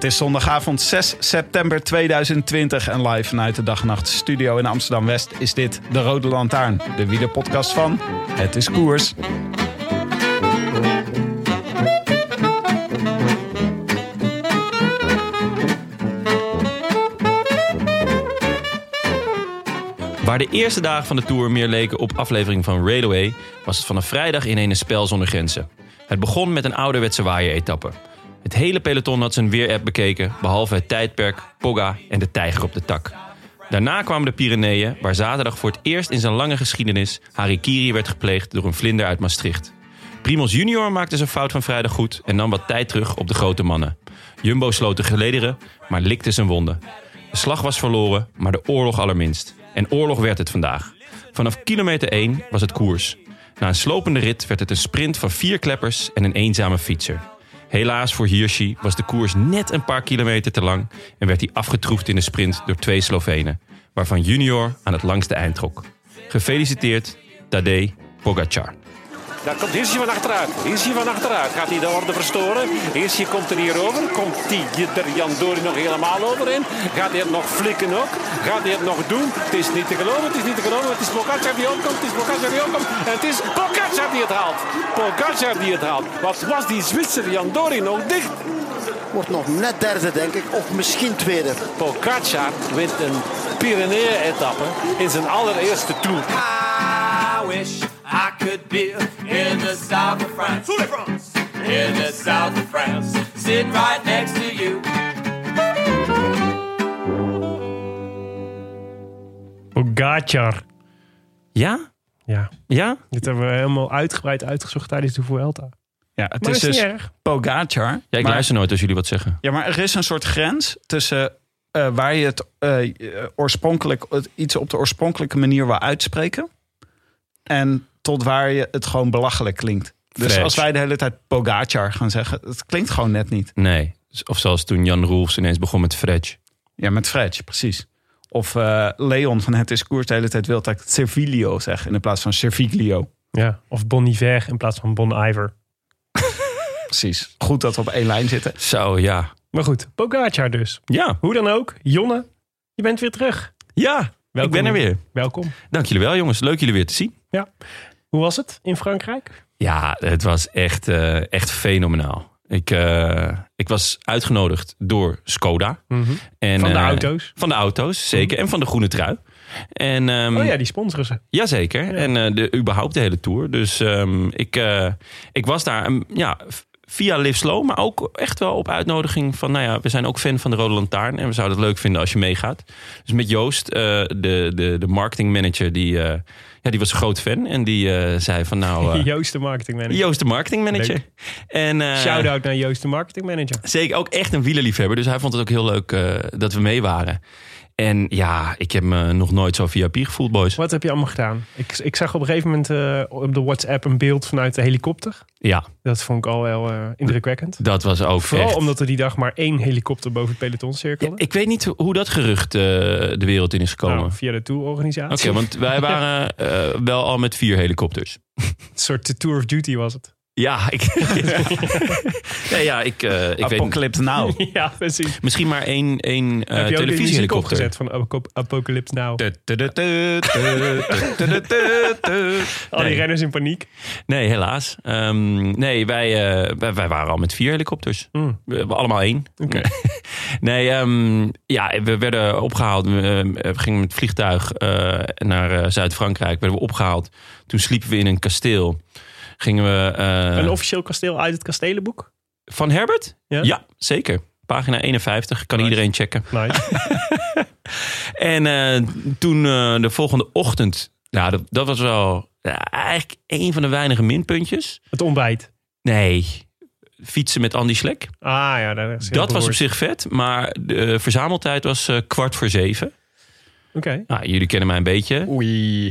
Het is zondagavond 6 september 2020 en live vanuit de Dag en Nacht Studio in Amsterdam West is dit de Rode Lantaarn, de wielerpodcast van Het is Koers. Waar de eerste dagen van de Tour meer leken op aflevering van Railway... was het vanaf vrijdag in een spel zonder grenzen. Het begon met een ouderwetse waaieretappe. Het hele peloton had zijn weerapp bekeken... behalve het tijdperk, Pogga en de tijger op de tak. Daarna kwamen de Pyreneeën... waar zaterdag voor het eerst in zijn lange geschiedenis... harikiri werd gepleegd door een vlinder uit Maastricht. Primos junior maakte zijn fout van vrijdag goed... en nam wat tijd terug op de grote mannen. Jumbo sloot de gelederen, maar likte zijn wonden. De slag was verloren, maar de oorlog allerminst. En oorlog werd het vandaag. Vanaf kilometer 1 was het koers. Na een slopende rit werd het een sprint van vier kleppers en een eenzame fietser. Helaas voor Hirschi was de koers net een paar kilometer te lang en werd hij afgetroefd in de sprint door twee Slovenen, waarvan Junior aan het langste eind trok. Gefeliciteerd, Tadej Pogacar. Daar komt Hirsje van achteruit. Hirsje van achteruit. Gaat hij de orde verstoren? Hirsje komt er hier over. Komt die er Jan Dori nog helemaal overheen? Gaat hij het nog flikken ook? Gaat hij het nog doen? Het is niet te geloven, het is niet te geloven. Het is Pogacar die opkomt, het is Pogacar die opkomt. En het is Pogacar die het haalt. Pogacar die het haalt. Wat was die Zwitser Jan Dori nog dicht? Wordt nog net derde, denk ik. Of misschien tweede. Pogacar wint een Pyrenee-etappe in zijn allereerste Tour. I wish I could be in the south of France. In the south of France. Sitting right next to you. Pogacar. Ja? Ja, Ja? dit hebben we helemaal uitgebreid uitgezocht tijdens de Vuelta. Ja, het Maar is is niet dus erg. Pogacar. Ja, ik maar, luister nooit als jullie wat zeggen. ja, maar er is een soort grens tussen eh, waar je het eh, eh, oorspronkelijk, het iets op de oorspronkelijke manier wil uitspreken. En tot waar je het gewoon belachelijk klinkt. Dus Fresh. als wij de hele tijd Pogacar gaan zeggen, het klinkt gewoon net niet. Nee. Of zoals toen Jan Roelfs ineens begon met Fredge. Ja, met Fredge, precies. Of eh, Leon van Het is Koers de hele tijd wil dat ik Servilio zeg in plaats van Serviglio. Ja, of Bon Iver in plaats van Bon Iver. Precies. Goed dat we op één lijn zitten. Zo, ja. Maar goed, Pogacar dus. Ja. Hoe dan ook, Jonne, je bent weer terug. Ja, Welkom. ik ben er weer. Welkom. Dank jullie wel, jongens. Leuk jullie weer te zien. Ja. Hoe was het in Frankrijk? Ja, het was echt, eh, echt fenomenaal. Ik, eh, ik was uitgenodigd door Skoda. En, Van de eh, auto's? Van de auto's, zeker. En van de groene trui. En, ehm, Oh ja, die sponsoren ze. Jazeker. En de, überhaupt de hele tour. Dus ehm, ik, ik was daar ehm, ja, via Live Slow, maar ook echt wel op uitnodiging van, nou ja, we zijn ook fan van de Rode Lantaarn. En we zouden het leuk vinden als je meegaat. Dus met Joost, de, de, de marketingmanager, die, ja, die was een groot fan. En die eh, zei van, nou... eh, Joost de marketingmanager. Joost de marketingmanager. Leuk. En, eh, Shout-out naar Joost de marketingmanager. Zeker, ook echt een wielerliefhebber. Dus hij vond het ook heel leuk dat we mee waren. En ja, ik heb me nog nooit zo VIP gevoeld, boys. Wat heb je allemaal gedaan? Ik, ik zag op een gegeven moment eh, op de WhatsApp een beeld vanuit de helikopter. Ja, Dat vond ik al wel eh, indrukwekkend. dat was ook Vooral echt... omdat er die dag maar één helikopter boven het peloton cirkelde. Ja, ik weet niet hoe dat gerucht eh, de wereld in is gekomen. Nou, Oké, via de tourorganisatie. want wij waren wel al met vier helikopters. Een soort Tour of Duty was het. Ja, ik, nee, ja, ik, eh, ik weet Apocalypse Now. ja, precies. Misschien maar één, één eh heb je ook televisiehelikopter. opgezet van Apo- Apocalypse Now? Al die Nee. renners in paniek. Nee, helaas. Ehm, nee, wij, eh, wij, wij waren al met vier helikopters. Hmm. We hebben allemaal één. Oké. Nee, ehm, ja, we werden opgehaald. We, we gingen met het vliegtuig eh, naar eh, Zuid-Frankrijk. Werden we opgehaald. Toen sliepen we in een kasteel. Gingen we... eh, Een officieel kasteel uit het kastelenboek? van Herbert? Ja? zeker. Pagina 51. Kan iedereen checken. Nice. En eh, toen eh, de volgende ochtend... Nou, dat, dat was wel eigenlijk een van de weinige minpuntjes. het ontbijt. Nee, fietsen met Andy Slek. Ah ja, dat Dat was op zich vet. Maar de verzameltijd was kwart voor zeven. Oké. Nou, jullie kennen mij een beetje. Oei.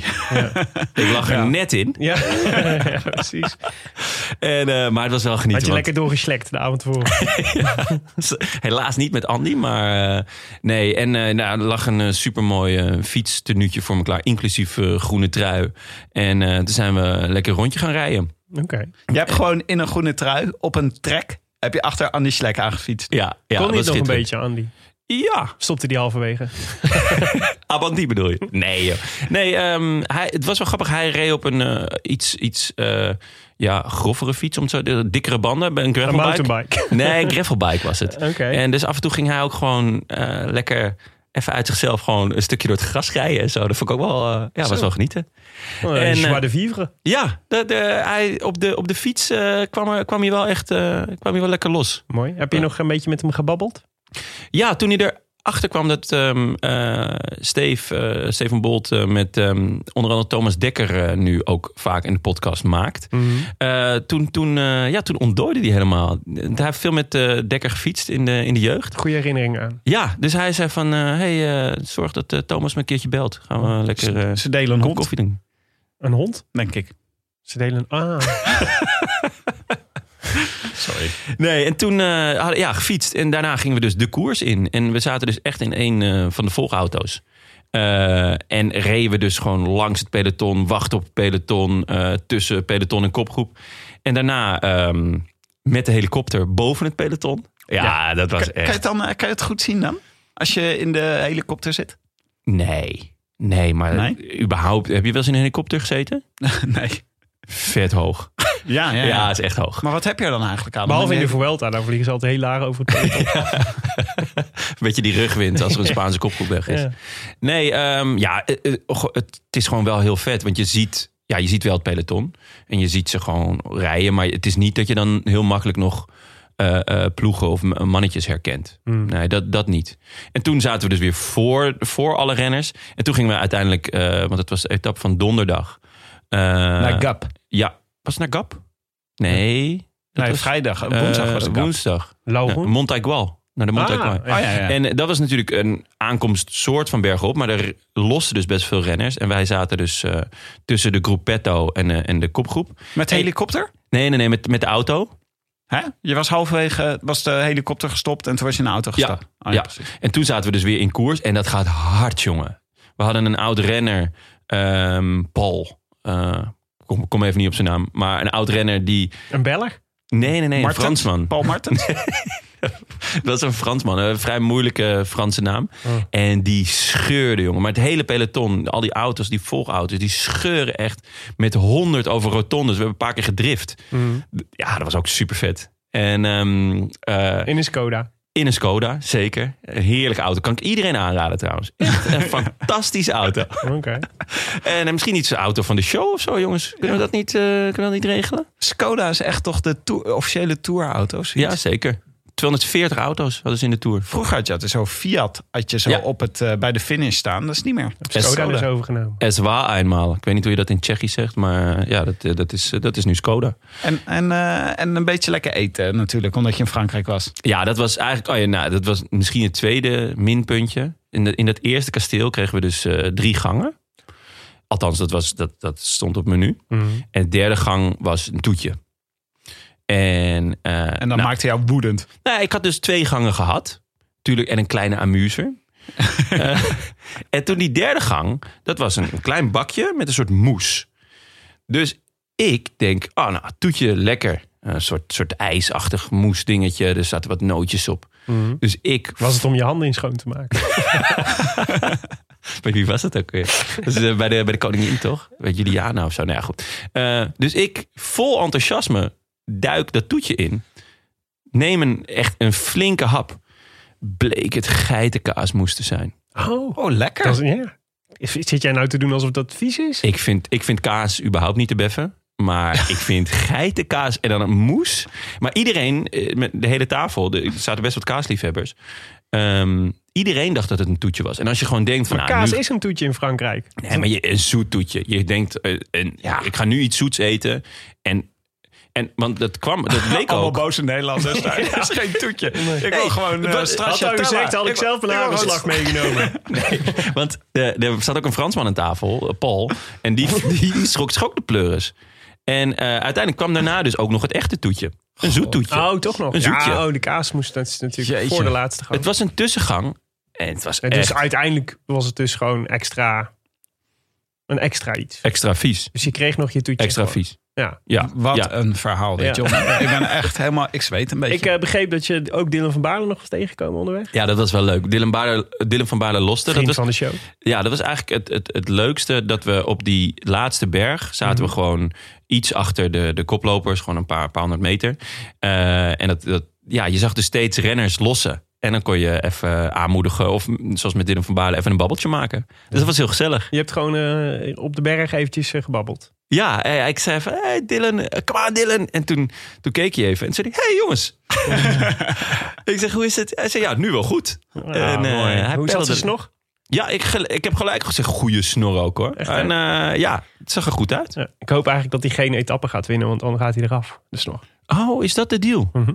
Ik lag er net in. Ja. ja, precies. En, eh, maar het was wel genieten. Had je want- lekker doorgeslekt de avond voor. Helaas niet met Andy, maar eh, nee. En eh, nou, er lag een super supermooi fietstenuutje voor me klaar, inclusief eh, groene trui. En eh, toen zijn we lekker rondje gaan rijden. Oké. Je hebt gewoon in een groene trui op een trek... heb je achter Andy Slek aangefietst. Ja, ja Kon dat niet nog een beetje, Andy? Ja, Stopte die halverwege? Abandi bedoel je? Nee, joh. Nee, ehm, hij, het was wel grappig. Hij reed op een eh, iets, iets eh, ja, grovere fiets, om zo de dikkere banden. Een Een gravelbike. mountainbike. Nee, een gravelbike was het. En dus af en toe ging hij ook gewoon eh, lekker even uit zichzelf gewoon een stukje door het gras rijden en zo. Dat vond ik ook wel, ja, was wel genieten. Oh, En, joie de vivre. Ja, de, de, hij, op, de, op de fiets kwam, er, kwam hij wel echt kwam hij wel lekker los. Mooi. Heb je nog een beetje met hem gebabbeld? Ja, toen hij erachter kwam dat ehm eh, Steve, eh, Steven Bolt eh, met ehm, onder andere Thomas Dekker nu ook vaak in de podcast maakt. Eh, toen, toen, ja, toen ontdooide hij helemaal. Hij heeft veel met eh, Dekker gefietst in de, in de jeugd. Goede herinnering aan. Ja, dus hij zei van, hey, eh, zorg dat Thomas me een keertje belt. Gaan we lekker eh, Ze delen een een hond, koffie doen. Een hond? denk ik. Ze delen een... Ah. Sorry. Nee, en toen eh hadden ja, gefietst. En daarna gingen we dus de koers in. En we zaten dus echt in een eh, van de volgauto's. Eh, en reden we dus gewoon langs het peloton, wachten op het peloton, eh, tussen peloton en kopgroep. En daarna ehm, met de helikopter boven het peloton. Ja, dat was Kan, kan, je echt... het dan, kan je het goed zien dan? Als je in de helikopter zit? Nee, nee, maar Nee? überhaupt... Heb je wel eens in een helikopter gezeten? nee. Vet hoog. Ja, ja, Ja, het is echt hoog. Maar wat heb je er dan eigenlijk aan? Behalve in de Vuelta, daar vliegen ze altijd heel laag over het peloton. Een beetje die rugwind als er een Spaanse kopgroep weg is. Ja. Nee, ehm, ja, eh, eh, het, het is gewoon wel heel vet. Want je ziet, ja, je ziet wel het peloton. En je ziet ze gewoon rijden. Maar het is niet dat je dan heel makkelijk nog eh, eh, ploegen of mannetjes herkent. Hmm. Nee, dat, dat niet. En toen zaten we dus weer voor, voor alle renners. En toen gingen we uiteindelijk, eh, want het was de etappe van donderdag. Eh, Naar Gap. Ja, was het naar Gap? Nee. dat Nee, was, vrijdag. eh, Woensdag was het Gap. Woensdag. Lauren? Ja, Montaigual. Naar de. Ah, ja. Ja, ja. En eh, dat was natuurlijk een aankomst soort van bergop. Maar er losten dus best veel renners. En wij zaten dus tussen de gruppetto en, en de kopgroep. Met helikopter? Nee, nee, nee, met, met de auto. Hè? Je was halverwege, was de helikopter gestopt en toen was je in de auto gestapt. Oh, ja. precies. En toen zaten we dus weer in koers. En dat gaat hard, jongen. We hadden een oud renner, ehm, Paul. Eh, kom, kom even niet op zijn naam. Maar een oud renner die... Een Belg? Nee, nee, nee, een? Fransman. Paul Martens? Dat is een Fransman, een vrij moeilijke Franse naam. Oh. En die scheurde, jongen. Maar het hele peloton, al die auto's, die volgauto's, die scheuren echt met honderd over rotondes. We hebben een paar keer gedrift. Mm. Ja, dat was ook super vet. En ehm, eh, In een Skoda. In een Skoda, zeker. Een heerlijke auto. Kan ik iedereen aanraden trouwens. Echt een fantastische auto. Oké. En eh, misschien iets de auto van de show of zo, jongens. Kunnen we dat niet, eh, kunnen we dat niet regelen? Skoda is echt toch de officiële tourauto's? Ja, zeker. 240 auto's hadden ze in de Tour. Vroeger had je altijd zo Fiat had je zo Ja. op het, eh, bij de finish staan. Dat is niet meer. Skoda Skoda. is overgenomen. Es war eenmaal. Ik weet niet hoe je dat in Tsjechisch zegt, maar ja, dat, eh, dat, is, eh, dat is nu Skoda. En, en, eh, en een beetje lekker eten natuurlijk, omdat je in Frankrijk was. Ja, dat was eigenlijk, oh ja, nou, dat was misschien het tweede minpuntje. In, de, in dat eerste kasteel kregen we dus eh, drie gangen. Althans, dat, was, dat, dat stond op menu. Mhm. En de derde gang was een toetje. En, eh, En dan nou, maakte jou woedend. nou, ik had dus twee gangen gehad. Tuurlijk, en een kleine amuser. Eh, en toen die derde gang, dat was een, een klein bakje met een soort moes. Dus ik denk, oh nou, toetje lekker. Een soort, soort ijsachtig moesdingetje. Er zaten wat nootjes op. Mhm. Dus ik... Was het om je handen in schoon te maken? Bij wie was het ook weer? Dat is, eh, bij, de, bij de koningin toch? Bij Juliana of zo. Nou ja, goed. Eh, dus ik, vol enthousiasme, duik dat toetje in. Neem een, echt een flinke hap. bleek het geitenkaas moesten zijn. Oh, Oh, lekker. dat is, ja. Zit jij nou te doen alsof dat vies is? Ik vind, ik vind kaas überhaupt niet te beffen. Maar ik vind geitenkaas en dan een moes. Maar iedereen, eh, met de hele tafel, er zaten best wat kaasliefhebbers. Ehm, iedereen dacht dat het een toetje was. En als je gewoon denkt van... Maar nou, kaas nu- is een toetje in Frankrijk. Nee, maar je, een zoet toetje. Je denkt, eh, een, ja, ik ga nu iets zoets eten. En, en want dat kwam, dat bleek Allemaal ook. boze Nederlanders. daar. Dat is geen toetje. Ik wil gewoon uh, wat- Had al gezegd, had ik zelf een hagelslag meegenomen. Want eh, er zat ook een Fransman aan tafel, eh, Paul. En die, die, die schrok zich ook de pleuris. En eh, uiteindelijk kwam daarna dus ook nog het echte toetje. Een zoet toetje. Oh, toch nog? Een zoetje. Ja, oh, de kaas moest dat is natuurlijk Jeetje. voor de laatste gang. Het was een tussengang. En het was En dus echt uiteindelijk was het dus gewoon extra... Een extra iets. extra vies. Dus je kreeg nog je toetje. Extra gewoon. vies. Ja. Ja, Wat ja. een verhaal Ja. John. ik ben echt helemaal... Ik zweet een beetje. Ik eh, begreep dat je ook Dylan van Baarle nog was tegengekomen onderweg. ja, dat was wel leuk. Dylan, Baarle, Dylan van Baarle loste. Dat Vriend was, van de show. Ja, dat was eigenlijk het, het, het leukste. Dat we op die laatste berg zaten we gewoon iets achter de, de koplopers. Gewoon een paar, paar honderd meter. Eh, en dat, dat, ja, je zag dus steeds renners lossen. En dan kon je even aanmoedigen. Of zoals met Dylan van Baarle even een babbeltje maken. Dus dat was heel gezellig. Je hebt gewoon eh, op de berg eventjes eh, gebabbeld. Ja, eh, ik zei van, hey Dylan, kom aan Dylan. En toen, toen keek hij even en zei hij, hey jongens. ik zeg, hoe is het? Hij zei, ja, nu wel goed. Ja, En, mooi. hij Hoe zat peddelde- ze nog? Ja, ik, ik heb gelijk gezegd, goede snor ook hoor. Echt, en ja, het zag er goed uit. Ja, ik hoop eigenlijk dat hij geen etappe gaat winnen, want dan gaat hij eraf. Dus nog. Oh, is dat de deal? Mhm.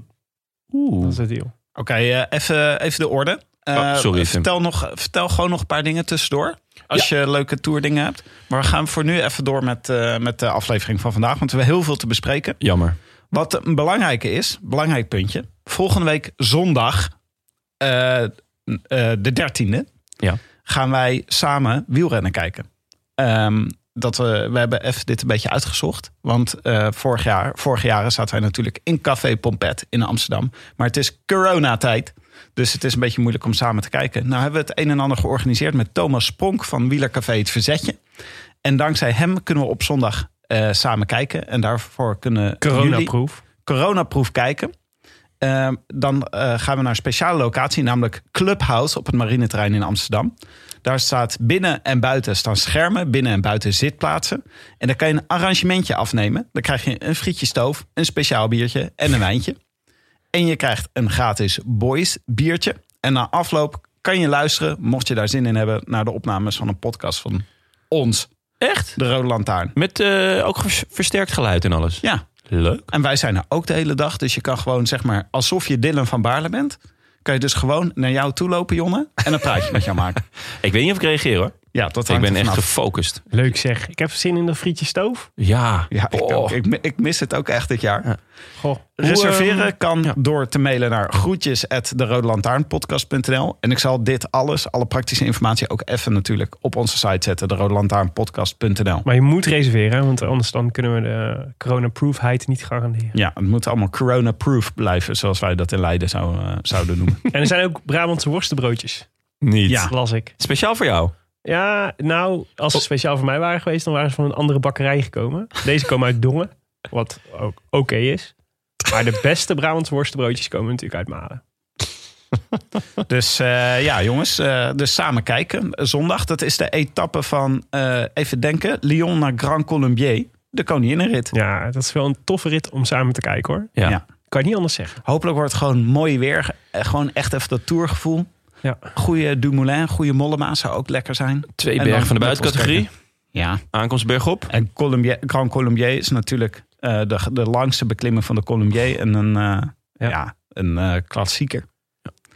Oeh. Dat is het deal. Oké, eh, even, even de orde. Oh, sorry, vertel, nog, vertel gewoon nog een paar dingen tussendoor. Als je leuke tourdingen hebt. Maar we gaan voor nu even door met, eh, met de aflevering van vandaag. Want we hebben heel veel te bespreken. Jammer. Wat een belangrijke is, belangrijk puntje. Volgende week zondag, de 13e, Ja. gaan wij samen wielrennen kijken. Ehm, dat we, we hebben even dit een beetje uitgezocht. Want eh, vorig jaar, vorige jaren zaten wij natuurlijk in Café Pompet in Amsterdam. Maar het is coronatijd. Dus het is een beetje moeilijk om samen te kijken. Nou hebben we het een en ander georganiseerd met Thomas Spronk van Wielercafé Het Verzetje. En dankzij hem kunnen we op zondag eh, samen kijken. En daarvoor kunnen Coronaproef. coronaproef kijken. Eh, dan eh, gaan we naar een speciale locatie, namelijk Clubhouse op het marineterrein in Amsterdam. Daar staat binnen en buiten staan schermen, binnen en buiten zitplaatsen. En dan kan je een arrangementje afnemen. Dan krijg je een frietje stoof, een speciaal biertje en een wijntje. En je krijgt een gratis boys biertje. En na afloop kan je luisteren, mocht je daar zin in hebben, naar de opnames van een podcast van ons, Echt? de Rode Lantaarn. Met eh, ook vers- versterkt geluid en alles. Ja, Leuk. En wij zijn er ook de hele dag. Dus je kan gewoon, zeg maar, alsof je Dylan van Baarle bent. Kan je dus gewoon naar jou toe lopen, Jonne. En een praatje met jou maken. Ik weet niet of ik reageer hoor. Ja, dat Ik ben echt gefocust. Leuk zeg. Ik heb zin in dat frietje stoof. Ja. Ja, ik, Oh. ook. Ik, ik mis het ook echt dit jaar. Goh. Reserveren Hoe, ehm, kan door te mailen naar groetjes de En ik zal dit alles, alle praktische informatie, ook even natuurlijk op onze site zetten. De maar je moet reserveren, want anders dan kunnen we de coronaproofheid niet garanderen. Ja, het moet allemaal corona-proof blijven, zoals wij dat in Leiden zou, eh, zouden noemen. En er zijn ook Brabantse worstenbroodjes. Niet. Ja. Las ik. Speciaal voor jou. Ja, nou, als ze speciaal voor mij waren geweest, dan waren ze van een andere bakkerij gekomen. Deze komen uit Dongen, wat ook oké is. Maar de beste Brabantse worstenbroodjes komen natuurlijk uit Malen. Dus eh, ja, jongens, eh, dus samen kijken. Zondag, dat is de etappe van, eh, even denken, Lyon naar Grand Colombier. De koninginnenrit. Ja, dat is wel een toffe rit om samen te kijken hoor. Ja. Ja. Kan je niet anders zeggen. Hopelijk wordt het gewoon mooi weer. Gewoon echt even dat tourgevoel. Ja. Goede Dumoulin, goede Mollema zou ook lekker zijn. Twee En bergen van de buitencategorie. Ja. Aankomst bergop. En Colombier, Grand Colombier is natuurlijk eh, de, de langste beklimming van de Colombier. En een, ja. Ja. een eh, klassieker.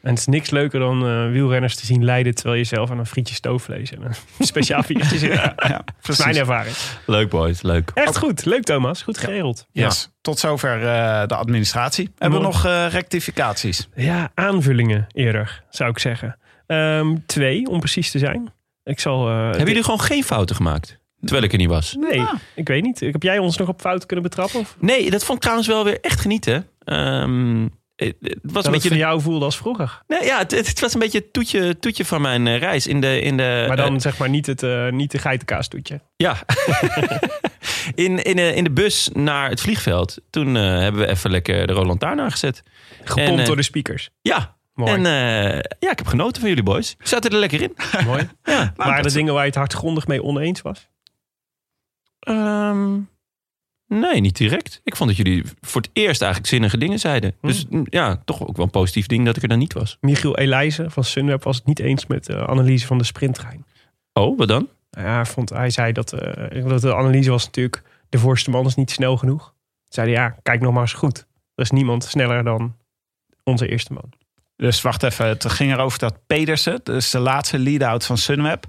En het is niks leuker dan eh, wielrenners te zien lijden terwijl je zelf aan een frietje stoofvlees en een speciaal biertje zit. Ja, Dat is mijn ervaring. Leuk boys, leuk. Echt goed. Leuk Thomas. Goed geregeld. Yes. Tot zover eh, de administratie. Hebben we nog eh, rectificaties? Ja, aanvullingen eerder, zou ik zeggen. Ehm, twee, om precies te zijn. Ik zal... eh, Hebben jullie gewoon geen fouten gemaakt? Terwijl ik er niet was. Nee, ik weet niet. Heb jij ons nog op fout kunnen betrappen? Of Nee, dat vond ik trouwens wel weer echt genieten. Ehm, het, het was dat een het beetje... voor jou voelde als vroeger? Nee, ja, het, het was een beetje het toetje, toetje van mijn eh, reis. In de, in de, Maar dan eh, zeg maar niet, het, eh niet de geitenkaas-toetje. ja. in, in, de, in de bus naar het vliegveld. Toen eh, hebben we even lekker de Roland Lantaarn aangezet. Gepompt En, eh, door de speakers. Ja, Mooi. En eh, ja, ik heb genoten van jullie boys. Zaten er lekker in. Mooi. Ja. Waren er dingen waar je het hardgrondig mee oneens was? Ehm, nee, niet direct. Ik vond dat jullie voor het eerst eigenlijk zinnige dingen zeiden. Dus mm, ja, toch ook wel een positief ding dat ik er dan niet was. Michiel Elijzen van Sunweb was het niet eens met de analyse van de sprinttrein. Oh, wat dan? Ja, hij, vond, hij zei dat, eh, dat de analyse was natuurlijk... de voorste man is niet snel genoeg. Toen zei hij, ja, kijk nog maar eens goed. Er is niemand sneller dan onze eerste man. Dus wacht even, het ging erover dat Pedersen, dus de laatste lead-out van Sunweb,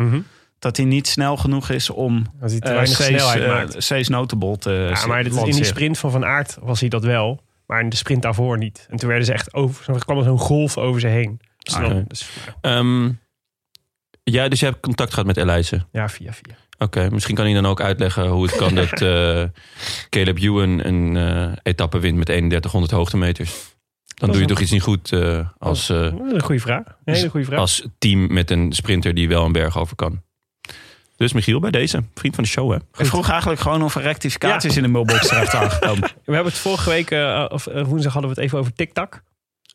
dat hij niet snel genoeg is om hij te eh, weinig Cees, snelheid eh, Notable te Ja, maar dit, in die sprint van Van Aert was hij dat wel. Maar in de sprint daarvoor niet. En toen werden ze echt over, er kwam er zo'n golf over ze heen. Dus dan- Oké. dus, Ehm, ja, dus je hebt contact gehad met Elijzen. ja, via via. Oké, misschien kan hij dan ook uitleggen hoe het kan dat eh, Caleb Ewan een eh, etappe wint met 3100 hoogtemeters. Dan doe je een- toch iets niet goed eh, als, eh, Dat is een goede vraag. Een hele goede vraag. als team met een sprinter die wel een berg over kan. Dus Michiel, bij deze, vriend van de show hè. Ik vroeg eigenlijk gewoon of er rectificaties in de mailbox terecht waren gekomen. We hebben het vorige week, eh, of eh, woensdag hadden we het even over TikTok.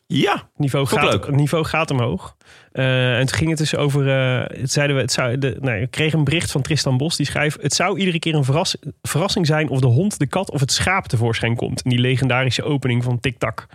Ja, Niveau gaat, leuk. het niveau gaat omhoog. Eh, en toen ging het dus over. eh, het zeiden we, het zou, de, nee, ik kreeg een bericht van Tristan Bos. Die schrijft: Het zou iedere keer een verras- verrassing zijn. of de hond, de kat of het schaap tevoorschijn komt. In die legendarische opening van TikTok.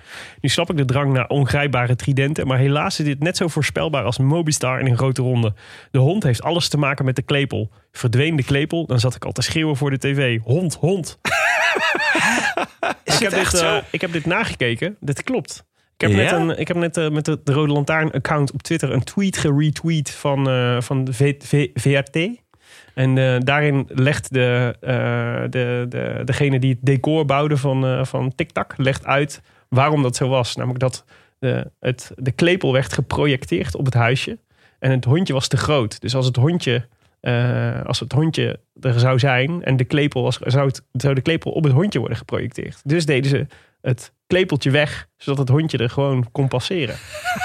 Nu snap ik de drang naar ongrijpbare tridenten. Maar helaas is dit net zo voorspelbaar als Mobistar in een grote ronde. De hond heeft alles te maken met de klepel. Verdween de klepel, dan zat ik al te schreeuwen voor de tv. Hond, hond. ik, heb dit, eh, ik heb dit nagekeken. Dit klopt. Ik heb net, een, ik heb net eh, met de, de Rode Lantaarn account op Twitter een tweet geretweet van, eh, van de v, V- VRT. En eh, daarin legt de, de, de, degene die het decor bouwde van, van TikTok legt uit waarom dat zo was. Namelijk dat de, het, de klepel werd geprojecteerd op het huisje. En het hondje was te groot. Dus als het hondje, als het hondje er zou zijn en de klepel was, zou, het, zou de klepel op het hondje worden geprojecteerd. Dus deden ze het klepeltje weg, zodat het hondje er gewoon kon passeren.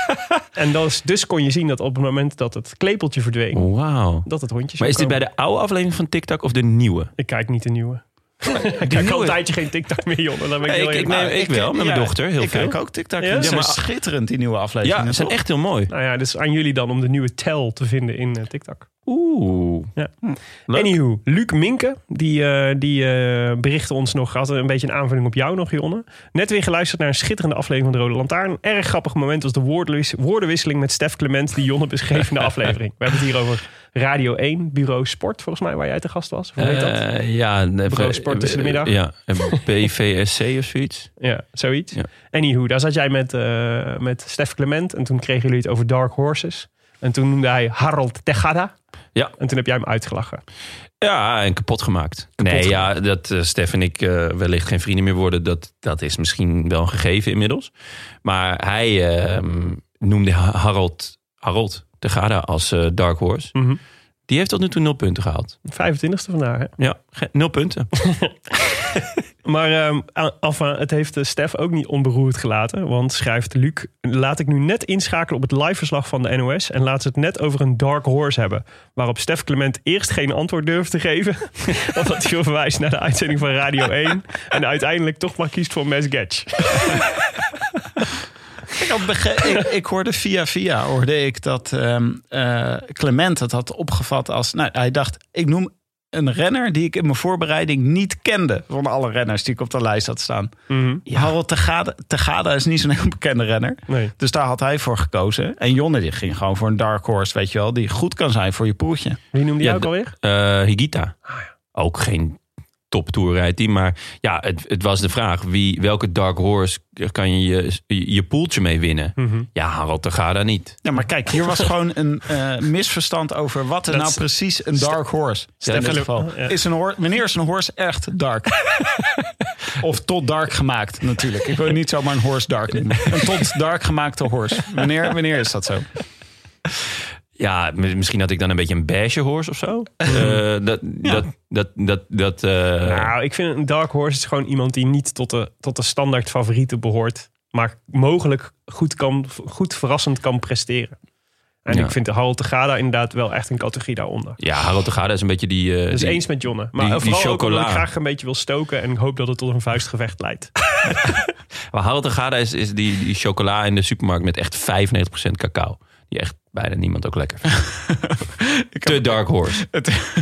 en is, dus kon je zien dat op het moment dat het klepeltje verdween, wauw. dat het hondje Maar is dit bij de oude aflevering van TikTok of de nieuwe? Ik kijk niet de nieuwe. ik kijk al een tijdje geen TikTok meer. Dan ben ik Ja, heel ik- ik eerlijk. neem- ik wel, met mijn dochter, heel ik veel. kijk ook TikTok. Ja? Maar schitterend, die nieuwe afleveringen. Ja, ze zijn echt heel mooi. Nou ja, dus aan jullie dan om de nieuwe tel te vinden in eh, TikTok. Oeh. Ja. Leuk. Anywho, Luc Minke, die, eh, die eh, berichtte ons nog, had een beetje een aanvulling op jou nog, Jonne. Net weer geluisterd naar een schitterende aflevering van de Rode Lantaarn. Erg grappig moment was de woordenwis- woordenwisseling met Stef Clement, die Jonne beschreef in de aflevering. We hebben het hier over Radio 1, Bureau Sport, volgens mij, waar jij te gast was. Hoe heet dat? Eh, ja, Bureau Sport tussen de middag. Ja, en BVSC of zoiets. Ja, zoiets. Ja. Anywho, daar zat jij met, met Stef Clement en toen kregen jullie het over Dark Horses. En toen noemde hij Harold Tejada. Ja. En toen heb jij hem uitgelachen. Ja, en kapot gemaakt. nee, ja, dat eh, Stef en ik eh, wellicht geen vrienden meer worden, dat, dat is misschien wel een gegeven inmiddels. Maar hij ehm, noemde Ha- Harold, Harold de Gada als eh, Dark Horse. Mhm. Die heeft tot nu toe nul punten gehaald. 25e vandaag, hè? Ja, ge- nul punten. Maar ehm, enfin, het heeft eh, Stef ook niet onberoerd gelaten. Want schrijft Luc, laat ik nu net inschakelen op het liveverslag van de NOS... en laat ze het net over een dark horse hebben. Waarop Stef Clement eerst geen antwoord durft te geven... omdat hij verwijst naar de uitzending van Radio 1... en uiteindelijk toch maar kiest voor Mes Getch. Ik, ik, ik hoorde via via hoorde ik dat ehm, eh, Clement het had opgevat als... Nou, hij dacht, ik noem een renner die ik in mijn voorbereiding niet kende... van alle renners die ik op de lijst had staan. Harold Tegada, Tegada is niet zo'n heel bekende renner. Nee. Dus daar had hij voor gekozen. En Jonne die ging gewoon voor een dark horse, weet je wel... die goed kan zijn voor je poeltje. Wie noemde Ja, ook alweer? Eh Higita. Ook geen top tourrijteam. Maar ja, het, het was de vraag. Wie, welke Dark Horse kan je je, je, je poeltje mee winnen? Mhm. Ja, Harold de Gada niet. Ja, maar kijk, hier was gewoon een eh, misverstand over wat er nou precies een dark horse is. in dit geval. Ja. Is een horse, wanneer is een horse echt dark? of tot dark gemaakt natuurlijk. Ik wil niet zomaar een horse dark noemen. Een tot dark gemaakte horse. Wanneer, wanneer is dat zo? Ja, misschien had ik dan een beetje een beige horse of zo. Eh, dat, dat, dat, dat, dat, eh, Nou, ik vind een dark horse is gewoon iemand die niet tot de, tot de standaard favorieten behoort. Maar mogelijk goed, kan, goed verrassend kan presteren. En Ja. ik vind de Harold de Gada inderdaad wel echt een categorie daaronder. ja, Harold de Gada is een beetje die... eh, Dus die- eens met Jonne. Maar die- die vooral ook omdat chocola. ik graag een beetje wil stoken. En ik hoop dat het tot een vuistgevecht leidt. Maar Harold en Gada is, is die, die chocola in de supermarkt met echt 95% cacao. Die echt bijna niemand ook lekker vindt. Te dark horse. Het-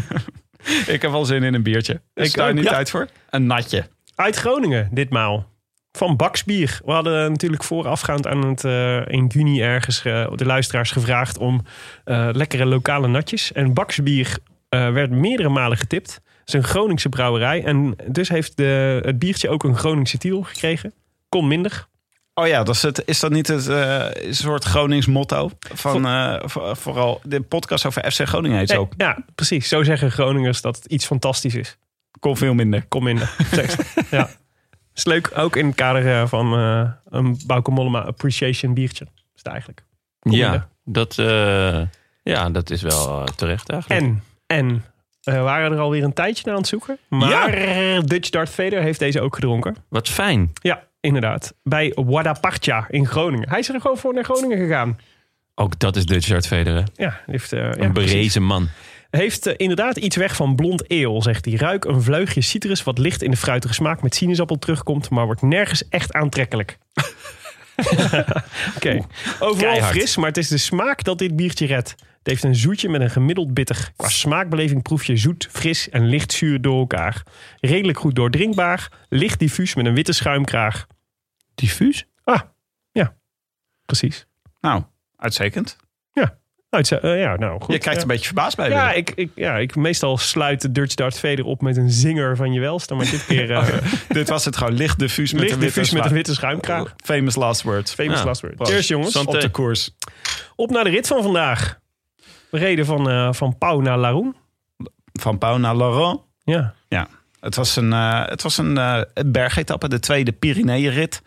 ik heb wel zin in een biertje. Ik sta er ook, niet ja. tijd voor. Een natje. Uit Groningen ditmaal. Van Baksbier. We hadden natuurlijk voorafgaand aan het eh 1 juni ergens eh, de luisteraars gevraagd om eh, lekkere lokale natjes. En Baksbier eh, werd meerdere malen getipt. Het is een Groningse brouwerij. En dus heeft de, het biertje ook een Groningse titel gekregen. Kon minder. Oh ja, dat is, het, is dat niet het eh, soort Gronings motto? Van, eh, voor- vooral de podcast over FC Groningen heet ze ook. Ja, precies. Zo zeggen Groningers dat het iets fantastisch is. Kon veel minder. Kom minder. Ja. Is leuk, ook in het kader eh, van eh, een Bauke Mollema Appreciation biertje. Is het eigenlijk. Kom minder. Ja, dat, eh, ja, dat is wel terecht eigenlijk. En, en we waren er alweer een tijdje naar aan het zoeken. Maar Dutch Darth Vader heeft deze ook gedronken. Wat fijn. Ja, inderdaad. Bij Wadapartja in Groningen. Hij is er gewoon voor naar Groningen gegaan. Ook dat is Dutch Hart Federen. Ja, heeft, eh, ja, Een precies. berezen man. Heeft eh, inderdaad iets weg van blond eel, zegt hij. Ruik een vleugje citrus wat licht in de fruitige smaak met sinaasappel terugkomt, maar wordt nergens echt aantrekkelijk. Oké, overal keihard. fris, maar het is de smaak dat dit biertje redt. Het heeft een zoetje met een gemiddeld bitter. Qua smaakbeleving proef je zoet, fris en licht zuur door elkaar. Redelijk goed doordrinkbaar, licht diffuus met een witte schuimkraag. Diffuus? Ah, ja, precies. Nou, uitstekend. Uit, eh, ja, nou goed. Je kijkt ja. een beetje verbaasd bij Ja ik, ik, ja, ik meestal sluit de Dutch Dart Vader op met een zinger van je welste. Maar dit keer uh, Dit was het gewoon licht diffuus met licht een witte diffuus met een witte schuimkraag. Famous last words. Famous Ja. last word. Proost. Cheers jongens. Santé. Op de koers. Op naar de rit van vandaag. We reden van, eh van Pau naar Laroen. Van Pau naar Laurent. Ja. Ja, het was een, eh, het was een eh, bergetappe, de tweede Pyreneeënrit.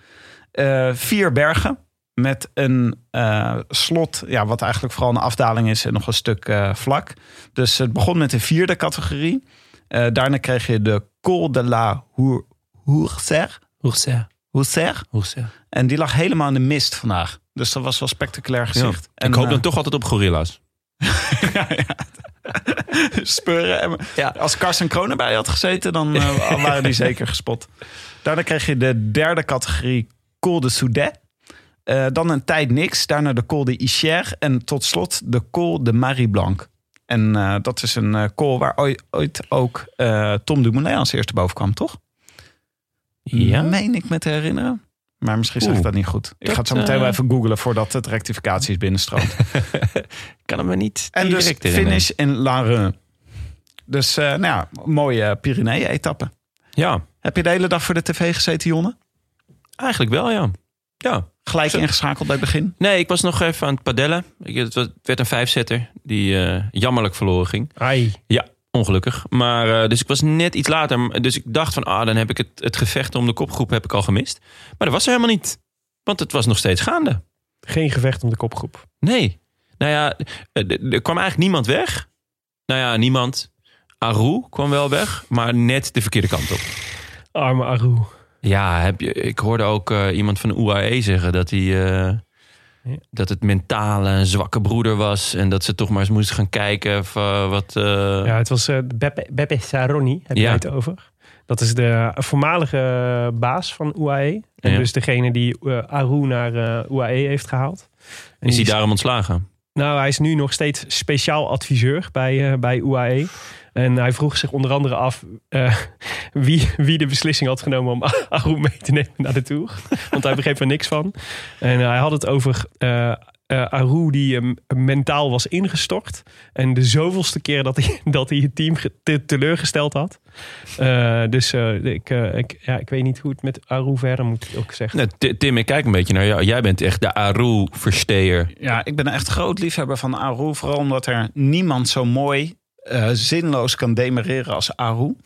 Eh vier bergen met een eh, slot, ja, wat eigenlijk vooral een afdaling is en nog een stuk eh, vlak. Dus het begon met de vierde categorie. Eh, daarna kreeg je de Col de la Hour- Hourser. Hoerser. Hourser. Hoerser. En die lag helemaal in de mist vandaag. Dus dat was wel spectaculair gezicht. En, ik hoop dan toch altijd op gorilla's. speuren. En Ja. Als Carsten Kroon erbij had gezeten, dan waren die zeker gespot. Daarna kreeg je de derde categorie Col de Soudet. Eh, dan een tijd niks. Daarna de Col de Icher. En tot slot de Col de Marie Blanc. En eh, dat is een eh col waar ooit, ooit ook eh, Tom Dumoulin als eerste boven kwam, toch? Ja? Meen ik me te herinneren. Maar misschien zeg ik dat niet goed. Ik Dat, ga het zo meteen wel eh, even googlen voordat het rectificaties binnenstroomt. kan het me niet En dus finish in La Reun. Dus eh, nou ja, mooie Pyrenee-etappe. Ja, Heb je de hele dag voor de tv gezeten, Jonne? Eigenlijk wel, ja. Ja. Gelijk ingeschakeld bij het begin? Nee, ik was nog even aan het padellen. Ik, het, werd een vijfzetter die eh, jammerlijk verloren ging. Ai. Ja, ongelukkig. Maar, eh, dus ik was net iets later. Dus ik dacht van, ah, dan heb ik het, het gevecht om de kopgroep heb ik al gemist. Maar dat was er helemaal niet. Want het was nog steeds gaande. Geen gevecht om de kopgroep. Nee. Nou ja, er er kwam eigenlijk niemand weg. Nou ja, niemand. Aru kwam wel weg, maar net de verkeerde kant op. Arme Aru. Ja, heb je, ik hoorde ook eh, iemand van de UAE zeggen dat hij... eh. Dat het mentale een zwakke broeder was. En dat ze toch maar eens moesten gaan kijken of, eh, wat... Ja, het was Beppe, Beppe Saroni, heb je Ja. het over. Dat is de voormalige baas van UAE. En Ja. dus degene die Aru naar UAE heeft gehaald. En is hij daarom ontslagen? Nou, hij is nu nog steeds speciaal adviseur bij, bij UAE. En hij vroeg zich onder andere af eh, wie, wie de beslissing had genomen om Aru mee te nemen naar de Tour. Want hij begreep er niks van. En hij had het over eh eh, Aru die eh, mentaal was ingestort. En de zoveelste keer dat hij, dat hij het team te- teleurgesteld had. Eh, dus eh, ik, eh, ik, ja, ik weet niet hoe het met Aru verder moet ook zeggen. Nou, Ti- Tim, ik kijk een beetje naar jou. Jij bent echt de Aru-versteer. Ja, ik ben echt groot liefhebber van Aru. Vooral omdat er niemand zo mooi eh, zinloos kan demereren als Aru.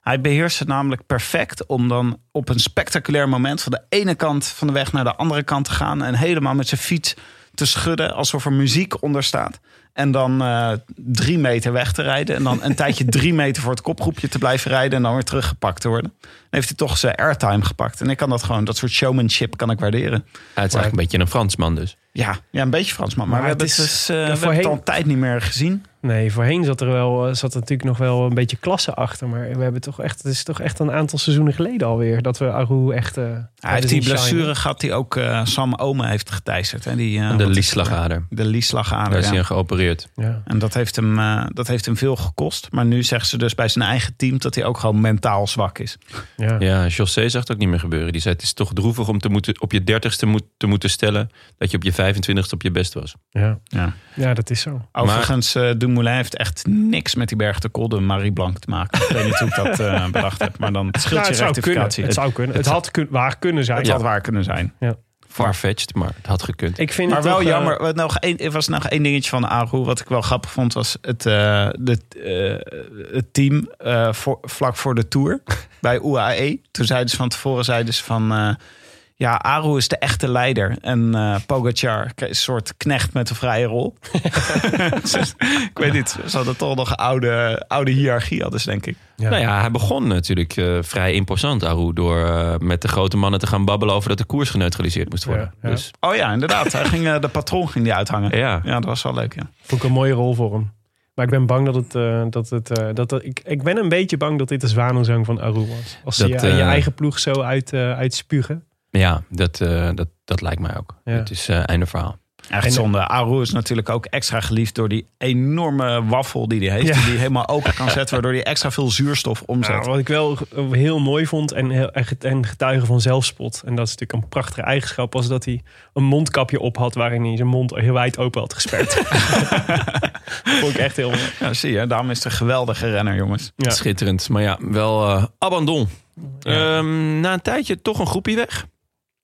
Hij beheerst het namelijk perfect om dan op een spectaculair moment van de ene kant van de weg naar de andere kant te gaan. En helemaal met zijn fiets te schudden alsof er muziek onder staat. En dan eh, drie meter weg te rijden. En dan een tijdje drie meter voor het kopgroepje te blijven rijden. En dan weer teruggepakt te worden. heeft hij toch zijn airtime gepakt. En ik kan dat gewoon, dat soort showmanship kan ik waarderen. Ja, het is eigenlijk een beetje een Fransman dus. Ja, ja een beetje Fransman. Maar, Maar we hebben het is- dus, eh, we hebben het al een tijd niet meer gezien. Nee, voorheen zat er wel eh, zat er natuurlijk nog wel een beetje klasse achter. Maar we hebben toch echt, het is toch echt een aantal seizoenen geleden alweer dat we Aru echt. eh, Hij heeft die blessure gehad die ook eh, Sam Ome heeft geteisterd. Hè? Die, eh, de het? De liesslagader, Daar is hij geopereerd. Ja. En dat heeft, hem, dat heeft hem veel gekost. Maar nu zeggen ze dus bij zijn eigen team dat hij ook gewoon mentaal zwak is. Ja. Ja, José zag het ook niet meer gebeuren. Die zei het is toch droevig om te moeten, op je dertigste moet, te moeten stellen... dat je op je 25ste op je best was. Ja. Ja. ja, dat is zo. Overigens, eh Dumoulin heeft echt niks met die berg de Col de Marie Blanc te maken. Ik weet niet hoe ik dat eh, bedacht heb. Maar dan scheelt Nou, je het kunnen. rectificatie. Het zou kunnen. Het had kun, waar kunnen zijn. Het had waar kunnen zijn. Farfetched, maar het had gekund. Ik vind Maar het wel toch, eh, jammer. Wat nog één, er was nog één dingetje van Aru. Wat ik wel grappig vond. Was het, eh, de, eh, het team eh, voor, vlak voor de Tour. bij UAE. Toen zeiden ze van tevoren zeiden ze van... ja, Aru is de echte leider. En eh Pogacar is een soort knecht met een vrije rol. Dus, ik weet niet. Ze hadden toch nog een oude, oude hiërarchie hadden denk ik. Ja. Nou ja, hij begon natuurlijk eh, vrij imposant, Aru... door eh, met de grote mannen te gaan babbelen over dat de koers geneutraliseerd moest worden. Ja, ja. Dus Oh ja, inderdaad. Hij ging, de patroon ging die uithangen. ja, Ja, dat was wel leuk, ja. Vond ik een mooie rol voor hem. Maar ik ben bang dat het. eh, dat het eh, dat, dat- ik, ik ben een beetje bang dat dit de zwanenzang van Aru was. Als ze Dat, je, je eigen ploeg zo uit, uitspugen. Ja dat, eh, dat, dat lijkt mij ook. Ja. Het is eh einde verhaal. Echt zonde. Aru is natuurlijk ook extra geliefd door die enorme waffel die hij heeft. Ja. Die hij helemaal open kan zetten, waardoor hij extra veel zuurstof omzet. Nou, wat ik wel heel mooi vond en, heel, en getuige van zelfspot. En dat is natuurlijk een prachtige eigenschap. Was dat hij een mondkapje op had waarin hij zijn mond heel wijd open had gesperd. vond ik echt heel mooi. Ja, zie je, daarom is het een geweldige renner, jongens. Ja. Schitterend. Maar ja, wel eh abandon. Ja. Ehm, na een tijdje toch een groepje weg.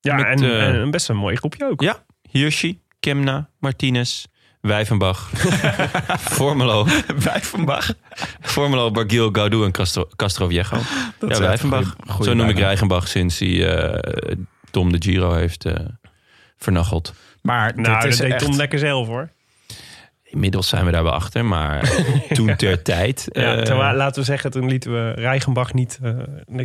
Ja, Met, en, eh, en een best een mooi groepje ook. Ja, Hirschi, Kemna, Martinez, Wijvenbach, Formelo, Wijvenbach. Formelo, Barguil, Gaudu en Castro, Castro Viejo. Ja, echt Wijvenbach. goeie- goeie Zo noem ik. Reichenbach sinds hij eh, Tom de Giro heeft eh vernacheld. Maar Nou, dit dat is deed echt... Tom lekker zelf hoor. Inmiddels zijn we daar wel achter, maar toen ter tijd... Ja, terwijl, laten we zeggen, toen lieten we Reichenbach niet,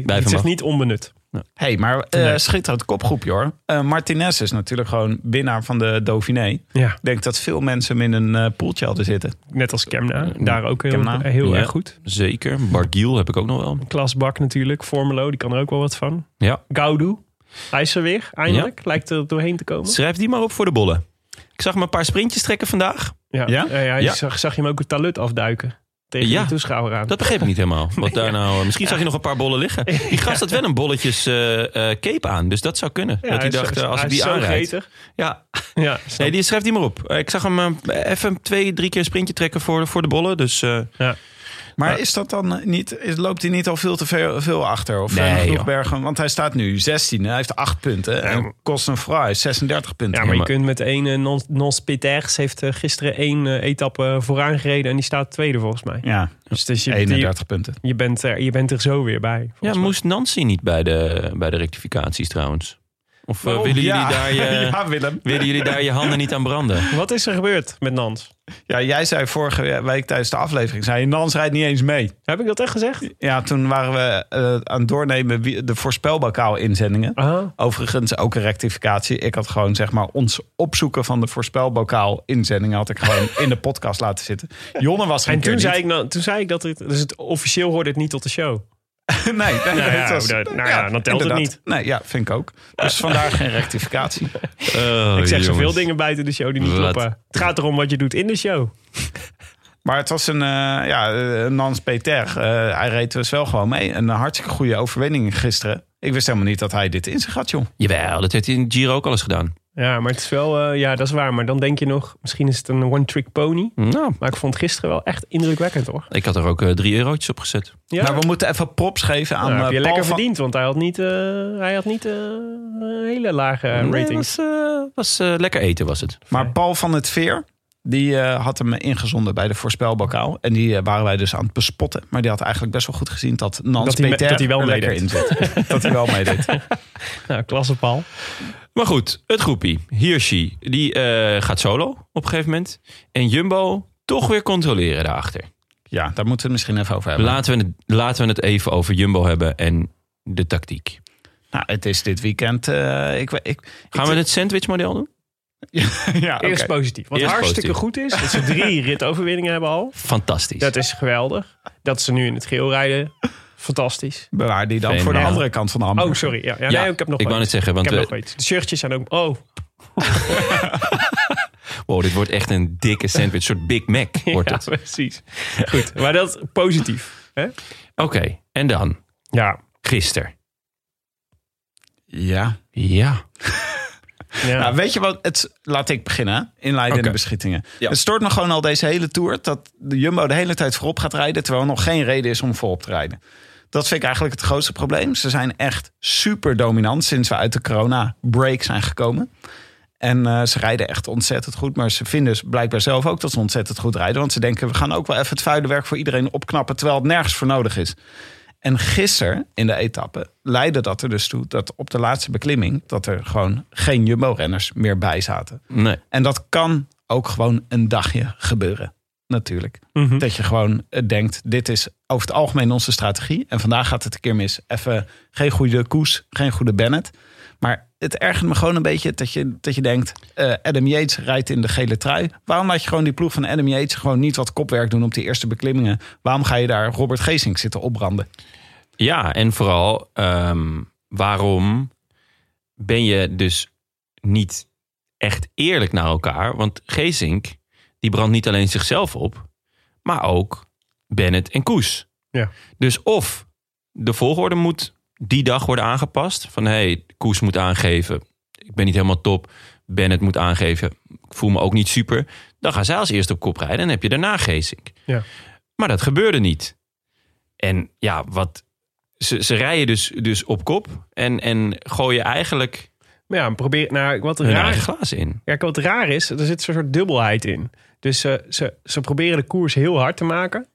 Blijven zich niet onbenut. Hey, maar eh Nee. schitterend kopgroepje hoor. Eh, Martinez is natuurlijk gewoon winnaar van de Dauphiné. Ja, Ik denk dat veel mensen hem in een eh, poeltje hadden zitten. net als Kemna. Daar ook heel, Kemna. heel Ja. erg goed. Zeker. Barguil heb ik ook nog wel. Klasbak natuurlijk. Formelo, die kan er ook wel wat van. Ja. Gaudu. Hij is er weer, eindelijk. Lijkt er doorheen te komen. Schrijf die maar op voor de bollen. Ik zag hem een paar sprintjes trekken vandaag. Ja, Ja? ja? ja, je Ja. Zag, zag je hem ook een talut afduiken. Tegen Ja. de toeschouwer aan. Dat begreep ik niet helemaal. Wat daar nou, misschien zag je nog een paar bollen liggen. Die gast had wel een bolletjes eh, eh, cape aan. Dus dat zou kunnen. Ja, dat hij dacht, eh, als hij ik die zo aanrijd. gretig. Ja, Ja, nee, die schrijft die maar op. Ik zag hem even twee, drie keer een sprintje trekken voor, voor de bollen. Dus eh, Maar is dat dan eh, niet, is, loopt hij niet al veel te veel, veel achter? Of Nee, nee, genoeg joh. bergen? Want hij staat nu 16, hij heeft 8 punten. En Kosten Fry 36 punten. Ja, maar je kunt met één uh, Non- Peters heeft eh, gisteren één eh, etappe vooraan gereden en die staat tweede volgens mij. Ja, Dus, dus je, je, 31 punten. je bent er, je bent er zo weer bij. ja, volgens mij. moest Nancy niet bij de, bij de rectificaties trouwens? Of eh, willen, jullie daar je, ja, Willem. willen jullie daar je handen niet aan branden? Wat is er gebeurd met Nans? Ja, jij zei vorige week tijdens de aflevering, zei je, Nans rijdt niet eens mee. Heb ik dat echt gezegd? Ja, toen waren we eh, aan het doornemen wie- de voorspelbokaal inzendingen. Aha. Overigens ook een rectificatie. Ik had gewoon zeg maar ons opzoeken van de voorspelbokaal inzendingen had ik gewoon in de podcast laten zitten. Jonne was er En toen zei, niet. ik, nou, toen zei ik dat het, dus het officieel hoorde het niet tot de show. nee, nee, Nou ja, het was- nou ja, dan telt het niet. Nee, ja, vind ik ook. Dus vandaar geen rectificatie. Oh, ik zeg zoveel dingen buiten de show die niet Wat? kloppen. Het gaat erom wat je doet in de show. Maar het was een, eh, ja, een Nans Peter. Eh, hij reed dus wel gewoon mee. Een hartstikke goede overwinning gisteren. Ik wist helemaal niet dat hij dit in zich had, joh. Jawel, dat heeft hij in Giro ook al eens gedaan. Ja, maar het is wel, eh, ja, dat is waar. Maar dan denk je nog, misschien is het een one-trick pony. Nou, Maar ik vond gisteren wel echt indrukwekkend hoor. ik had er ook eh, drie eurotjes op gezet. Ja, Maar we moeten even props geven aan Nou, heb eh, je Paul lekker van- verdiend, want hij had niet, eh, hij had niet eh, een hele lage Nee, rating. was, eh, was eh, lekker eten was het. Maar Paul van het Veer, die eh, had hem ingezonden bij de voorspelbokaal. En die eh, waren wij dus aan het bespotten. Maar die had eigenlijk best wel goed gezien dat Nans Dat Peter dat hij wel er lekker in meedeed. zit. dat hij wel meedeed. Nou, klasse Paul. Maar goed, het groepie. Hirschi, die eh, gaat solo op een gegeven moment. En Jumbo toch weer controleren daarachter. Ja, daar moeten we het misschien even over hebben. Laten we, het, laten we het even over Jumbo hebben. En de tactiek? Nou, het is dit weekend. eh, ik, ik, Gaan we het sandwichmodel doen? ja. Eerst positief. Wat Eerst hartstikke positief. goed is, dat ze drie ritoverwinningen hebben al. Fantastisch. Dat is geweldig. Dat ze nu in het geel rijden, fantastisch. Bewaar die dan voor de andere kant van de Oh, hamburger. sorry. Ja, ja, Ja, nee, ik heb nog ik wou net zeggen, Ik want heb we- nog iets. De shirtjes zijn ook... Oh, wow, dit wordt echt een dikke sandwich. Een soort Big Mac wordt ja, het. precies. Goed, maar dat positief. Hè? Oké, en dan Ja. gisteren. Ja. Ja. Ja. Nou, weet je wat? Het, laat ik beginnen. Inleidende Oké. beschietingen. Ja. Het stoort me gewoon al deze hele tour dat de Jumbo de hele tijd voorop gaat rijden. Terwijl er nog geen reden is om voorop te rijden. Dat vind ik eigenlijk het grootste probleem. Ze zijn echt super dominant sinds we uit de corona-break zijn gekomen. En eh, ze rijden echt ontzettend goed. Maar ze vinden dus blijkbaar zelf ook dat ze ontzettend goed rijden. Want ze denken, we gaan ook wel even het vuile werk voor iedereen opknappen. Terwijl het nergens voor nodig is. En gisteren in de etappe leidde dat er dus toe dat op de laatste beklimming... dat er gewoon geen Jumbo-renners meer bij zaten. Nee. En dat kan ook gewoon een dagje gebeuren. Natuurlijk. Mhm. Dat je gewoon eh, denkt, dit is over het algemeen onze strategie. En vandaag gaat het een keer mis. Even geen goede koers, geen goede Bennett. Maar het ergert me gewoon een beetje dat je, dat je denkt... eh, Adam Yates rijdt in de gele trui. Waarom laat je gewoon die ploeg van Adam Yates... gewoon niet wat kopwerk doen op die eerste beklimmingen? Waarom ga je daar Robert Geesink zitten opbranden? Ja, en vooral ehm, waarom ben je dus niet echt eerlijk naar elkaar? Want Geesink, die brandt niet alleen zichzelf op, maar ook Bennett en Koes. Ja. Dus of de volgorde moet die dag worden aangepast. Van hé, hey, Koes moet aangeven, ik ben niet helemaal top. Bennett moet aangeven, ik voel me ook niet super. Dan gaan zij als eerste op kop rijden en heb je daarna Geesink. Ja. Maar dat gebeurde niet. En ja, wat, ze, ze rijden dus, dus op kop en, en gooien eigenlijk Maar ja, probeer... Nou, wat raar, glazen in. ja, wat raar is, er zit zo'n soort dubbelheid in. Dus eh, ze, ze proberen de koers heel hard te maken.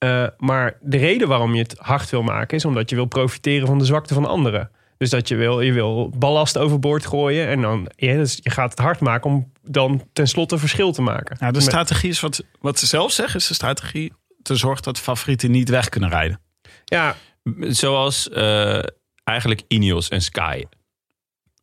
Eh, maar de reden waarom je het hard wil maken... is omdat je wil profiteren van de zwakte van anderen. Dus dat je wil, je wil ballast overboord gooien... en dan ja, dus je gaat het hard maken om dan tenslotte verschil te maken. Nou, de Met- strategie is wat, wat ze zelf zeggen... is de strategie te zorgen dat favorieten niet weg kunnen rijden. ja, Zoals eh, eigenlijk Ineos en Sky.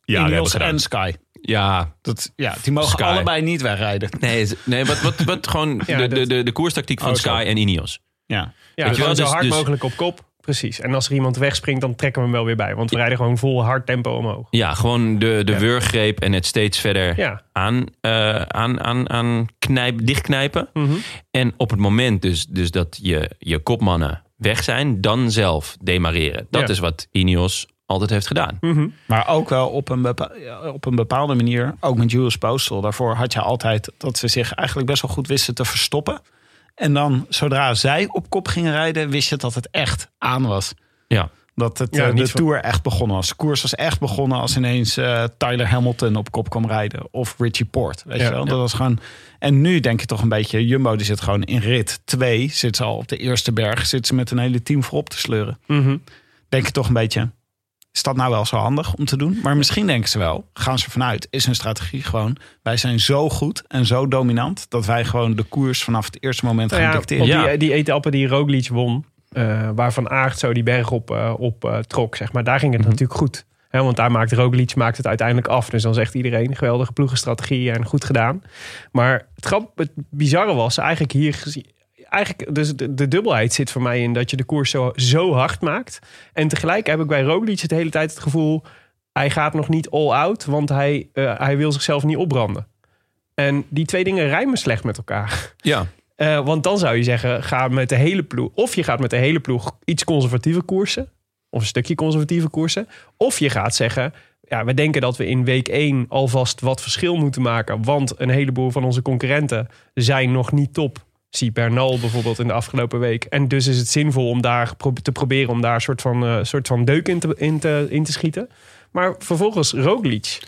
Ja, Ineos gedaan. en Sky. Ja, Dat, ja, die mogen Sky. allebei niet wegrijden. nee, nee wat, wat, wat gewoon Ja, de, de, dat- de, de koerstactiek van Oh, zo. Sky en Ineos. Ja. ja wel, gewoon zo dus- hard dus- mogelijk op kop. Precies. En als er iemand wegspringt, dan trekken we hem wel weer bij. Want we rijden gewoon vol hard tempo omhoog. Ja, gewoon de, de Ja. wurggreep en het steeds verder Ja. aan, eh, aan, aan, aan knijp, dichtknijpen. Mhm. En op het moment dus, dus dat je, je kopmannen weg zijn, dan zelf demareren. Dat Ja. is wat Ineos altijd heeft gedaan. Mhm. Maar ook wel op een, op een bepaalde manier, ook met Jules Postel. Daarvoor had je altijd dat ze zich eigenlijk best wel goed wisten te verstoppen. En dan, zodra zij op kop gingen rijden, wist je dat het echt aan was. Ja. Dat het, Ja, eh, de van- Tour echt begonnen was. De koers was echt begonnen als ineens eh, Tyler Hamilton op kop kwam rijden. Of Richie Port, weet Ja, je wel. ja. Dat was gewoon... En nu denk je toch een beetje, Jumbo die zit gewoon in rit 2. Zit ze al op de eerste berg, zit ze met een hele team voorop te sleuren. Mhm. Denk je toch een beetje, is dat nou wel zo handig om te doen? Maar misschien denken ze wel, gaan ze vanuit, is hun strategie gewoon... wij zijn zo goed en zo dominant... dat wij gewoon de koers vanaf het eerste moment gaan ja, dicteren. Ja. die, die etappe die Roglic won, eh, waarvan Aert zo die berg op, eh, op eh, trok, zeg maar, daar ging het natuurlijk goed. Want daar maakt Roglic maakt het uiteindelijk af. Dus dan zegt iedereen, geweldige ploegenstrategie en goed gedaan. Maar het, grap, het bizarre was eigenlijk hier gezien... Eigenlijk, dus de, de dubbelheid zit voor mij in dat je de koers zo, zo hard maakt. En tegelijk heb ik bij Roglic de hele tijd het gevoel... hij gaat nog niet all out, want hij, eh, hij wil zichzelf niet opbranden. En die twee dingen rijmen slecht met elkaar. Ja. Eh, want dan zou je zeggen, ga met de hele ploeg. Of je gaat met de hele ploeg iets conservatieve koersen. Of een stukje conservatieve koersen. Of je gaat zeggen, ja, we denken dat we in week 1 alvast wat verschil moeten maken. Want een heleboel van onze concurrenten zijn nog niet top. Zie Bernal bijvoorbeeld in de afgelopen week. En dus is het zinvol om daar te proberen om daar een soort van, eh, soort van deuk in te, in, te, in te schieten. Maar vervolgens Roglic.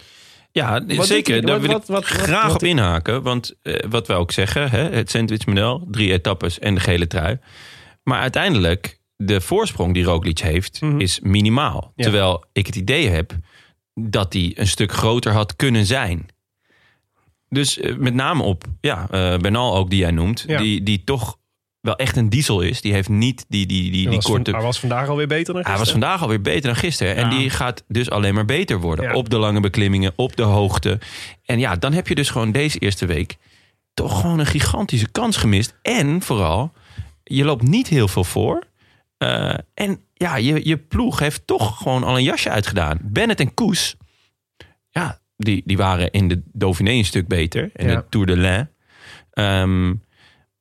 Ja, zeker. hij? Daar wil wat- ik wat- graag op inhaken. Want eh, wat wij ook zeggen, hè, het sandwichmodel, drie etappes en de gele trui. Maar uiteindelijk, de voorsprong die Roglic heeft, Mhm. is minimaal. Ja. Terwijl ik het idee heb dat die een stuk groter had kunnen zijn. Dus eh, met name op ja, eh, Bernal ook, die jij noemt. Ja. Die, die toch wel echt een diesel is. Die heeft niet die, die, die, die van- korte... hij was vandaag alweer beter dan Hij was gisteren. vandaag alweer beter dan gisteren. En die gaat dus alleen maar beter worden. Ja. Op de lange beklimmingen, op de hoogte. En ja, dan heb je dus gewoon deze eerste week... toch gewoon een gigantische kans gemist. En vooral, je loopt niet heel veel voor. Eh, en ja, je, je ploeg heeft toch gewoon al een jasje uitgedaan. Bennett en Koes, ja, die, die waren in de Dauphiné een stuk beter. In Ja. de Tour de l'Ain. Ehm,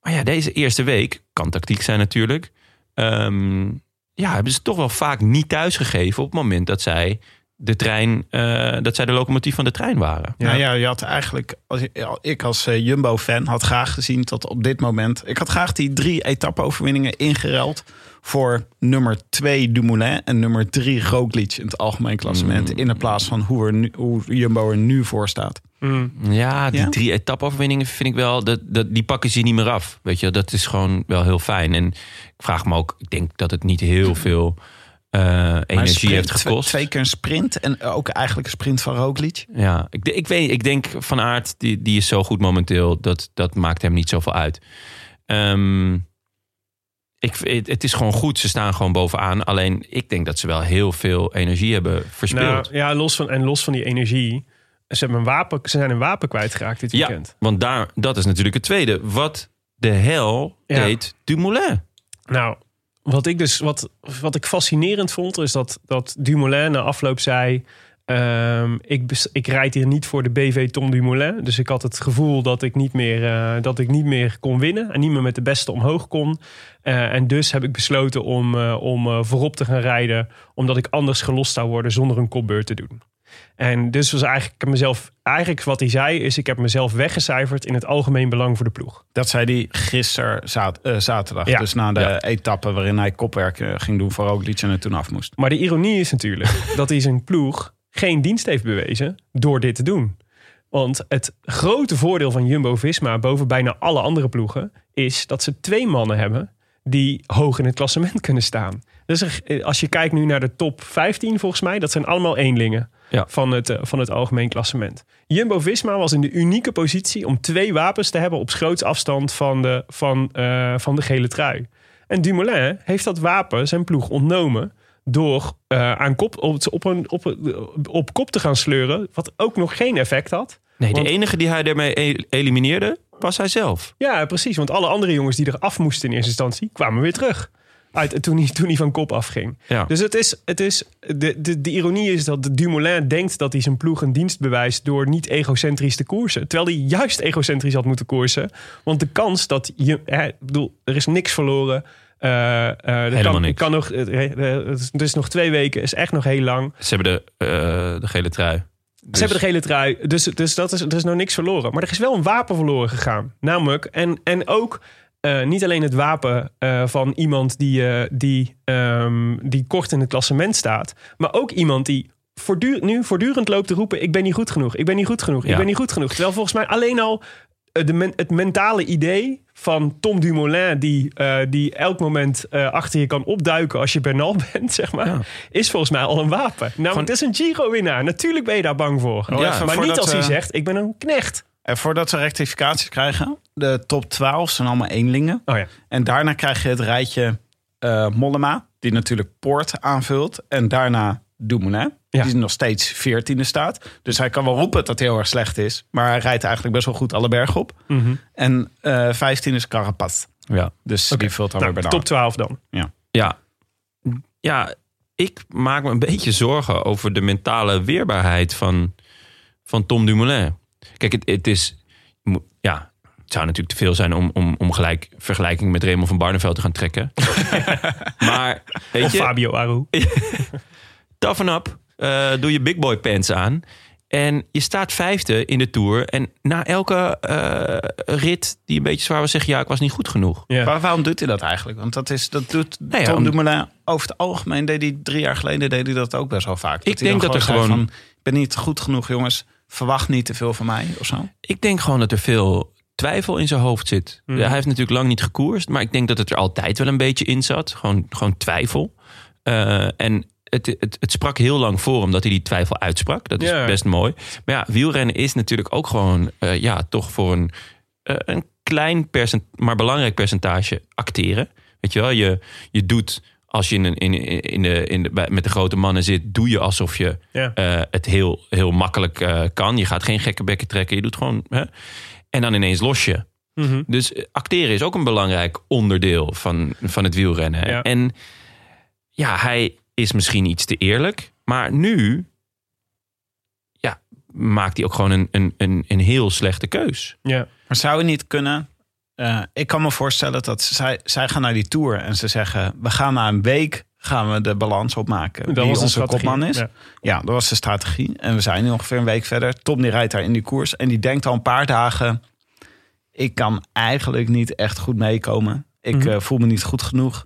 maar ja, deze eerste week, kan tactiek zijn natuurlijk... Ehm, ja, hebben ze toch wel vaak niet thuisgegeven op het moment dat zij de trein, eh, dat zij de locomotief van de trein waren. Ja. Nou ja, je had eigenlijk, als ik, ik als eh, Jumbo-fan had graag gezien tot op dit moment. Ik had graag die drie etappe-overwinningen ingeruild voor nummer 2 Dumoulin en nummer 3 Roglic in het algemeen klassement. In de plaats van hoe, er nu, hoe Jumbo er nu voor staat. Mm. Ja, die Ja? drie etappe-overwinningen vind ik wel, dat, dat, die pakken ze niet meer af. Weet je, dat is gewoon wel heel fijn. En ik vraag me ook, ik denk dat het niet heel veel eh, energie sprint, heeft twee- gekost. Twee keer een sprint en ook eigenlijk een sprint van Roglic. Ja, ik, ik, weet, ik denk Van Aert, die, die is zo goed momenteel, dat, dat maakt hem niet zoveel uit. Ehm, ik, het, is gewoon goed, ze staan gewoon bovenaan. Alleen ik denk dat ze wel heel veel energie hebben verspeeld. Nou, ja, los van, en los van die energie. Ze, hebben een wapen, ze zijn een wapen kwijtgeraakt dit ja, weekend. want daar, dat is natuurlijk het tweede. Wat de hel Ja. deed Dumoulin? Nou, wat ik dus wat, wat ik fascinerend vond, is dat, dat Dumoulin na afloop zei. Ehm, ik, ik rijd hier niet voor de BV Tom Dumoulin. Dus ik had het gevoel dat ik niet meer, eh, dat ik niet meer kon winnen. En niet meer met de beste omhoog kon. Eh, en dus heb ik besloten om, eh, om voorop te gaan rijden. Omdat ik anders gelost zou worden zonder een kopbeurt te doen. En dus was eigenlijk mezelf. Eigenlijk wat hij zei is: ik heb mezelf weggecijferd in het algemeen belang voor de ploeg. Dat zei hij gisteren zat- zaterdag. Ja. Dus na de Ja. etappe waarin hij kopwerk ging doen voor Roglic en er toen af moest. Maar de ironie is natuurlijk dat hij zijn ploeg geen dienst heeft bewezen door dit te doen. Want het grote voordeel van Jumbo-Visma boven bijna alle andere ploegen... is dat ze twee mannen hebben die hoog in het klassement kunnen staan. Dus als je kijkt nu naar de top 15 volgens mij... dat zijn allemaal eenlingen Ja. van, het, eh, van het algemeen klassement. Jumbo-Visma was in de unieke positie om twee wapens te hebben... op groots afstand van de, van, eh, van de gele trui. En Dumoulin heeft dat wapen zijn ploeg ontnomen door eh, aan kop, op, op, een, op, op kop te gaan sleuren, wat ook nog geen effect had. Nee, Want- de enige die hij daarmee elimineerde, was hij zelf. Ja, precies, want alle andere jongens die er af moesten in eerste instantie, kwamen weer terug. Uit, toen, hij, toen hij van kop afging. Ja. Dus het is, het is, de, de, de ironie is dat Dumoulin denkt dat hij zijn ploeg een dienst bewijst door niet egocentrisch te koersen. Terwijl hij juist egocentrisch had moeten koersen. Want de kans dat je, hè, ik bedoel, er is niks verloren. Helemaal kan. Kan nog, eh, het is- nog twee weken, is echt nog heel lang. Ze hebben de, de gele trui. Dus- Ze hebben de gele trui, dus, dus dat is, er is nog niks verloren. Maar er is wel een wapen verloren gegaan. Namelijk, en, en ook niet alleen het wapen van iemand die, die, ehm, die kort in het klassement staat, maar ook iemand die voortdurend, nu voortdurend loopt te roepen: Ik ben niet goed genoeg, ik ben niet goed genoeg, ik ben niet goed genoeg. Terwijl volgens mij alleen al de men- het mentale idee van Tom Dumoulin, die, eh, die elk moment eh, achter je kan opduiken als je Bernal bent, zeg maar, Ja. is volgens mij al een wapen. Nou, het is een Giro-winnaar. Natuurlijk ben je daar bang voor. Oh, Ja, even maar niet als hij zegt, ik ben een knecht. En voordat we rectificaties krijgen, de top 12 zijn allemaal eenlingen. Oh ja. En daarna krijg je het rijtje eh, Mollema, die natuurlijk Poort aanvult. En daarna Dumoulin, Ja. die nog steeds 14e staat. Dus hij kan wel roepen dat hij heel erg slecht is. Maar hij rijdt eigenlijk best wel goed alle bergen op. Mhm. En eh 15 is Carapaz. Ja. Dus die vult dan Nou, weer bij top 12 dan. Ja. ja, ik maak me een beetje zorgen over de mentale weerbaarheid van, van Tom Dumoulin. Kijk, het, het is. Ja, het zou natuurlijk te veel zijn om, om, om gelijk vergelijking met Raymond van Barneveld te gaan trekken. maar weet Of je, Fabio Aru. toughen up. Eh, doe je big boy pants aan. En je staat vijfde in de Tour. En na elke eh, rit die een beetje zwaar was, zeg je... ja, ik was niet goed genoeg. Ja. Maar waarom doet hij dat eigenlijk? Want dat, is, dat doet Nou ja, Tom om- Dumoulin over het algemeen. Deed hij drie jaar geleden deed hij dat ook best wel vaak. Ik denk dat er gewoon- Van, ik ben niet goed genoeg, jongens. Verwacht niet te veel van mij of zo. Ik denk gewoon dat er veel twijfel in zijn hoofd zit. Mhm. Ja, hij heeft natuurlijk lang niet gekoerst, maar ik denk dat het er altijd wel een beetje in zat. Gewoon, gewoon twijfel. Eh, en het, het, het sprak heel lang voor hem dat hij die twijfel uitsprak. Dat is Ja. best mooi. Maar ja, wielrennen is natuurlijk ook gewoon, eh, ja, toch voor een, eh, een klein percent, maar belangrijk percentage acteren. Weet je wel, je, je doet als je in, een- in, in de, in de, met de grote mannen zit, doe je alsof je Ja. eh, het heel, heel makkelijk kan. Je gaat geen gekke bekken trekken, je doet gewoon. Hè? En dan ineens los je. Mhm. Dus acteren is ook een belangrijk onderdeel van, van het wielrennen. Ja. En ja, hij is misschien iets te eerlijk. Maar nu ja, maakt hij ook gewoon een, een, een, een heel slechte keus. Ja. Maar zou het niet kunnen? eh, ik kan me voorstellen dat zij, zij gaan naar die tour en ze zeggen: we gaan na een week gaan we de balans opmaken. Dat wie onze strategie, kopman is. ja. Ja. dat was de strategie. En we zijn nu ongeveer een week verder. Tom die rijdt daar in die koers en die denkt al een paar dagen: ik kan eigenlijk niet echt goed meekomen. Ik Mhm. eh, voel me niet goed genoeg.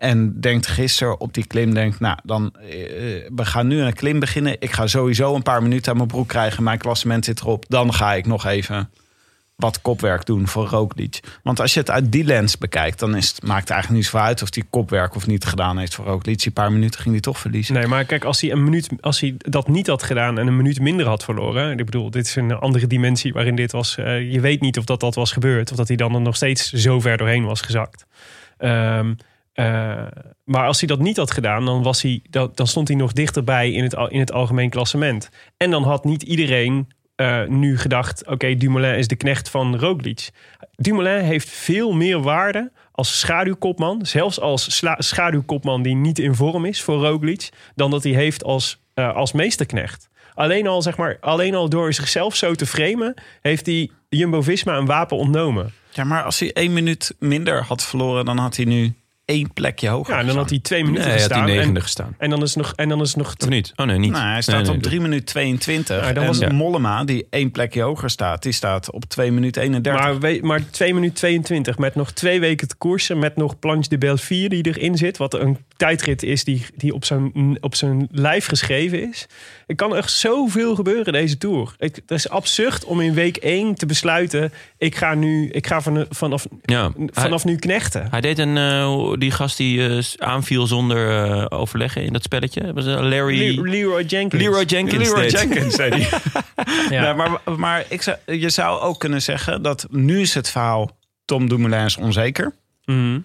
En denkt gisteren op die klim, denkt, nou, dan, eh, we gaan nu een klim beginnen. Ik ga sowieso een paar minuten aan mijn broek krijgen. Mijn klassement zit erop. Dan ga ik nog even wat kopwerk doen voor Roglic. Want als je het uit die lens bekijkt, dan is het, maakt het eigenlijk niet zo uit of die kopwerk of niet gedaan heeft voor Roglic. Die paar minuten ging hij toch verliezen. Nee, maar kijk, als hij, een minuut, als hij dat niet had gedaan en een minuut minder had verloren. Ik bedoel, dit is een andere dimensie waarin dit was. eh, je weet niet of dat, dat was gebeurd. Of dat hij dan er nog steeds zo ver doorheen was gezakt. Ehm, eh, maar als hij dat niet had gedaan, dan, was hij, dan, stond hij nog dichterbij in het, in het algemeen klassement. En dan had niet iedereen eh, nu gedacht: oké, Dumoulin is de knecht van Roglic. Dumoulin heeft veel meer waarde als schaduwkopman, zelfs als schaduwkopman die niet in vorm is voor Roglic, dan dat hij heeft als, eh, als meesterknecht. Alleen al, zeg maar, alleen al door zichzelf zo te framen, heeft hij Jumbo-Visma een wapen ontnomen. Ja, maar als hij één minuut minder had verloren, dan had hij nu één plekje hoger. Ja, en dan had hij twee minuten Nee, hij had gestaan. die negende en, gestaan. en dan is nog, en dan is nog Of niet? Oh nee, niet. Nou, hij staat Nee, nee, op 3 minuten 22. Ja, dan en was Mollema, die één plekje hoger staat, die staat op 2 minuten 31. Maar, we- maar 2 minuten 22 met nog twee weken te koersen. Met nog Planche de Belfier die erin zit. Wat een tijdrit is die, die op, zijn, op zijn lijf geschreven is. Er kan echt zoveel gebeuren deze Tour. Ik, het is absurd om in week 1 te besluiten... ik ga, nu, ik ga van, vanaf, Ja, vanaf nu knechten. Hij deed een, eh, die gast die eh, aanviel zonder eh, overleggen in dat spelletje. Was Larry... Le- Leroy Jenkins. Leroy Jenkins. Leroy deed. Jenkins, zei hij. Ja. Ja, maar maar ik zou, je zou ook kunnen zeggen dat nu is het verhaal Tom Dumoulin is onzeker. Mhm.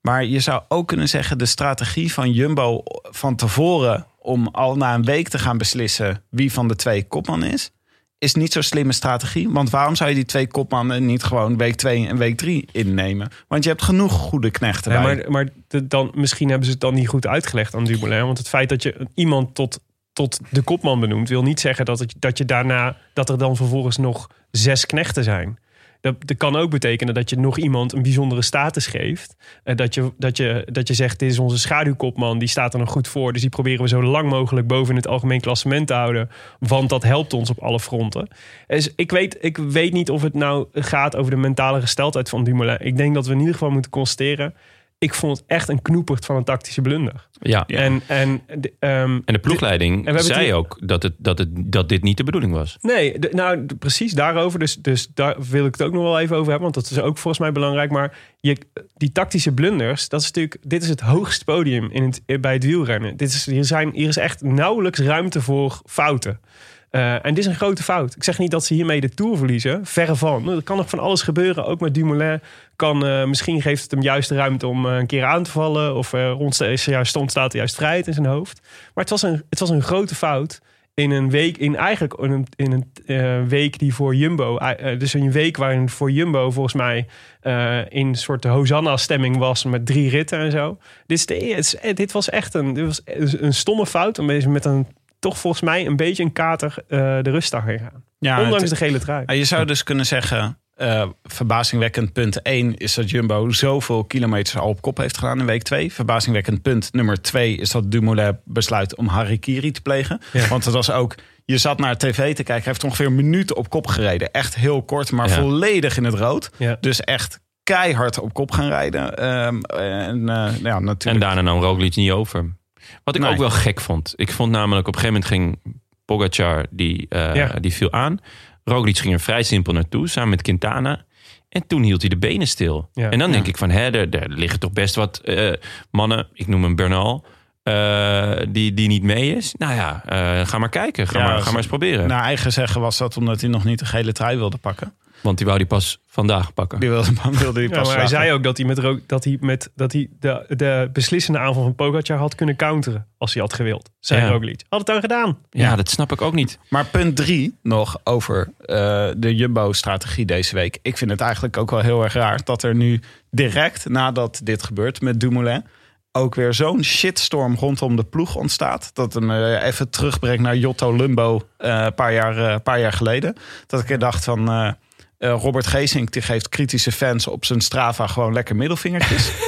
Maar je zou ook kunnen zeggen de strategie van Jumbo van tevoren om al na een week te gaan beslissen wie van de twee kopman is, is niet zo'n slimme strategie. Want waarom zou je die twee kopmannen niet gewoon week 2 en week 3 innemen? Want je hebt genoeg goede knechten Ja, bij. maar maar de- dan, misschien hebben ze het dan niet goed uitgelegd aan Dumoulin. Want het feit dat je iemand tot, tot de kopman benoemt... wil niet zeggen dat, het, dat je daarna... dat er dan vervolgens nog zes knechten zijn. Dat, dat kan ook betekenen dat je nog iemand een bijzondere status geeft. Eh, dat, je, dat, je, dat je zegt, dit is onze schaduwkopman, die staat er nog goed voor. Dus die proberen we zo lang mogelijk boven het algemeen klassement te houden. Want dat helpt ons op alle fronten. Dus ik weet, ik weet niet of het nou gaat over de mentale gesteldheid van Dumoulin. Ik denk dat we in ieder geval moeten constateren... ik vond het echt een knoepert van een tactische blunder. Ja. En, en, de- ehm, En de ploegleiding zei ook dat, het, dat, het, dat dit niet de bedoeling was. Nee, de- nou precies daarover. Dus, dus daar wil ik het ook nog wel even over hebben. Want dat is ook volgens mij belangrijk. Maar je, die tactische blunders, dat is natuurlijk, dit is het hoogste podium in het, bij het wielrennen. Dit is, hier, zijn, hier is echt nauwelijks ruimte voor fouten. Eh, en dit is een grote fout. Ik zeg niet dat ze hiermee de Tour verliezen. Verre van. Er kan nog van alles gebeuren. Ook met Dumoulin. Kan, eh, misschien geeft het hem juist de ruimte om eh, een keer aan te vallen. Of rond is er juist, ontstaat er juist vrijheid in zijn hoofd. Maar het was een, het was een grote fout in een week, in eigenlijk in een, week die voor Jumbo, dus een week waarin voor Jumbo volgens mij in een soort Hosanna-stemming was met drie ritten en zo. Dit, is eh, dit was echt een, dit was een stomme fout om met een toch volgens mij een beetje een kater eh, de rustdag in gaan. Ja, Ondanks het- de gele trui. Ja, Je zou dus kunnen zeggen, eh, verbazingwekkend punt 1 is dat Jumbo zoveel kilometers al op kop heeft gedaan in week 2. Verbazingwekkend punt nummer 2 is dat Dumoulin besluit om harikiri te plegen. Ja. Want het was ook, je zat naar tv te kijken, hij heeft ongeveer een minuut op kop gereden. Echt heel kort, maar Ja. volledig in het rood. Ja. Dus echt keihard op kop gaan rijden. Ehm, en eh, ja, En natuurlijk. daarna nam Roglic niet over. Wat ik Nee. ook wel gek vond. Ik vond namelijk op een gegeven moment ging Pogacar, die, eh, Ja. die viel aan. Roglic ging er vrij simpel naartoe, samen met Quintana. En toen hield hij de benen stil. Ja. En dan denk Ja. ik van, hè, er, er liggen toch best wat eh, mannen, ik noem hem Bernal, eh, die, die niet mee is. Nou ja, ga maar kijken. Ga, Ja, maar, ga maar eens proberen. Naar eigen zeggen was dat omdat hij nog niet de gele trui wilde pakken. Want die wou die pas vandaag pakken. Die wilde, wilde die Ja, pas maar hij zei ook dat hij, met, dat hij, met, dat hij de, de beslissende aanval van Pogacar had kunnen counteren. Als hij had gewild. Zei Ja. Roglic. Had het dan gedaan. Ja, dat snap ik ook niet. Maar punt drie nog over eh, de Jumbo-strategie deze week. Ik vind het eigenlijk ook wel heel erg raar dat er nu direct nadat dit gebeurt met Dumoulin... ook weer zo'n shitstorm rondom de ploeg ontstaat. Dat hem eh, even terugbrengt naar Jotto Lumbo eh, een paar, jaar, eh, paar jaar geleden. Dat ik dacht van... eh, Robert Geesink die geeft kritische fans op zijn Strava gewoon lekker middelvingertjes.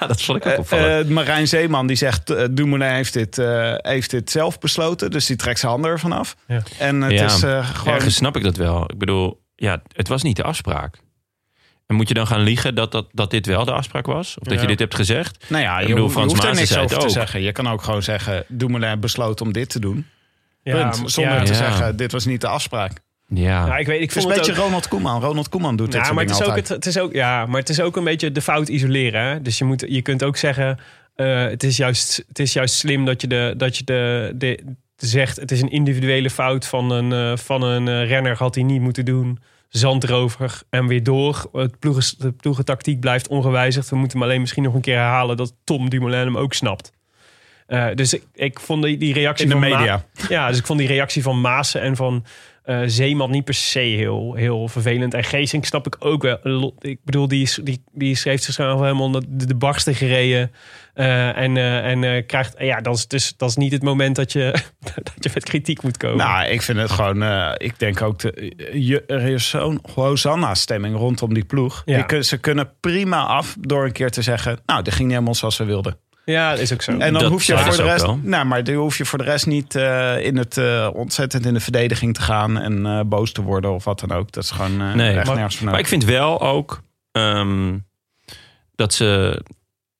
Ja, dat vond ik ook Eh, opvallend. eh, Marijn Zeeman die zegt, Dumoulin heeft dit, eh, heeft dit zelf besloten. Dus die trekt zijn handen ervan af. Ja. En het Ja, is eh, gewoon... Ergens snap ik dat wel. Ik bedoel, ja, het was niet de afspraak. En moet je dan gaan liegen dat, dat, dat dit wel de afspraak was? Of dat Ja. je dit hebt gezegd? Nou ja, Ik je, bedoel, je Frans hoeft er niks over te ook. zeggen. Je kan ook gewoon zeggen, Dumoulin besloot om dit te doen. Ja, Punt. Zonder ja. te Ja. zeggen, dit was niet de afspraak. Ja. Ja, ik weet, ik Het is een beetje ook, Ronald Koeman. Ronald Koeman doet dit ja, maar het is, ook, het, is ook, ja, maar het is ook een beetje de fout isoleren. Hè? Dus je, moet, je kunt ook zeggen, eh, het, is juist, het is juist slim dat je, de, dat je de, de, zegt... het is een individuele fout van een, eh, van een eh, renner, had hij niet moeten doen. Zand erover en weer door. Het ploegen, de ploegentactiek blijft ongewijzigd. We moeten hem alleen misschien nog een keer herhalen... dat Tom Dumoulin hem ook snapt. Eh, dus ik, ik vond die, die reactie In de van Ma- media. ja, dus ik vond die reactie van Maassen en van eh, Zeeman niet per se heel, heel vervelend. En Geesink snap ik ook wel. Ik bedoel, die, die, die heeft zichzelf helemaal de, de barsten gereden. Eh, en eh, en krijgt, ja, dat is, dus, dat is niet het moment dat je, dat je met kritiek moet komen. Nou, ik vind het gewoon... ik denk ook, de, je, er is zo'n Hosanna-stemming rondom die ploeg. Ja. Die kun- ze kunnen prima af door een keer te zeggen... nou, dit ging niet helemaal zoals we wilden. Ja, dat is ook zo. En dan Dat hoef je voor ze de rest, nou, maar dan hoef je voor de rest niet eh, in het eh, ontzettend in de verdediging te gaan en eh, boos te worden of wat dan ook. Dat is gewoon eh Nee, echt maar- nergens voor Maar ik vind wel ook ehm, dat ze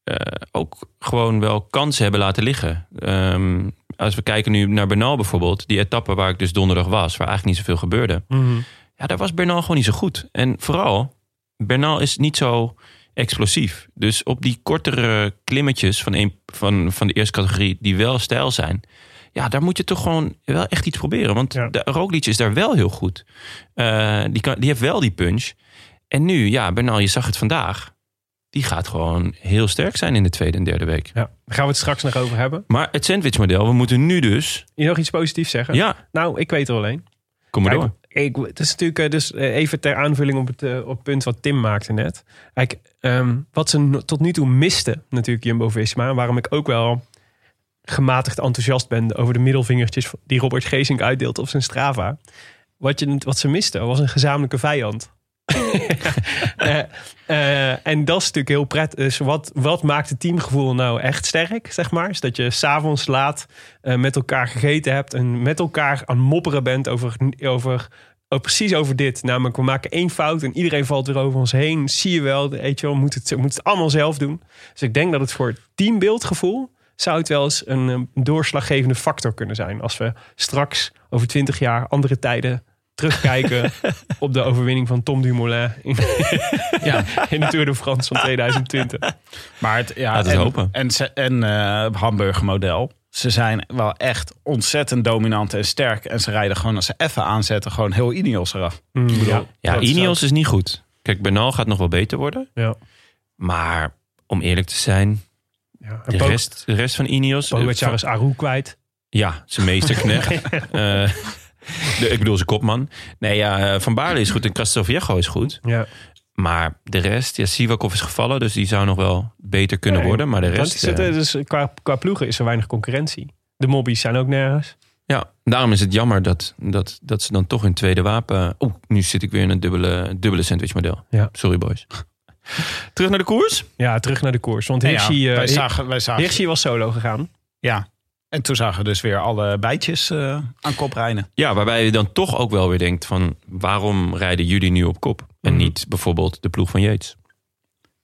eh, ook gewoon wel kansen hebben laten liggen. Ehm, als we kijken nu naar Bernal bijvoorbeeld, die etappe waar ik dus donderdag was, waar eigenlijk niet zoveel gebeurde. Mhm. Ja, daar was Bernal gewoon niet zo goed. En vooral, Bernal is niet zo explosief. Dus op die kortere klimmetjes van, een, van, van de eerste categorie, die wel stijl zijn. Ja, daar moet je toch gewoon wel echt iets proberen. Want Ja. de Roglic is daar wel heel goed. Eh, die, kan, die heeft wel die punch. En nu, ja, Bernal, je zag het vandaag. Die gaat gewoon heel sterk zijn in de tweede en derde week. Ja, daar gaan we het straks nog over hebben. Maar het sandwichmodel, we moeten nu dus... Je nog iets positiefs zeggen? Ja, Nou, ik weet er alleen. kom maar Kijk, door. Ik, het is natuurlijk eh, dus eh, even ter aanvulling op het, eh, op punt wat Tim maakte net. Kijk, ehm, wat ze tot nu toe misten, natuurlijk Jumbo-Visma, waarom ik ook wel gematigd enthousiast ben over de middelvingertjes die Robert Geesink uitdeelt op zijn Strava. Wat, je, wat ze misten was een gezamenlijke vijand. Eh, eh, en dat is natuurlijk heel prettig. Dus wat, wat maakt het teamgevoel nou echt sterk, zeg maar? Is dat je s'avonds laat eh, met elkaar gegeten hebt en met elkaar aan mopperen bent over, over oh, precies over dit. Namelijk, we maken één fout en iedereen valt weer over ons heen. Zie je wel, weet je wel, we moeten het, we moeten het allemaal zelf doen. Dus ik denk dat het voor het teambeeldgevoel zou het wel eens een, eh, doorslaggevende factor kunnen zijn. Als we straks over twintig jaar andere tijden terugkijken op de overwinning van Tom Dumoulin in, Ja. in de Tour de France van 2020. Maar het, ja, en, hopen. En, ze- en eh Hamburg model. Ze zijn wel echt ontzettend dominant en sterk. En ze rijden gewoon, als ze even aanzetten, gewoon heel Ineos eraf. Mm, ja. Ineos is niet goed. Kijk, Bernal gaat nog wel beter worden. Ja. Maar om eerlijk te zijn, Ja. De rest, de rest van Ineos... eh, Pogacar is Aru kwijt. Ja, zijn meesterknecht. Eh, de, ik bedoel zijn kopman. Nee, ja, eh, Van Baarle is goed en Castelviejo is goed. Ja. Maar de rest, ja, Sivakov is gevallen, dus die zou nog wel beter kunnen worden. Maar de rest, is het, dus qua, qua ploegen is er weinig concurrentie. De mobbies zijn ook nergens. ja, daarom is het jammer dat, dat, dat ze dan toch hun tweede wapen... Oeh, nu zit ik weer in een dubbele, dubbele sandwichmodel. Ja. Sorry boys. Terug naar de koers. Ja, terug naar de koers. Want Ja, Hirschi, eh, wij Hi- zagen, wij zagen, Hirschi was solo gegaan. ja. En toen zagen we dus weer alle bijtjes eh, aan kop rijden. Ja, waarbij je dan toch ook wel weer denkt van... waarom rijden jullie nu op kop? En Mhm. niet bijvoorbeeld de ploeg van Yates.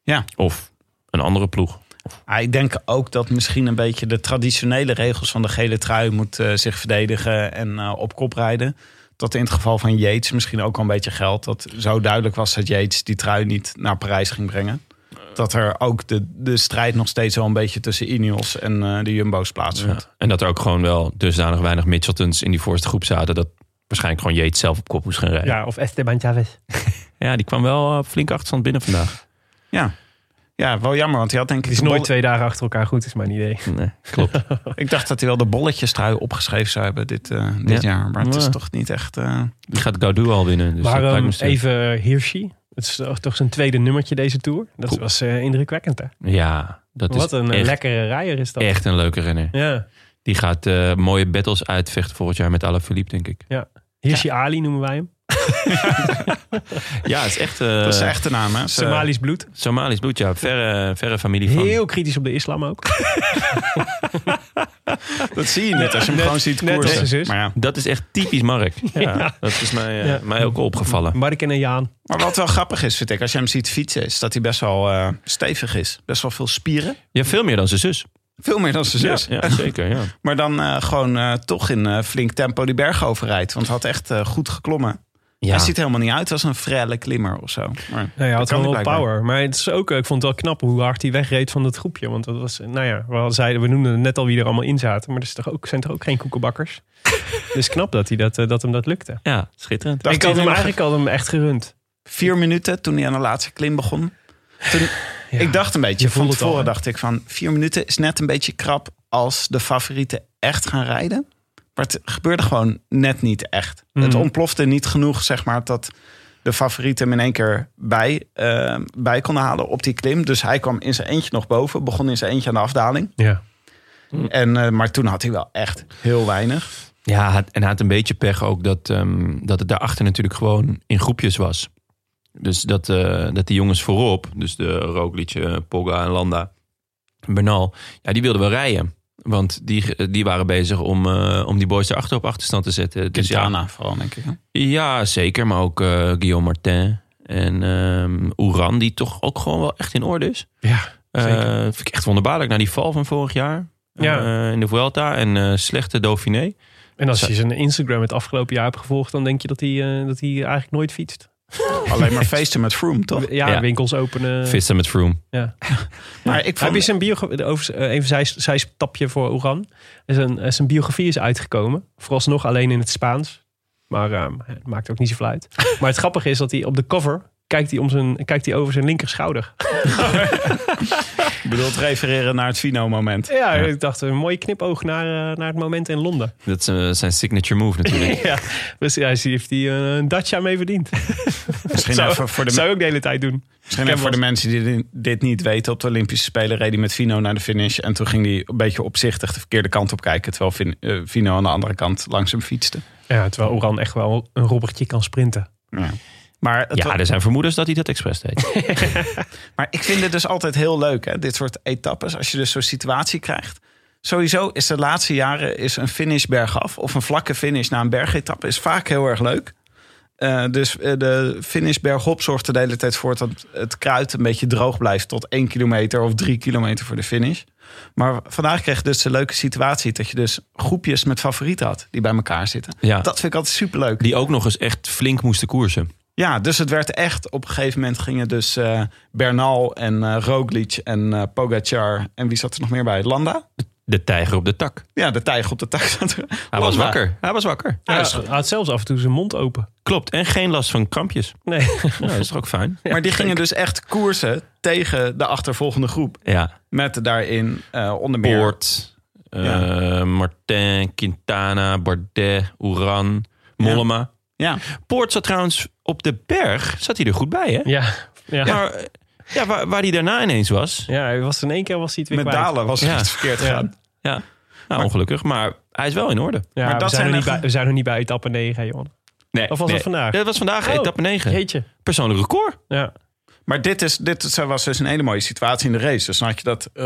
Ja. Of een andere ploeg. Ah, ik denk ook dat misschien een beetje de traditionele regels van de gele trui moet eh, zich verdedigen en eh, op kop rijden. Dat in het geval van Yates misschien ook al een beetje geldt. Dat zo duidelijk was dat Yates die trui niet naar Parijs ging brengen. Dat er ook de, de strijd nog steeds wel een beetje tussen Ineos en eh, de Jumbo's plaatsvond. Ja. En dat er ook gewoon wel dusdanig weinig Mitcheltons in die voorste groep zaten. Dat waarschijnlijk gewoon Yates zelf op kop moest gaan rijden. Ja, Ja, of Esteban Chavez. die kwam wel op flink achterstand binnen vandaag. Ja. ja, wel jammer, want hij had denk ik... Het is nooit twee dagen achter elkaar goed, is mijn idee. Nee, klopt. Ik dacht dat hij wel de bolletjestrui opgeschreven zou hebben dit, eh, dit Ja. jaar. Maar het is Ja. toch niet echt... eh, Die gaat Gaudu al winnen. Dus maar ehm, even Hirschi. Het is toch- zijn tweede nummertje deze Tour. Dat Cool. was eh, indrukwekkend, hè? Ja, dat Wat is een eh, echt, lekkere rijder is dat. echt een leuke renner. Ja. Die gaat eh, mooie battles uitvechten volgend jaar met Alaphilippe, denk ik. Hirschi Ali noemen wij hem. Ja, het is echt... eh, dat is echt de naam, hè? Somalisch bloed. Somalisch bloed, ja. Verre, verre familie van. Heel kritisch op de islam ook. Dat zie je niet als je hem Net- gewoon ziet net koersen. Maar, ja. Dat is echt typisch Mark. Ja, dat is mij, eh, Ja. mij ook opgevallen. Mark en Jaan. maar wat wel grappig is, vind ik, als je hem ziet fietsen... is dat hij best wel eh, stevig is. Best wel veel spieren. Ja, veel meer dan zijn zus. Veel meer dan zijn zus. Ja, ja, zeker. Ja. Maar dan eh, gewoon eh, toch in eh, flink tempo die berg overrijdt. Want hij had echt goed geklommen. Ja. Hij ziet helemaal niet uit als een frelle klimmer of zo. Maar, Nou ja, hij had wel blijkbaar. power. Maar het is ook, eh, ik vond het wel knap hoe hard hij wegreed van dat groepje. Want dat was, nou ja, we, hadden- zeiden, we noemden net al wie er allemaal in zaten. Maar er is toch ook, zijn toch ook geen koekenbakkers? dus knap dat, hij dat, eh, dat hem dat lukte. ja, schitterend. Dacht ik had hij hem eigenlijk al hem echt gerund. Vier minuten toen hij aan de laatste klim begon. Toen, Ja. Ik dacht een beetje, Je van al, tevoren dacht ik van... vier minuten is net een beetje krap als de favorieten echt gaan rijden. Maar het gebeurde gewoon net niet echt. Het Mhm. ontplofte niet genoeg, zeg maar, dat de favorieten hem in één keer bij, eh, bij konden halen op die klim. Dus hij kwam in zijn eentje nog boven, begon in zijn eentje aan de afdaling. Ja. En, eh, maar toen had hij wel echt heel weinig. Ja, en hij had een beetje pech ook dat, ehm, dat het daarachter natuurlijk gewoon in groepjes was. Dus dat, eh, dat die jongens voorop, dus de Roglic, Pogga en Landa, Bernal, ja, die wilden wel rijden. Want die, die waren bezig om, eh, om die boys erachter op achterstand te zetten. Dus ja, Quintana vooral, denk ik. hè? ja, zeker. Maar ook eh, Guillaume Martin en ehm Oeran, die toch ook gewoon wel echt in orde is. Ja, Eh, vind ik echt wonderbaarlijk. Na die val van vorig jaar Ja. eh, in de Vuelta en eh, slechte Dauphiné. En als je zijn Instagram het afgelopen jaar hebt gevolgd... dan denk je dat hij, eh, dat hij eigenlijk nooit fietst. Alleen maar feesten met Froome, toch? Ja, Ja. winkels openen. Vissen met Froome. Ja. Maar ik Heb vond, je zijn biografie, over, eh, even zij, zij stapje voor Oran. Zijn, eh, zijn biografie is uitgekomen. Vooralsnog alleen in het Spaans. Maar eh, het maakt ook niet zoveel uit. Maar het grappige is dat hij op de cover kijkt hij, om zijn, kijkt hij over zijn linkerschouder. je bedoelt refereren naar het Fino-moment. Ja, ik dacht een mooie knipoog naar, eh, naar het moment in Londen. Dat is eh, zijn signature move natuurlijk. ja, dus ja, hij heeft hij eh, een Dacia mee verdiend. Misschien zou, even voor de, zou ik de hele tijd doen. misschien even voor de mensen die dit- niet weten. Op de Olympische Spelen reed hij met Fino naar de finish. En toen ging hij een beetje opzichtig de verkeerde kant op kijken. Terwijl Fin- Fino aan de andere kant langs hem fietste. Ja, terwijl Oran echt wel een robbertje kan sprinten. Ja. Maar, Ja, er zijn vermoedens dat hij dat expres deed. maar ik vind het dus altijd heel leuk, hè? dit soort etappes. Als je dus zo'n situatie krijgt. Sowieso is de laatste jaren is een finish bergaf. Of een vlakke finish na een bergetappe is vaak heel erg leuk. Eh, dus eh, de finish bergop zorgt er de hele tijd voor dat het kruid een beetje droog blijft tot één kilometer of drie kilometer voor de finish. Maar vandaag kreeg je dus de leuke situatie dat je dus groepjes met favorieten had die bij elkaar zitten. Ja. Dat vind ik altijd superleuk. Die ook nog eens echt flink moesten koersen. Ja, dus het werd echt op een gegeven moment gingen dus eh, Bernal en eh Roglic en eh Pogacar en wie zat er nog meer bij? Landa? De tijger op de tak. Ja, de tijger op de tak zat er. Hij was wakker. Hij was wakker. Ja, hij had zelfs af en toe zijn mond open. Klopt. En geen last van krampjes. Nee. Ja, dat is toch ook fijn? Maar die gingen dus echt koersen tegen de achtervolgende groep. Ja. Met daarin eh, onder meer... Poort, eh, Martin, Quintana, Bardet, Oeran, Mollema. Ja, Poort zat trouwens op de berg. Zat hij er goed bij, hè? Ja, ja. Maar eh, ja, waar, waar hij daarna ineens was. ja hij was in één keer was hij het weer met kwijt. Dalen was het Ja. iets verkeerd gegaan. Ja, nou, ongelukkig. Maar hij is wel in orde. Ja, Maar we, dat zijn zijn nog niet echt- bij, we zijn nog niet bij etappe 9, joh. Nee, Of was dat vandaag? Ja, dat was vandaag, Oh. etappe 9. Jeetje. Persoonlijk record. Ja. Maar dit, is, dit was dus een hele mooie situatie in de race. Dus dan had je dat... eh,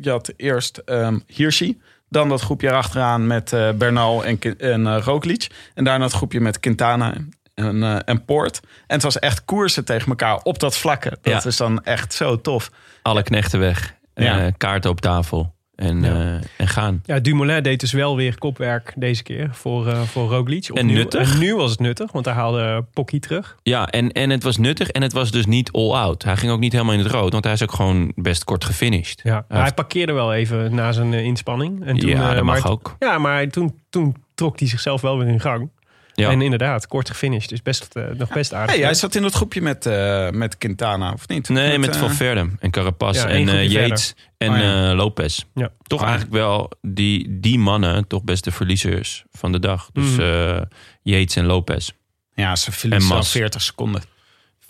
je had eerst ehm Hirschi. Dan dat groepje erachteraan met eh, Bernal en, en Roglic. En daarna het groepje met Quintana en, eh, en Poort. En het was echt koersen tegen elkaar op dat vlakke. Dat Ja. is dan echt zo tof. Alle knechten weg. Ja. kaarten op tafel. En, Ja. eh, en gaan. ja, Dumoulin deed dus wel weer kopwerk deze keer voor, eh voor Roglic. En Opnieuw. nuttig. En nu was het nuttig, want hij haalde Pocky terug. Ja, en, en het was nuttig. En het was dus niet all out. Hij ging ook niet helemaal in het rood. Want hij is ook gewoon best kort gefinished. Ja. Hij parkeerde wel even na zijn eh, inspanning. En toen, ja, eh, dat mag maar, ook. Ja, maar toen, toen trok hij zichzelf wel weer in gang. Ja. En inderdaad, kort gefinished. Dus best, eh, nog best aardig. Hey, hij zat in dat groepje met, eh, met Quintana, of niet? Nee, met eh, Valverde en Carapaz Ja, en eh, Yates en Oh, ja. eh, Lopez. Ja. Toch Oh, ja. eigenlijk wel die, die mannen toch best de verliezers van de dag. Dus eh, Yates en Lopez. Ja, ze verliezen En al Mas. 40 seconden.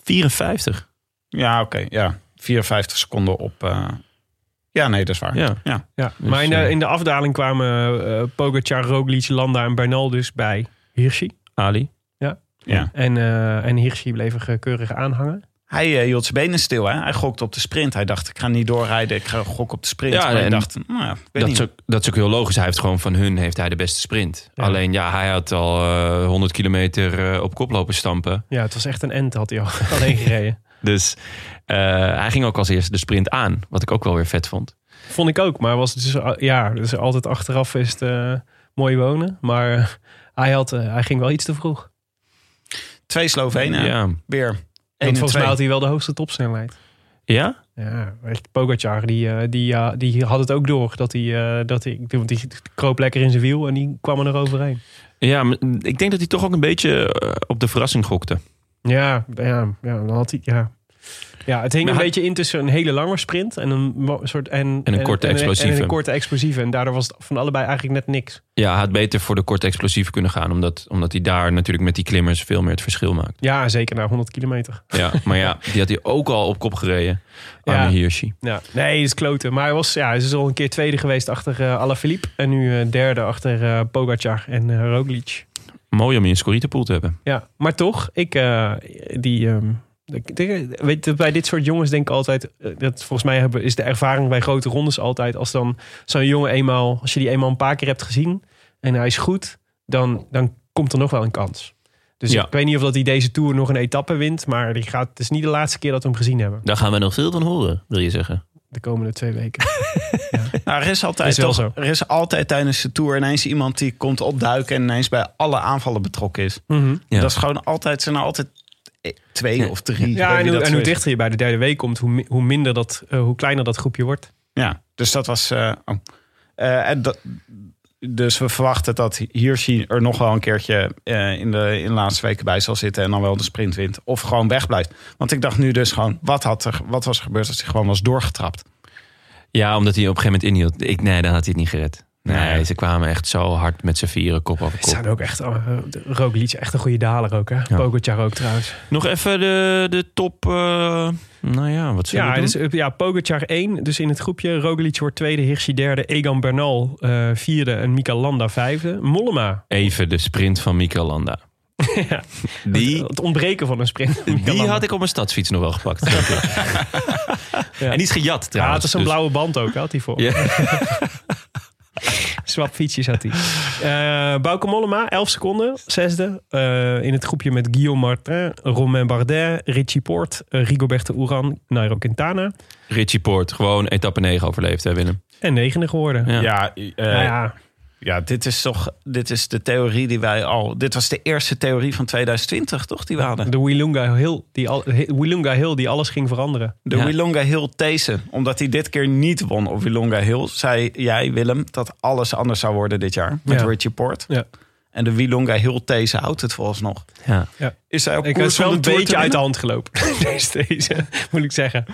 54. Ja, oké. ja. 54 seconden op... eh, Ja, nee, dat is waar. Ja. ja. Ja, Dus, maar in de, in de afdaling kwamen eh Pogacar, Roglic, Landa en Bernal dus bij Hirschi. Ali. ja. En, eh en Hirschi bleef er keurig aanhangen. Hij eh, hield zijn benen stil. Hè? Hij gokte op de sprint. Hij dacht, ik ga niet doorrijden. Ik ga gokken op de sprint. Ja, maar hij en dacht, nou ja, Dat niet. is, ook, dat is ook heel logisch. Hij heeft gewoon van hun heeft hij de beste sprint. Ja. Alleen ja, hij had al eh, 100 kilometer eh, op kop lopen stampen. Ja, het was echt een end, had hij al alleen gereden. Dus eh, hij ging ook als eerste de sprint aan. Wat ik ook wel weer vet vond. Vond ik ook, maar was dus, eh, ja, dus altijd achteraf is het eh, mooi wonen. Maar eh, hij, had, eh, hij ging wel iets te vroeg. Twee Slovenen. Ja. Weer. Want 1 en volgens 2. mij had hij wel de hoogste topsnelheid. Ja? Ja, Pogacar, die, eh, die, ja, die had het ook door. Dat hij, eh, dat hij, want die kroop lekker in zijn wiel en die kwam er nog overheen. Ja, maar ik denk dat hij toch ook een beetje op de verrassing gokte. Ja, ja, ja dan had hij, ja. Ja, het hing Maar een beetje in tussen een hele lange sprint en een soort en, En een korte En, explosieve. een korte explosieve. En daardoor was het van allebei eigenlijk net niks. Ja, hij had beter voor de korte explosieve kunnen gaan. Omdat, omdat hij daar natuurlijk met die klimmers veel meer het verschil maakt. Ja, zeker na 100 kilometer. Ja, maar ja, die had hij ook al op kop gereden. Arme Ja. Hirschi. Ja, nee, is kloten. Maar hij, was, ja, hij is al een keer tweede geweest achter eh Alaphilippe. En nu eh, derde achter eh Pogacar en Roglic. Mooi om je in Scorita-pool te hebben. Ja, maar toch, ik, die, ehm, weet je, bij dit soort jongens denk ik altijd, eh, dat volgens mij hebben, is de ervaring bij grote rondes altijd, als dan zo'n jongen eenmaal, als je die eenmaal een paar keer hebt gezien en hij is goed, dan, dan komt er nog wel een kans. Dus Ja. ik weet niet of dat hij deze Tour nog een etappe wint, maar die gaat, het is niet de laatste keer dat we hem gezien hebben, Daar gaan we nog veel van horen, wil je zeggen. de komende twee weken. Nou, er is altijd, Is wel toch, zo. er is altijd tijdens de Tour ineens iemand die komt opduiken... en ineens bij alle aanvallen betrokken is. Mhm. Ja. Dat is gewoon altijd, zijn er altijd twee of drie. Ja, en hoe, en dichter je bij de derde week komt, hoe, hoe, minder dat, eh, hoe kleiner dat groepje wordt. Ja, dus dat was... eh, oh. Eh, en dat, dus we verwachten dat Hirschi er nog wel een keertje eh, in, de, in de laatste weken bij zal zitten... en dan wel de sprint wint. Of gewoon wegblijft. Want ik dacht nu dus gewoon, wat, had er, wat was er gebeurd als hij gewoon was doorgetrapt? Ja, omdat hij op een gegeven moment inhield. Ik, nee, dan had hij het niet gered. Nee, Nee. ze kwamen echt zo hard met z'n vieren, kop over Het kop. zijn ook echt, uh, Roglic echt een goede daler ook hè. Ja. Pogacar ook trouwens. Nog even de, de top... eh, nou ja, wat zullen Ja, we doen? dus, ja, Pogacar 1, dus in het groepje. Roglic wordt tweede, Hirschi derde, Egan Bernal vierde en Mika Landa vijfde. Mollema. Even de sprint van Mikael Landa. ja, Die, het ontbreken van een sprint. die had ik op mijn stadsfiets nog wel gepakt. Ja. En die is gejat Ja, trouwens. het is een dus- blauwe band ook, had hij voor. Ja. Swap fietsjes had hij. Eh Bauke Mollema, 11 seconden, zesde. Eh, in het groepje met Guillaume Martin, Romain Bardet, Richie Poort, eh, Rigoberto Uran, Nairo Quintana. Richie Poort, gewoon etappe 9 overleefd, hè Willem? En negende geworden. Ja. Ja, eh, Nou ja, ja, dit is toch dit is de theorie die wij al... Dit was de eerste theorie van 2020, toch? Die we hadden. de Wilunga Hill, die, al, Wilunga Hill die alles ging veranderen. De Ja. Wilonga Hill These. Omdat hij dit keer niet won op Wilonga Hill... zei jij, Willem, dat alles anders zou worden dit jaar. Met Ja. Richie Port. Ja. En de Wilonga Hill These houdt het volgens nog. Ja. Is hij op Ik koers was wel een beetje uit de hand gelopen. Deze, deze moet ik zeggen.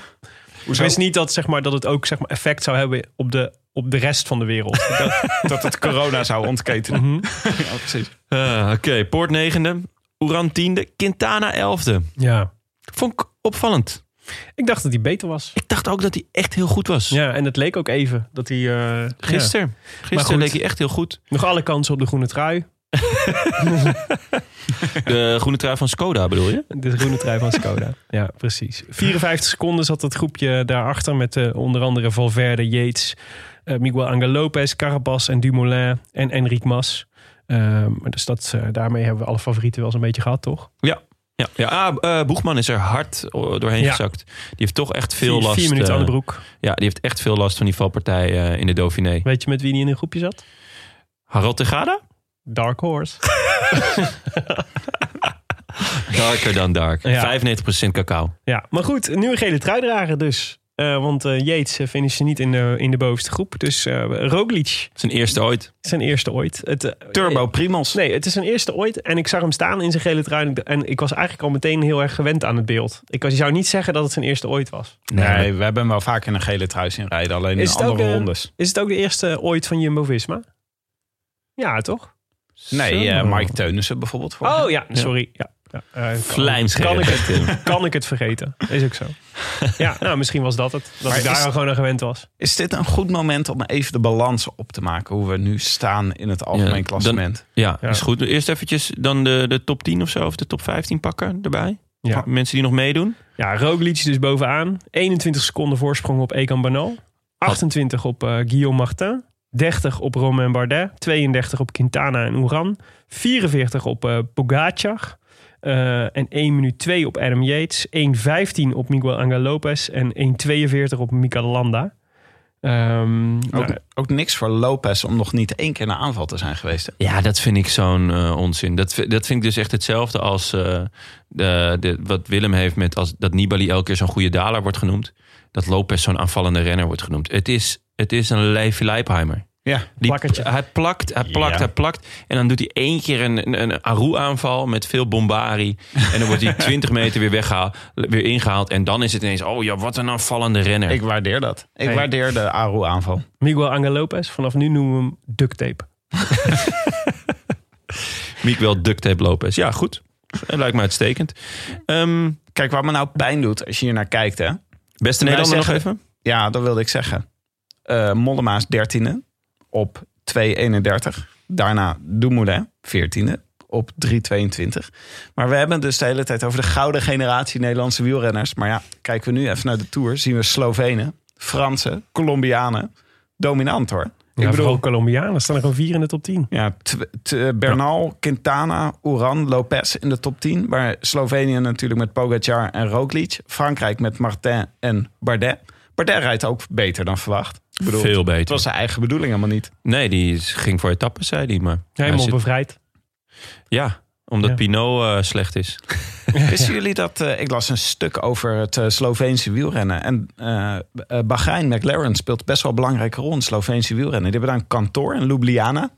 Ik Hoezo? wist niet dat, zeg maar, dat het ook zeg maar, effect zou hebben op de, op de rest van de wereld. Dat, dat het corona zou ontketenen. Mhm. ja, precies. Ah, Oké, Poort negende, Oeran tiende, Quintana elfde. ja. Vond ik opvallend. Ik dacht dat hij beter was. Ik dacht ook dat hij echt heel goed was. Ja, en het leek ook even dat hij... eh, Gisteren. Maar Gisteren goed. leek hij echt heel goed. ja, nog alle kansen op de groene trui. De groene trui van Skoda bedoel je? De groene trui van Skoda. ja, precies. 54 seconden zat het groepje daarachter met eh, onder andere Valverde, Yates, eh, Miguel Angel Lopez, Carapaz en Dumoulin en Enric Mas. Ehm, dus dat, eh, daarmee hebben we alle favorieten wel eens een beetje gehad, toch? Ja. Ja, ja ah, Boegman is er hard doorheen Ja. gezakt. Die heeft toch echt veel vier, last. Vier minuten aan de broek. Ja, die heeft echt veel last van die valpartij in de Dauphiné. Weet je met wie die in een groepje zat? Harald Tegada? Dark Horse. Darker dan dark. Ja. 95% cacao. Ja, maar goed, een nieuwe gele trui dragen dus. Eh, want eh Yates uh, finischte niet in de, in de bovenste groep. Dus eh Roglic, Zijn eerste ooit. zijn eerste ooit. Het, eh, Turbo Primos. Nee, het is zijn eerste ooit. En ik zag hem staan in zijn gele trui. En ik was eigenlijk al meteen heel erg gewend aan het beeld. Ik was- je zou niet zeggen dat het zijn eerste ooit was. Nee, we hebben hem wel vaak in een gele trui zien rijden. Alleen in ook, andere eh, rondes. Is het ook de eerste ooit van Jumbo-Visma? Ja, toch? Nee, eh, Mike Teunissen bijvoorbeeld. voor. Oh ja, sorry. Ja. Ja, eh, kan- Vlijmscherp. Kan ik, het, kan ik het vergeten? Is ook zo. Ja, nou, misschien was dat het. Dat Maar ik daar is- al gewoon aan gewend was. Is dit een goed moment om even de balans op te maken? Hoe we nu staan in het algemeen Ja, klassement. Ja, Ja. is goed. Eerst eventjes dan de, de top 10 of zo, of de top 15 pakken erbij. Ja. Mensen die nog meedoen. Ja, Roglic dus bovenaan. 21 seconden voorsprong op Egan Bernal. 28 op eh, Guillaume Martin. 30 op Romain Bardet. 32 op Quintana en Uran. 44 op Pogacar. Eh, en 1 minuut 2 op Adam Yates. 1.15 op Miguel Angel Lopez. En 1.42 op Mika Landa. Ehm, Ook, nou, ook niks voor Lopez om nog niet één keer naar aanval te zijn geweest. hè? Ja, dat vind ik zo'n eh, onzin. Dat, dat vind ik dus echt hetzelfde als eh, de, de, wat Willem heeft met als, dat Nibali elke keer zo'n goede daler wordt genoemd. Dat Lopez zo'n aanvallende renner wordt genoemd. Het is, het is een Leifje Leipheimer. Ja, Die, hij plakt, hij plakt, Ja. hij plakt. En dan doet hij één keer een, een, een Aru-aanval met veel bombari. En dan wordt hij 20 meter weer, weggehaald, weer ingehaald. En dan is het ineens, oh ja, wat een aanvallende renner. ik waardeer dat. Ik Hey. waardeer de Aru-aanval. Miguel Angel Lopez. Vanaf nu noemen we hem duct tape. Miguel Duct Tape Lopez. Ja, goed. Dat lijkt me uitstekend. Ehm, Kijk, wat me nou pijn doet als je hier naar kijkt. Hè? beste Nederlander nog even? Ja, dat wilde ik zeggen. Eh Mollema is dertiende op 2.31. Daarna Dumoulin, veertiende op 3.22. Maar we hebben het dus de hele tijd over de gouden generatie Nederlandse wielrenners. Maar ja, kijken we nu even naar de Tour. Zien we Slovenen, Fransen, Colombianen. Dominant hoor. Ja, ik bedoel, vooral Colombianen staan er gewoon vier in de top 10. ja, Bernal, Quintana, Uran, Lopez in de top 10. Maar Slovenië natuurlijk met Pogacar en Roglic. Frankrijk met Martin en Bardet. Bardet rijdt ook beter dan verwacht. Bedoel, Veel Het beter. was zijn eigen bedoeling helemaal niet. Nee, die ging voor etappes, zei hij. Maar hij Helemaal zit- bevrijd. ja, omdat Ja. Pinot eh, slecht is. Wisten jullie dat? eh, ik las een stuk over het eh, Sloveense wielrennen. En Bahrein McLaren speelt best wel een belangrijke rol in het Sloveense wielrennen. Die hebben daar een kantoor in Ljubljana.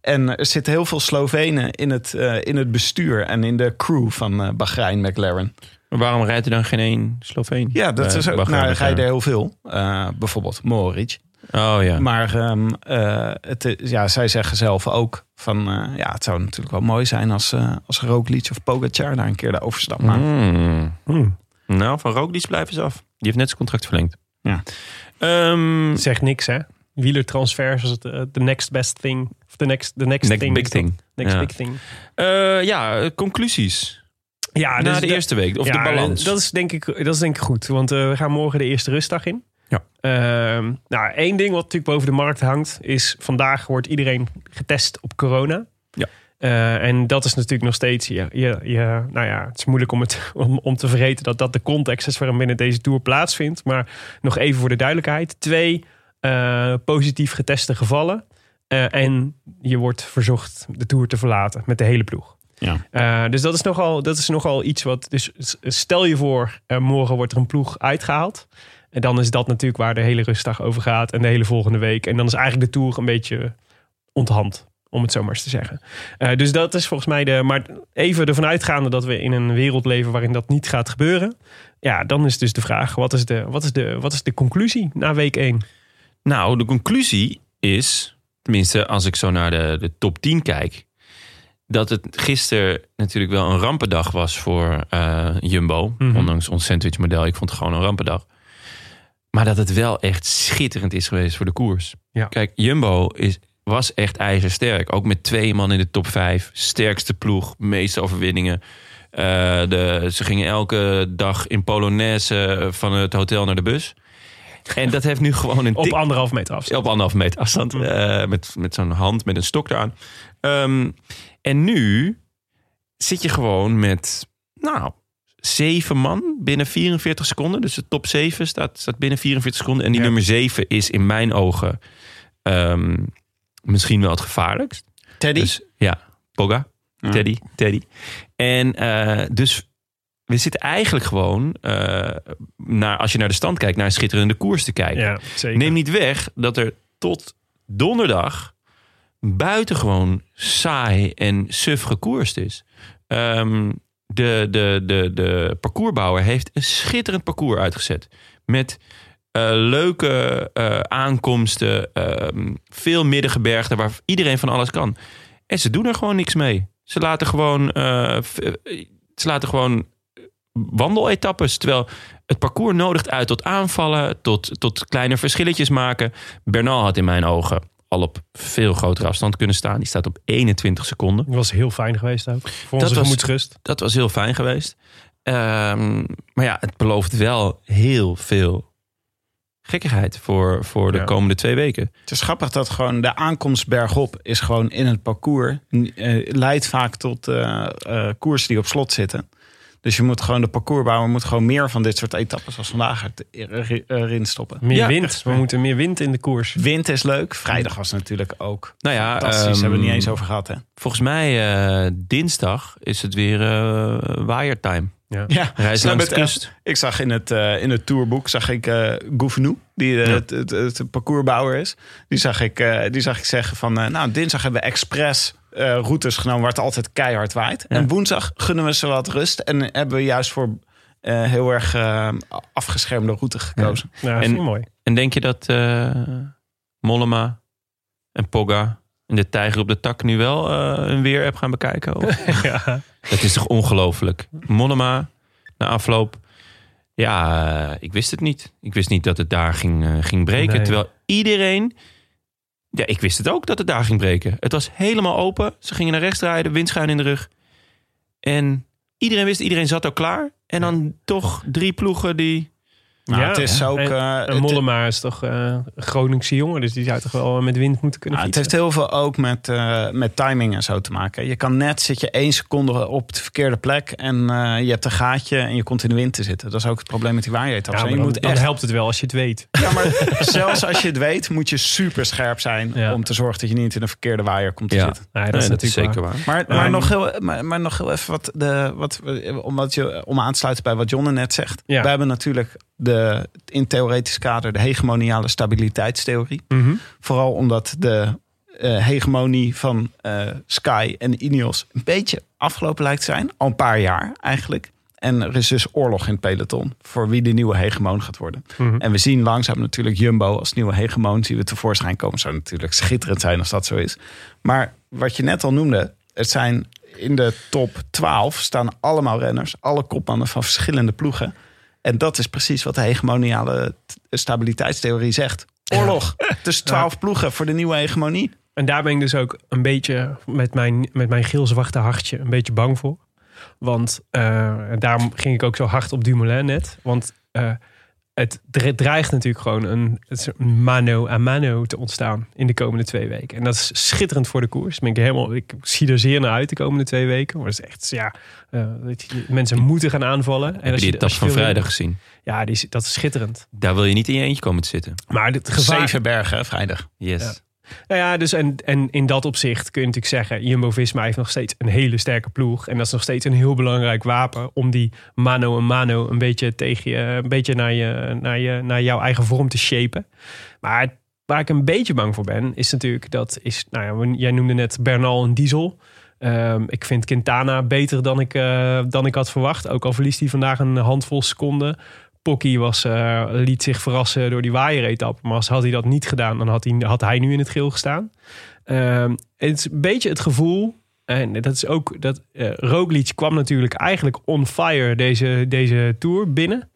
En er zitten heel veel Slovenen in het, eh, in het bestuur en in de crew van Bahrein McLaren. Maar waarom rijdt er dan geen één Sloveen? Ja, dat is ook. Nou, er McLaren? rijden heel veel. Eh, bijvoorbeeld Mohoric. Oh ja. Maar ehm, eh, het, is- ja, zij zeggen zelf ook van... eh, ja, het zou natuurlijk wel mooi zijn als, eh als Roglic of Pogacar daar een keer de overstap maken. Hmm. Hmm. Nou, van Roglic blijven ze af. Die heeft net zijn contract verlengd. Ja. Ehm, Zegt niks, hè? Wielertransfers is het the next best thing. Of the next, the next, next thing. big thing. Next Ja. big thing. Eh, ja, conclusies. Ja, Na dus de dat- eerste week. Of ja, de balans. Dat is, denk ik, dat is denk ik goed. Want eh, we gaan morgen de eerste rustdag in. Ja. Ehm, nou, één ding wat natuurlijk boven de markt hangt... is vandaag wordt iedereen getest op corona. Ja. Eh, en dat is natuurlijk nog steeds... Je, je, je, nou ja, het is moeilijk om, het, om, om te vergeten... dat dat de context is waarin binnen deze Tour plaatsvindt. Maar nog even voor de duidelijkheid. Twee eh, positief geteste gevallen. En je wordt verzocht de Tour te verlaten met de hele ploeg. Ja. Uh, dus dat is, nogal, dat is nogal iets wat. Dus stel je voor, uh, morgen wordt er een ploeg uitgehaald. En dan is dat natuurlijk waar de hele rustdag over gaat. En de hele volgende week. En dan is eigenlijk de tour een beetje onthand. Om het zo maar eens te zeggen. Uh, dus dat is volgens mij de. Maar even ervan uitgaande dat we in een wereld leven waarin dat niet gaat gebeuren. Ja, dan is dus de vraag: wat is de, wat is de, wat is de conclusie na week 1? Nou, de conclusie is. Tenminste, als ik zo naar de, de top 10 kijk dat het gisteren natuurlijk wel een rampendag was voor uh, Jumbo. Mhm. Ondanks ons sandwichmodel. Ik vond het gewoon een rampendag. Maar dat het wel echt schitterend is geweest voor de koers. Ja. Kijk, Jumbo is, was echt ijzersterk. Ook met twee man in de top vijf. Sterkste ploeg, meeste overwinningen. Uh, de, ze gingen elke dag in Polonaise van het hotel naar de bus. En dat heeft nu gewoon een Op anderhalf meter afstand. Op anderhalf meter afstand. Uh, met met zo'n hand, met een stok eraan. Um, en nu zit je gewoon met, nou, zeven man binnen 44 seconden. Dus de top 7 staat, staat binnen 44 seconden. En die ja. nummer 7 is in mijn ogen um, misschien wel het gevaarlijkst. Teddy? Dus, ja, Pogga. Ja. Teddy, Teddy. En uh, dus we zitten eigenlijk gewoon, eh, naar, als je naar de stand kijkt, naar een schitterende koers te kijken. Ja. Neem niet weg dat er tot donderdag buitengewoon saai en suf gekoerst is. Ehm, de, de, de, de parcoursbouwer heeft een schitterend parcours uitgezet. Met eh, leuke eh, aankomsten, ehm, veel middengebergten waar iedereen van alles kan. En ze doen er gewoon niks mee. Ze laten gewoon, eh, ze laten gewoon wandeletappes. Terwijl het parcours nodigt uit tot aanvallen, tot, tot kleine verschilletjes maken. Bernal had in mijn ogen al op veel grotere afstand kunnen staan. Die staat op 21 seconden. Dat was heel fijn geweest ook. Voor Dat onze was- gemoedsrust. Dat was heel fijn geweest. Ehm, maar ja, het belooft wel heel veel gekkigheid voor, voor de Ja. komende twee weken. Het is grappig dat gewoon de aankomst bergop is gewoon in het parcours. eh, leidt vaak tot eh eh, koersen die op slot zitten. Dus je moet gewoon, de parcoursbouwer moet gewoon meer van dit soort etappes als vandaag er- er- erin stoppen. Meer Ja, wind. We moeten meer wind in de koers. Wind is leuk. Vrijdag was natuurlijk ook Nou ja, fantastisch. ehm, hebben we het niet eens over gehad, hè? Volgens mij eh, dinsdag is het weer eh waaiertime. Ja, Reis Nou, langs de met, kust. ik zag in het, eh, in het tourboek zag ik eh Gouvenou, die eh, het, het, het parcoursbouwer is. Die zag ik, eh, die zag ik zeggen van, nou, dinsdag hebben we expres eh, routes genomen waar het altijd keihard waait. En woensdag gunnen we ze wat rust en hebben we juist voor eh, heel erg eh, afgeschermde route gekozen. Ja, dat En- mooi. En denk je dat eh, Mollema en Pogga en de tijger op de tak nu wel eh, een weerapp gaan bekijken? Of? ja. Dat is toch ongelooflijk? Mollema, na afloop. Ja, ik wist het niet. Ik wist niet dat het daar ging, ging breken. Nee. Terwijl iedereen... Ja, ik wist het ook dat het daar ging breken. Het was helemaal open. Ze gingen naar rechts draaien, windschuin in de rug. En iedereen wist, iedereen zat ook klaar. En dan toch drie ploegen die... Nou, Ja, het is ook... En, eh, en het- Mollema is toch eh, een Groningse jongen. Dus die zou toch wel met wind moeten kunnen Ja, het heeft heel veel ook met, eh, met timing en zo te maken. Je kan net zit je één seconde op de verkeerde plek en eh, je hebt een gaatje en je komt in de wind te zitten. Dat is ook het probleem met die Ja, maar En je dan, moet dan echt, helpt het wel als je het weet. ja, maar zelfs als je het weet, moet je super scherp zijn Ja. om te zorgen dat je niet in een verkeerde waaier komt te Ja. zitten. Nee, dat Nee, is dat is natuurlijk zeker waar. waar. Maar, maar, Ja. nog heel, maar, maar nog heel even wat, de, wat om, wat je, om aan te sluiten bij wat Jonne net zegt. Ja. We hebben natuurlijk de, in theoretisch kader de hegemoniale stabiliteitstheorie. Mhm. Vooral omdat de eh, hegemonie van eh, Sky en Ineos een beetje afgelopen lijkt te zijn. Al een paar jaar eigenlijk. En er is dus oorlog in het peloton voor wie de nieuwe hegemoon gaat worden. Mhm. En we zien langzaam natuurlijk Jumbo als nieuwe hegemoon. Zien we tevoorschijn komen. Zou natuurlijk schitterend zijn als dat zo is. Maar wat je net al noemde. Het zijn in de top 12 staan allemaal renners. Alle kopmannen van verschillende ploegen. En dat is precies wat de hegemoniale stabiliteitstheorie zegt. Oorlog tussen 12 ploegen voor de nieuwe hegemonie. En daar ben ik dus ook een beetje met mijn, met mijn geel-zwarte hartje een beetje bang voor. Want eh, daarom ging ik ook zo hard op Dumoulin net. Want eh, het dre- dreigt natuurlijk gewoon een, een mano a mano te ontstaan in de komende twee weken. En dat is schitterend voor de koers. Ben ik, helemaal, ik zie er zeer naar uit de komende twee weken. Maar het is echt, ja, eh, weet je, mensen moeten gaan aanvallen. En Heb je die etappe van vrijdag gezien? Ja, die, dat is schitterend. Daar wil je niet in je eentje komen te zitten. Maar het gevaar... Zeven bergen hè, vrijdag. Yes. Ja. Nou ja, dus en, en in dat opzicht kun je natuurlijk zeggen... Jumbo-Visma heeft nog steeds een hele sterke ploeg. En dat is nog steeds een heel belangrijk wapen... om die mano en mano een beetje, tegen je, een beetje naar, je, naar, je, naar jouw eigen vorm te shapen. Maar waar ik een beetje bang voor ben... is natuurlijk dat... Is, nou ja, jij noemde net Bernal en Diesel... Ehm, ik vind Quintana beter dan ik, eh, dan ik had verwacht. Ook al verliest hij vandaag een handvol seconden. Pocky was, eh, liet zich verrassen door die waaieretappe. Maar als had hij dat niet gedaan, dan had hij, had hij nu in het geel gestaan. Ehm, het is een beetje het gevoel. En dat is ook dat eh Roglic kwam natuurlijk eigenlijk on fire deze, deze tour binnen.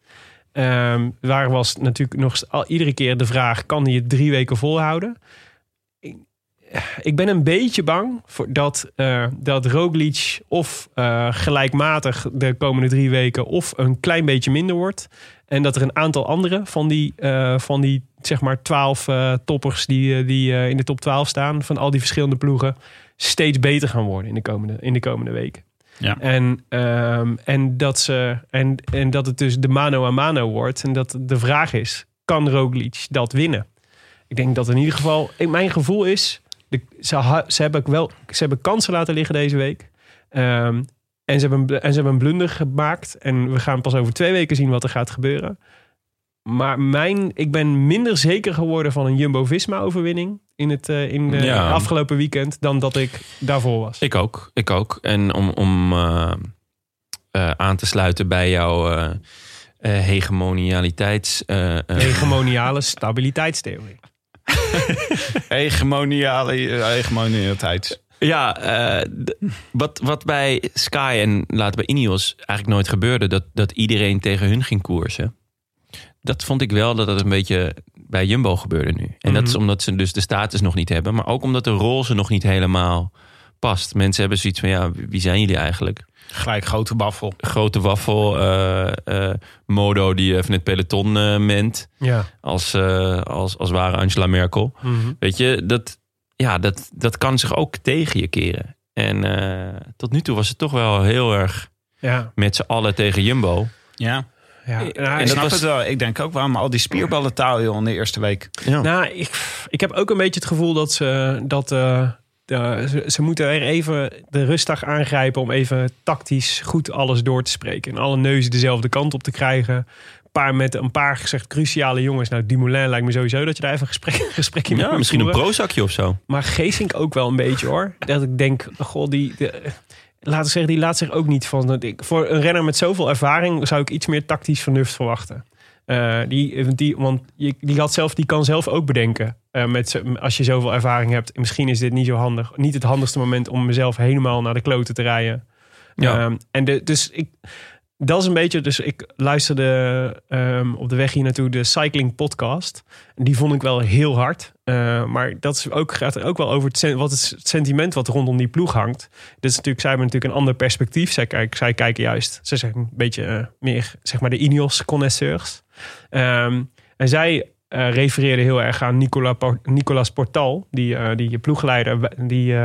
Ehm, waar was natuurlijk nog al, iedere keer de vraag: kan hij het drie weken volhouden? Ik, ik ben een beetje bang voor dat, eh, dat Roglic of eh, gelijkmatig de komende drie weken of een klein beetje minder wordt. En dat er een aantal andere van die, eh, van die zeg maar twaalf eh, toppers die, eh, die in de top 12 staan, van al die verschillende ploegen, steeds beter gaan worden in de komende, in de komende weken. Ja. En, ehm, en, dat ze, en, en dat het dus de mano a mano wordt. En dat de vraag is, kan Roglic dat winnen? Ik denk dat in ieder geval, mijn gevoel is, de, ze, ze, hebben wel, ze hebben kansen laten liggen deze week. Ehm, En ze, hebben en ze hebben een blunder gemaakt. En we gaan pas over twee weken zien wat er gaat gebeuren. Maar mijn, ik ben minder zeker geworden van een Jumbo-Visma-overwinning in het eh, in de Ja. afgelopen weekend dan dat ik daarvoor was. Ik ook, ik ook. En om, om eh, eh, aan te sluiten bij jouw eh eh, hegemonialiteits... eh, eh, Hegemoniale stabiliteitstheorie. Hegemoniale, hegemonialiteit. Ja, eh, wat, wat bij Sky en later bij Ineos eigenlijk nooit gebeurde, dat, dat iedereen tegen hun ging koersen. Dat vond ik wel dat het een beetje bij Jumbo gebeurde nu. En dat is omdat ze dus de status nog niet hebben, maar ook omdat de rol ze nog niet helemaal past. Mensen hebben zoiets van, ja, wie zijn jullie eigenlijk? Gelijk grote baffel. Grote waffel, eh, eh, Modo die even het peloton ment Ja. als, als, als ware Angela Merkel. Mhm. Weet je, dat, ja, dat, dat kan zich ook tegen je keren. En eh, tot nu toe was het toch wel heel erg Ja. met z'n allen tegen Jumbo. Ja. ja. En Ik dat snap was- het wel. Ik denk ook waarom al die spierballen taal joh, in de eerste week. Ja. Nou, ik, ik heb ook een beetje het gevoel dat ze dat eh, de, ze, ze moeten er even de rustdag aangrijpen om even tactisch goed alles door te spreken en alle neuzen dezelfde kant op te krijgen. Paar met een paar gezegd cruciale jongens. Nou, Dumoulin lijkt me sowieso dat je daar even een gesprek, een gesprekje mee ja, misschien een prozakje of zo. Maar Geesink ook wel een beetje hoor. Dat ik denk, goh, die, de, laten zeggen, die laat zich ook niet van. ik- Voor een renner met zoveel ervaring zou ik iets meer tactisch vernuft verwachten. Eh, die, die, want je, die, had zelf, die kan zelf ook bedenken. eh, met, als je zoveel ervaring hebt. Misschien is dit niet zo handig. Niet het handigste moment om mezelf helemaal naar de kloten te rijden. Ja. Ehm, en de, dus ik, dat is een beetje. Dus ik luisterde ehm, op de weg hier naartoe de Cycling Podcast. En die vond ik wel heel hard. Eh, maar dat is ook, gaat ook wel over het, wat het sentiment wat rondom die ploeg hangt. Dit is natuurlijk, zij hebben natuurlijk een ander perspectief. Zij, kijken, zij kijken juist, ze zijn een beetje eh, meer zeg maar de Ineos-connoisseurs. Ehm, en zij eh refereerden heel erg aan Nicola, Nicolas Portal, die, die ploegleider die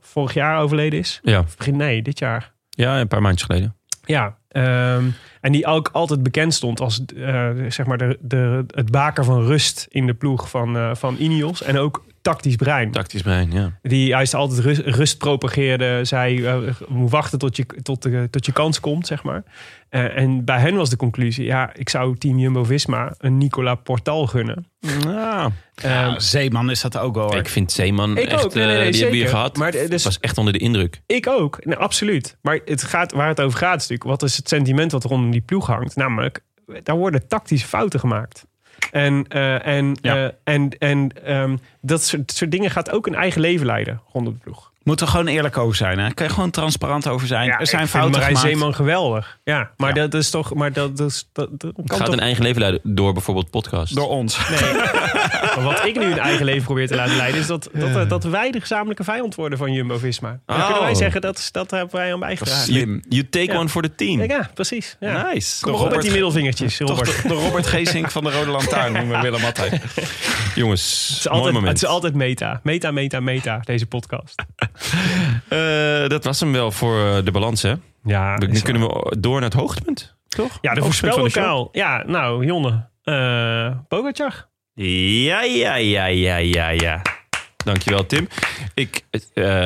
vorig jaar overleden is. Ja. Begin, nee, dit jaar. ja, een paar maandjes geleden. Ja, ehm, en die ook altijd bekend stond als eh, zeg maar de, de, het baker van rust in de ploeg van, eh, van Ineos. En ook tactisch brein. Tactisch brein, ja. Die juist altijd rust, rust propageerde. Zei, eh, moet wachten tot je, tot, de, tot je kans komt, zeg maar. Eh, en bij hen was de conclusie, ja, ik zou team Jumbo-Visma een Nicola Portal gunnen. Ja. Ehm, Ja, Zeeman is dat ook wel. Ik vind Zeeman Ik echt, ook. Nee, nee, nee, eh, die hebben we gehad. Maar dus- was echt onder de indruk. Ik ook, nou, absoluut. Maar het gaat, waar het over gaat is natuurlijk... wat is het sentiment wat rondom die ploeg hangt? Namelijk, daar worden tactische fouten gemaakt. En, eh, en, Ja. eh, en, en ehm, dat soort, soort dingen gaat ook een eigen leven leiden rondom de ploeg. Moet er gewoon eerlijk over zijn. Hè? Kan je gewoon transparant over zijn. er zijn fouten Marijn gemaakt. Zeeman geweldig. Ja, maar Ja. dat is toch... Maar dat, is, dat, dat Het kan gaat toch, een eigen leven leiden door bijvoorbeeld podcast. Door ons. Nee. Maar wat ik nu een eigen leven probeer te laten leiden... is dat, dat, dat wij de gezamenlijke vijand worden van Jumbo-Visma. Dan Oh. kunnen wij zeggen, dat, is- dat hebben wij aan bijgedragen. Slim. You take Ja. one for the team. Ja, precies. Ja. Nice. Kom maar op met die middelvingertjes, Toch Robert. de, de Robert Geesink van de Rode Lantaarn noemen we Willem altijd. Jongens, Het is, mooi altijd, moment. het is altijd meta. Meta, meta, meta, deze podcast. Eh, dat was hem wel voor eh, de balans, hè? Ja, nu kunnen we door naar het hoogtepunt, toch? Ja, de voorspellokaal. Ja, nou, Jonne. Pogacar. Ja, ja, ja, ja, ja, ja. Dankjewel, Tim. Ik, eh,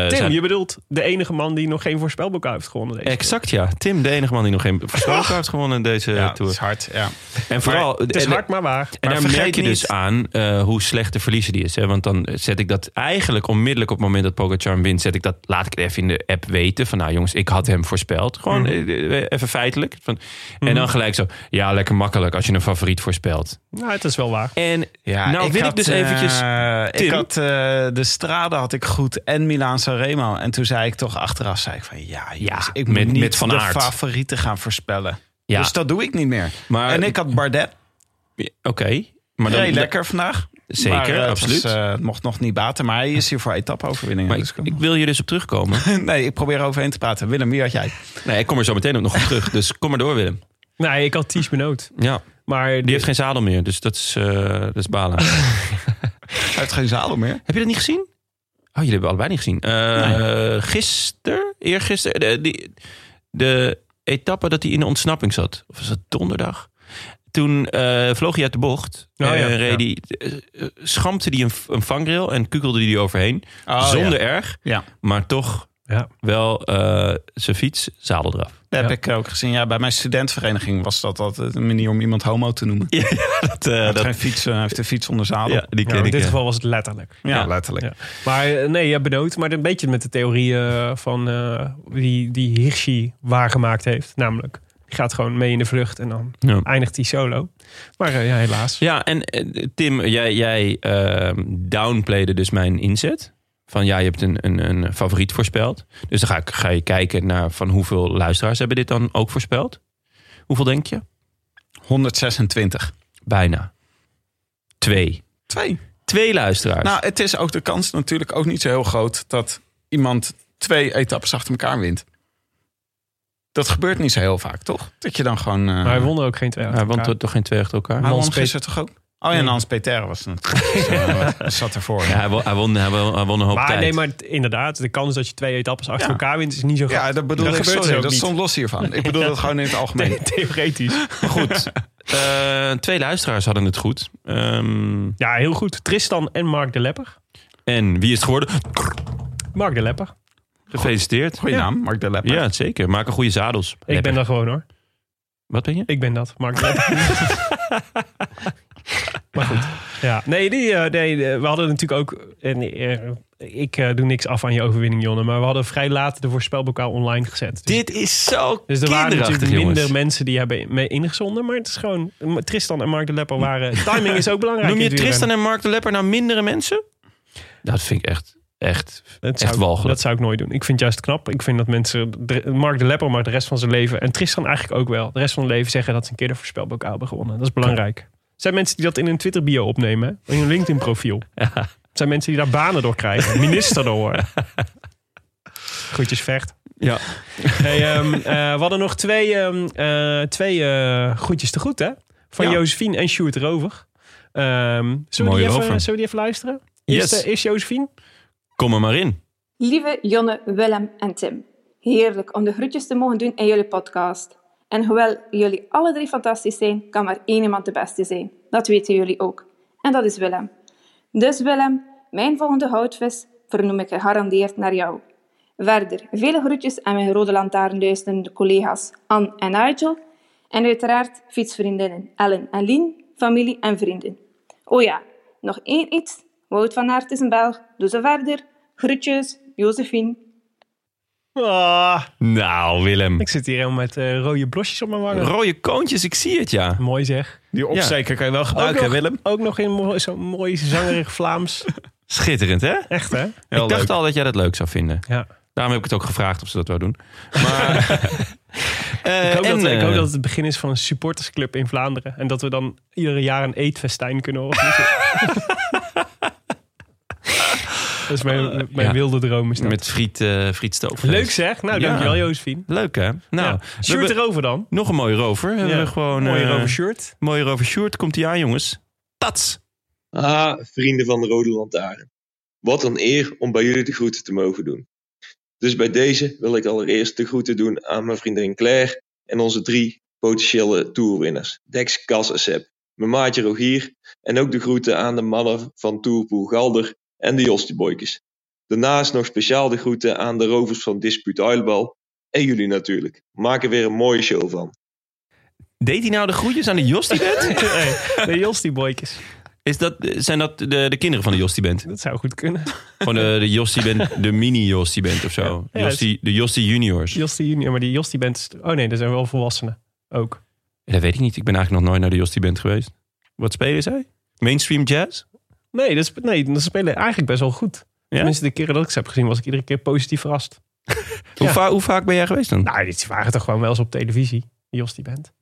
Tim, zijn- je bedoelt de enige man die nog geen voorspelbokaal heeft gewonnen. Deze Exact, ja. Tim, de enige man die nog geen voorspelbokaal heeft gewonnen in deze Ja, dat tour. is hard. Ja. En vooral, Het is en- hard, maar waar. En Maar daar vergeet merk je niet- dus aan eh, hoe slecht de verliezer die is. Hè? Want dan zet ik dat eigenlijk onmiddellijk op het moment dat Pogacar wint... Zet ik dat, laat ik het even in de app weten. Van nou jongens, ik had hem voorspeld. Gewoon eh, eh, even feitelijk. Van, En dan gelijk zo, ja lekker makkelijk als je een favoriet voorspelt. Nou, het is wel waar. En Ja, nou wil ik dus eventjes... eh, ik Tim? had eh, de Strade had ik goed en Milaan Sanremo. En toen zei ik toch achteraf, zei ik van ja, jongens, ik moet met- niet met Van de Aert. favorieten gaan voorspellen. Ja. Dus dat doe ik niet meer. Maar- en ik had Bardet. Oké. Maar dan, Heel lekker vandaag. Zeker, Maar, eh, het absoluut. was, eh, het mocht nog niet baten, maar hij is hier voor etappe-overwinningen. Dus ik, wil hier dus op terugkomen. nee, ik probeer overheen te praten. Willem, wie had jij? nee, ik kom er zo meteen ook nog op terug. Dus kom maar door, Willem. Nee, ik had Ties Benoot. Ja, Maar die heeft geen zadel meer. Dus dat is, eh, dat is balen. Hij heeft geen zadel meer. Heb je dat niet gezien? Oh, jullie hebben allebei niet gezien. Uh, Gisteren, eergisteren, de, die, de etappe dat hij in de ontsnapping zat. Of was het donderdag? Toen eh, vloog hij uit de bocht. Oh, ja. Ja. en reed hij, eh, schampte hij een, een vangrail en kukelde hij overheen. Oh, zonder ja. erg, Ja. maar toch Ja. wel eh, zijn fiets, zadel eraf. Dat heb Ja. ik ook gezien. Ja, bij mijn studentenvereniging was dat altijd een manier om iemand homo te noemen. Ja, dat, Hij eh, heeft dat, geen fiets, eh, hij heeft de fiets onder zadel. ja, die Ja, ken in ik. dit ja. geval was het letterlijk. Ja, Ja. letterlijk. Ja. Maar eh, nee, ja, benoemd. Maar een beetje met de theorie eh, van eh, die, die Hirschi waargemaakt heeft. Namelijk, die gaat gewoon mee in de vlucht en dan Ja. eindigt hij solo. Maar ja, helaas. Ja, en Tim, jij, jij ehm, downplayde dus mijn inzet. Van ja, je hebt een, een, een favoriet voorspeld. Dus dan ga, ik, ga je kijken naar van hoeveel luisteraars hebben dit dan ook voorspeld. Hoeveel denk je? 126. Bijna. Twee. Twee. Twee luisteraars. Nou, het is ook de kans natuurlijk ook niet zo heel groot dat iemand twee etappes achter elkaar wint. Dat gebeurt niet zo heel vaak, toch? Dat je dan gewoon. eh Maar hij won er ook geen twee Hij achter won elkaar. toch- toch geen twee achter elkaar? hij won Hans gisteren toch ook? Oh ja, en Hans Peter was het. Zo, zat ervoor. Ja, hij, won, hij, won, hij, won, hij won een hoop Maar tijd. nee, maar inderdaad, de kans dat je twee etappes achter Ja. elkaar wint is niet zo groot. Ja, dat bedoel Dat ik. Sorry, ook dat niet. stond los hiervan. Ik bedoel dat gewoon in het algemeen. Theoretisch. Maar goed, eh, twee luisteraars hadden het goed. Ehm, Ja, heel goed. Tristan en Mark de Lepper. en wie is het geworden? Mark de Lepper. Gefeliciteerd. Goeie naam, Mark de Lepper. Ja, zeker. Maak een goede zadels. Ik ben dat gewoon hoor. Wat ben je? Ik ben dat, Mark de Lepper. Maar goed. Ja, nee, die, eh, nee, eh, we hadden natuurlijk ook... En, eh, ik doe niks af aan je overwinning, Jonne. Maar we hadden vrij laat de voorspelbokaal online gezet. Dus, Dit is zo dus er waren natuurlijk minder jongens. mensen die hebben mee ingezonden. Maar het is gewoon... Tristan en Mark de Lepper waren... Timing is ook belangrijk. Noem je Tristan en Mark de Lepper nou mindere mensen? Dat vind ik echt, echt, Dat echt zou, walgelijk. dat zou ik nooit doen. Ik vind het juist knap. Ik vind dat mensen... Mark de Lepper mag de rest van zijn leven... En Tristan eigenlijk ook wel. De rest van hun leven zeggen dat ze een keer de voorspelbokaal hebben gewonnen. Dat is belangrijk. Er zijn mensen die dat in hun Twitter bio opnemen. In hun LinkedIn profiel. Er zijn mensen die daar banen door krijgen. Minister door worden. Groetjes vecht. Ja. Hey, ehm, eh, we hadden nog twee, ehm, eh, twee eh, groetjes te goed, hè? Van Ja. Josephine en Sjoerd Rover. Ehm zullen, we Mooie die even, zullen we die even luisteren? Yes. Eerst, eh, eerst Josephine. Kom er maar in. Lieve Jonne, Willem en Tim. Heerlijk om de groetjes te mogen doen in jullie podcast. En hoewel jullie alle drie fantastisch zijn, kan maar één iemand de beste zijn. Dat weten jullie ook. En dat is Willem. Dus Willem, mijn volgende houtvis vernoem ik gegarandeerd naar jou. Verder, vele groetjes aan mijn rode lantaarn luisterende collega's Anne en Nigel. En uiteraard fietsvriendinnen Ellen en Lien, familie en vrienden. Oh ja, nog één iets. Wout van Aert is een Belg. Doe ze verder. Groetjes, Josephine. Ah, Nou, Willem. ik zit hier helemaal met eh, rode blosjes op mijn wangen. Rode koontjes, ik zie het, ja. Mooi zeg. Die opsteker kan je wel gebruiken, nog, Willem. ook nog in zo'n mooi zangerig Vlaams. Schitterend, hè? Echt hè? Heel ik dacht leuk. al dat jij dat leuk zou vinden. Ja. Daarom heb ik het ook gevraagd of ze dat wou doen. Maar, Eh, Ik hoop, en, dat, ik hoop eh, dat het het begin is van een supportersclub in Vlaanderen. En dat we dan ieder jaar een eetfestijn kunnen organiseren. dat is mijn, mijn Ja. wilde droom. Is dat. Met friet, eh frietstoofvlees. Leuk zeg. Nou, Ja. dankjewel Josephine. Leuk, hè? Nou, Shirt erover dan. nog een mooie rover. We hebben gewoon, Mooie eh, rover shirt. Mooie rover shirt. Komt hij aan, jongens. Tats. Ah, vrienden van de Rode Lantaarn. Wat een eer om bij jullie de groeten te mogen doen. Dus bij deze wil ik allereerst de groeten doen aan mijn vriendin Claire en onze drie potentiële tourwinners. Dex, Cas en Seb. Mijn maatje Rogier en ook de groeten aan de mannen van Tourpool Galder en de Jostieboykes. Daarnaast nog speciaal de groeten aan de rovers van Dispuut Uilbal en jullie natuurlijk. Maak er weer een mooie show van. Deed hij nou de groetjes aan de Jostie Band? nee, de Jostie boykes. Is dat, zijn dat de, de kinderen van de Jostie Band? Dat zou goed kunnen. Gewoon de, de Jostie Band, de mini Jostie Band of zo. Ja, Jostie, de Jostie Juniors. Jostie junior, maar die Jostie band. Oh nee, dat zijn wel volwassenen. Ook. Dat weet ik niet. Ik ben eigenlijk nog nooit naar de Jostie Band geweest. Wat spelen zij? Mainstream jazz? Nee, dat, is, nee, dat spelen eigenlijk best wel goed. Ja? Tenminste, de keren dat ik ze heb gezien, was ik iedere keer positief verrast. Hoe, Ja. va- hoe vaak ben jij geweest dan? Nou, die waren toch gewoon wel eens op televisie. Die Jostie band.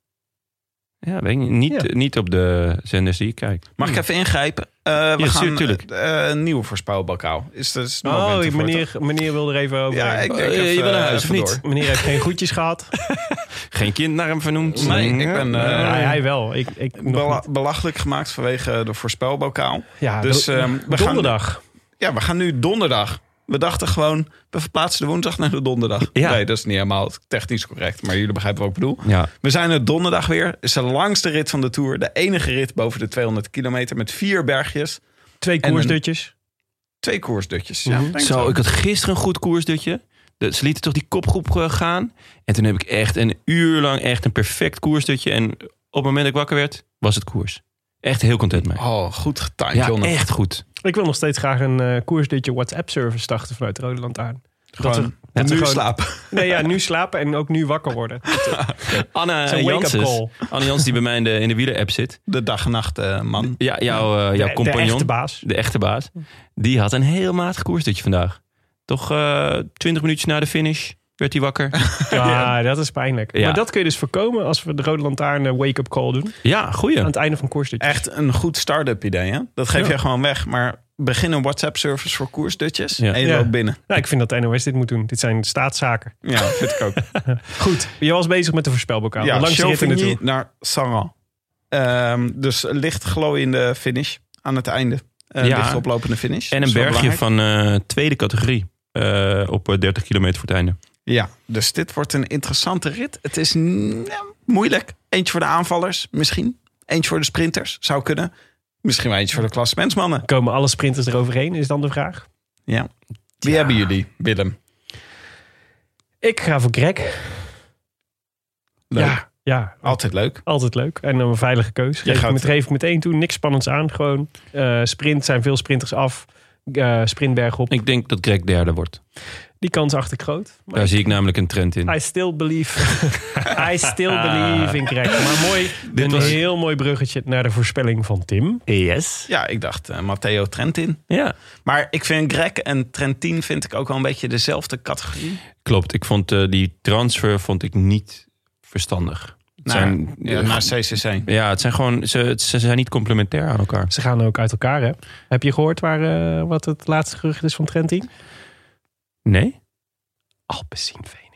Ja, weet ik niet. Niet, Ja. niet op de zenders die ik kijk. Mag ik even ingrijpen? Eh, we Ja, gaan eh, een nieuwe voorspelbokaal. Is dat is Oh, meneer, meneer wil er even over. Ja, ik denk je even, wil naar eh, huis, of niet? door. Meneer heeft geen goedjes gehad. Geen kind naar hem vernoemd? Nee, ik ben, eh, Ja, hij wel. Ik, ik Bela- niet. belachelijk gemaakt vanwege de voorspelbokaal. Ja, Dus, do- ehm, we gaan- donderdag. Ja, we gaan nu donderdag. We dachten gewoon, we verplaatsen de woensdag naar de donderdag. Ja. Nee, dat is niet helemaal technisch correct. Maar jullie begrijpen wat ik bedoel. Ja. We zijn er donderdag weer. is de langste rit van de Tour. De enige rit boven de 200 kilometer met vier bergjes. Twee koersdutjes. Twee koersdutjes. Ja, denk ik Zo, ik had gisteren een goed koersdutje. De, ze lieten toch die kopgroep eh, gaan. En toen heb ik echt een uur lang echt een perfect koersdutje. En op het moment dat ik wakker werd, was het koers. Echt heel content mee. Oh, goed getimed, Ja, echt goed. Ik wil nog steeds graag een eh koersdutje WhatsApp-service starten vanuit de Rode Lantaarn. Gewoon er- net nu gewoon- slapen. Nee, ja, nu slapen en ook nu wakker worden. Anne Zo'n wake-up Janssens, call. Anne Janssens die bij mij in de, in de wieler-app zit. De dag en nacht eh, man. Ja, jouw, eh, jouw de compagnon. echte baas. De echte baas. Die had een heel matig koersdutje vandaag. Toch eh 20 minuutjes na de finish werd hij wakker. Ja, dat is pijnlijk. Ja. Maar dat kun je dus voorkomen als we de Rode Lantaarn een wake-up call doen. Ja, goeie. Aan het einde van koersdutje. Echt een goed start-up idee, hè? Dat geef Ja. je gewoon weg. Maar begin een WhatsApp-service voor koersdutjes Ja. en je Ja. loopt binnen. Nou, ik vind dat de NOS dit moet doen. Dit zijn staatszaken. Ja, vind ik ook. Goed, je was bezig met de voorspelbokaal. ja, Ja, langs de rit Chauvigny naar Saran. Ehm, dus licht glooiende finish aan het einde. Eh Ja. Licht oplopende finish. En een bergje belangrijk. van eh, tweede categorie. eh, op eh, 30 kilometer voor het einde. Ja, dus dit wordt een interessante rit. Het is mm, ja, moeilijk. Eentje voor de aanvallers, misschien. Eentje voor de sprinters, zou kunnen. Misschien wel eentje voor de klassementsmannen. Komen alle sprinters eroverheen, is dan de vraag. Ja. Wie hebben jullie, Willem? Ik ga voor Greg. Leuk. Ja, ja, Altijd leuk. altijd leuk. En dan een veilige keus. Geef, gaat- ik, met, geef ik meteen toe. Niks spannends aan. Gewoon eh, sprint. Zijn veel sprinters af. Eh sprintberg op. Ik denk dat Greg derde wordt. Die kans acht ik groot. Maar Daar zie ik namelijk een trend in. I still believe. I still believe in Greg. Maar mooi. Dit een was- heel mooi bruggetje naar de voorspelling van Tim. Yes. Ja, ik dacht eh, Matteo Trentin. Ja. Maar ik vind Greg en Trentin vind ik ook wel een beetje dezelfde categorie. Klopt. Ik vond eh, die transfer vond ik niet verstandig. Het Naar, zijn, ja, naar CCC. ja, het zijn gewoon, ze, ze zijn niet complementair aan elkaar. Ze gaan ook uit elkaar, hè? Heb je gehoord waar, eh, wat het laatste gerucht is van Trentin? Nee? Alpecin Phoenix.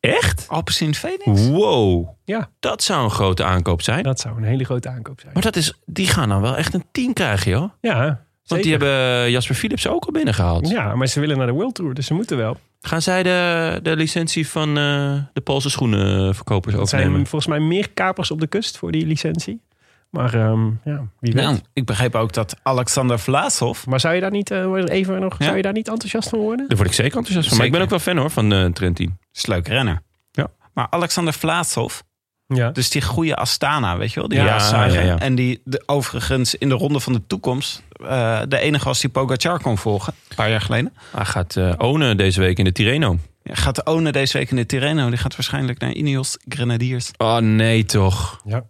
Echt? Alpecin Phoenix? Wow. Ja. Dat zou een grote aankoop zijn. Dat zou een hele grote aankoop zijn. Maar dat is, die gaan dan wel echt een 10 krijgen, joh. Ja, Want die hebben Jasper Philips ook al binnengehaald. Ja, maar ze willen naar de World Tour, dus ze moeten wel. Gaan zij de, de licentie van eh, de Poolse schoenenverkopers Er overnemen? zijn volgens mij meer kapers op de kust voor die licentie. Maar ehm, ja, wie weet. Nou, ik begreep ook dat Alexander Vlasov... Maar zou je daar niet, eh, even nog, Ja? zou je daar niet enthousiast van worden? Daar word ik zeker enthousiast van. Maar ik ben ook wel fan hoor van eh Trentin. is een leuke renner. Ja. Maar Alexander Vlasov, Ja. dus die goede Astana, weet je wel? Die Ja, jaarzuiger. ja, ja. En die de, overigens in de ronde van de toekomst... eh, de enige was die Pogacar kon volgen, een paar jaar geleden. Hij gaat eh ownen deze week in de Tirreno. Ja, gaat One deze week in de Tirreno. Die gaat waarschijnlijk naar Ineos Grenadiers. Oh nee toch. ja.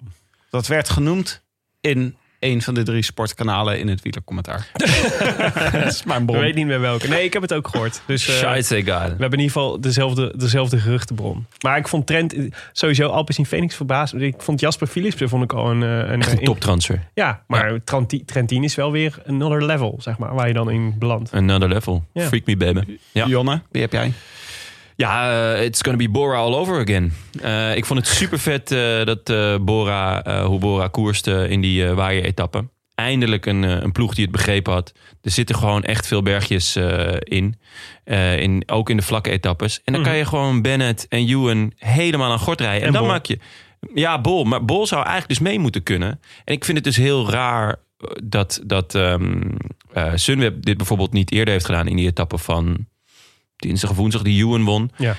Dat werd genoemd in een van de drie sportkanalen in het wielercommentaar. dat is mijn Ik bron. weet niet meer welke. Nee, ik heb het ook gehoord. Dus eh, Scheißegal. we hebben in ieder geval dezelfde, dezelfde geruchtenbron. Maar ik vond Trent sowieso Alpecin Phoenix verbaasd. Ik vond Jasper Philips vond ik al een... eh, een, een in- toptransfer. Ja, maar Trenti- Trentin is wel weer another level, zeg maar, waar je dan in belandt. Another level. Ja. Freak me baby. Ja. Jonne, wie heb jij? Ja, eh, it's gonna be Bora all over again. Eh, ik vond het super vet dat eh, Bora, eh, hoe Bora koerste in die eh waaien-etappe. Eindelijk een, een ploeg die het begrepen had. Er zitten gewoon echt veel bergjes in. In. Ook in de vlakke etappes. En dan kan je gewoon Bennett en Ewan helemaal aan gort rijden. En, En dan Bol. maak je... Ja, Bol. Maar Bol zou eigenlijk dus mee moeten kunnen. En ik vind het dus heel raar dat, dat ehm eh, Sunweb dit bijvoorbeeld niet eerder heeft gedaan... in die etappe van dinsdag of woensdag die Ewan won. Ja.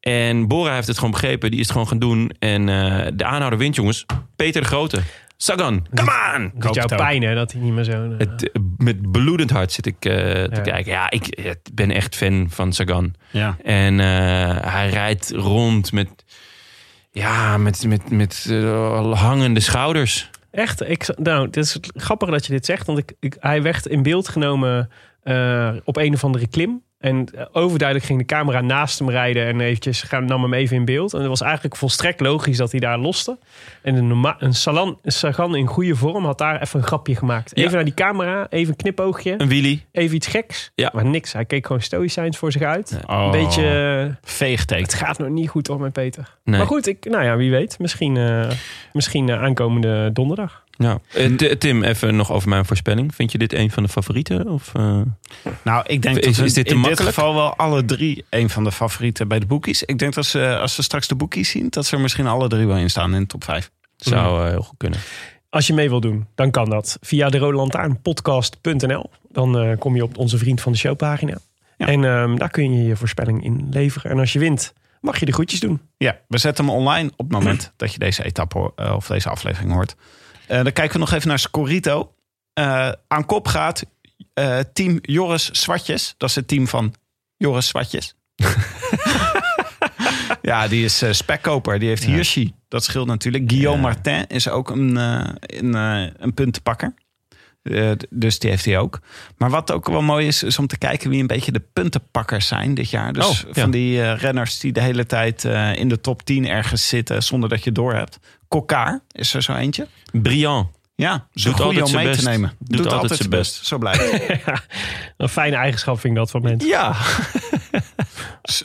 En Bora heeft het gewoon begrepen. Die is het gewoon gaan doen. En eh, de aanhouder wint, jongens. Peter de Grote. Sagan, come on! Doet het ook. pijn, hè, dat hij niet meer zo... eh, Het, eh, met bloedend hart zit ik eh, te Ja. kijken. Ja, ik ben echt fan van Sagan. Ja. En eh, hij rijdt rond met... Ja, met, met, met hangende schouders. Echt? Ik, nou, het is grappig dat je dit zegt. Want ik, ik, hij werd in beeld genomen eh, op een of andere klim. En eh, overduidelijk ging de camera naast hem rijden en eventjes gaan, nam hem even in beeld. En het was eigenlijk volstrekt logisch dat hij daar loste. En een, een, Salan, een Sagan in goede vorm had daar even een grapje gemaakt. Even Ja. naar die camera, even een knipoogje, Een wheelie. even iets geks. Ja. Maar niks, hij keek gewoon stoïcijns voor zich uit. Oh. Een beetje, eh, Veegteken. het gaat nog niet goed hoor met Peter. Nee. Maar goed, ik, nou ja, wie weet. Misschien, eh, misschien aankomende donderdag. Ja. Eh, Tim, even nog over mijn voorspelling. Vind je dit een van de favorieten? Of, eh? Nou, ik denk Is- dat is dit in dit geval wel alle drie een van de favorieten bij de boekies. Ik denk dat ze, als we straks de boekies zien, dat ze er misschien alle drie wel in staan in de top 5. Zou eh, heel goed kunnen. Als je mee wil doen, dan kan dat via de Rode Lantaarn podcast.nl. Dan eh, kom je op onze Vriend van de Show pagina. Ja. En ehm, daar kun je je voorspelling in leveren. En als je wint, mag je de groetjes doen. Ja, we zetten hem online op het moment dat je deze etappe of deze aflevering hoort. Eh, dan kijken we nog even naar Scorito. Eh, aan kop gaat eh, team Joris Zwartjes. Dat is het team van Joris Zwartjes. ja, die is spekkoper. Die heeft Hirschi. Dat scheelt natuurlijk. Guillaume Martin is ook een, een, een puntenpakker. Eh, dus die heeft hij ook. Maar wat ook wel mooi is, is om te kijken wie een beetje de puntenpakkers zijn dit jaar. Dus Oh, ja. van die eh, renners die de hele tijd eh, in de top 10 ergens zitten zonder dat je het door hebt. Kokkaar is er zo eentje. Briand. Ja, Doet goed altijd om zijn mee te best. nemen. Doet altijd zijn best. Zo blijft. Ja, een fijne eigenschap vind ik dat van mensen. Ja.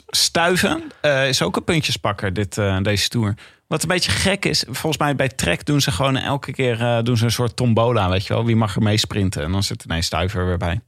Stuiven eh, is ook een puntjespakker dit, eh, deze tour. Wat een beetje gek is, volgens mij bij Trek doen ze gewoon elke keer eh, doen ze een soort tombola, weet je wel. Wie mag er mee sprinten? En dan zit ineens Stuiver weer bij.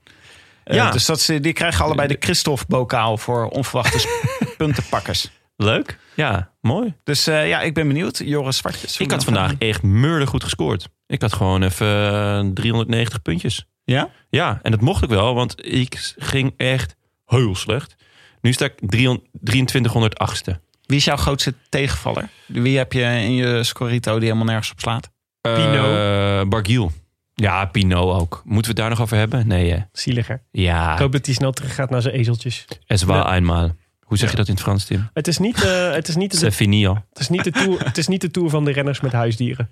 Eh, Ja. Dus dat ze, die krijgen allebei de Christophe-bokaal voor onverwachte puntenpakkers. Leuk. Ja, mooi. Dus eh, ja, ik ben benieuwd. Joris Zwartjes. Ik had vandaag echt murder goed gescoord. Ik had gewoon even eh, 390 puntjes. Ja? Ja, en dat mocht ik wel, want ik ging echt heel slecht. Nu sta ik 300 2308ste. Wie is jouw grootste tegenvaller? Wie heb je in je Scorito die helemaal nergens op slaat? Pino. Eh, Bargiel. Ja, Pino ook. Moeten we het daar nog over hebben? Nee, hè? Zieliger. Ja, Ik hoop dat hij snel terug gaat naar zijn ezeltjes. es war Ja. eenmaal. Hoe zeg je dat in het Frans, Tim? Het is niet, eh, het is niet, de, C'est fini al. het is niet, de, tour, het is niet de tour van de renners met huisdieren.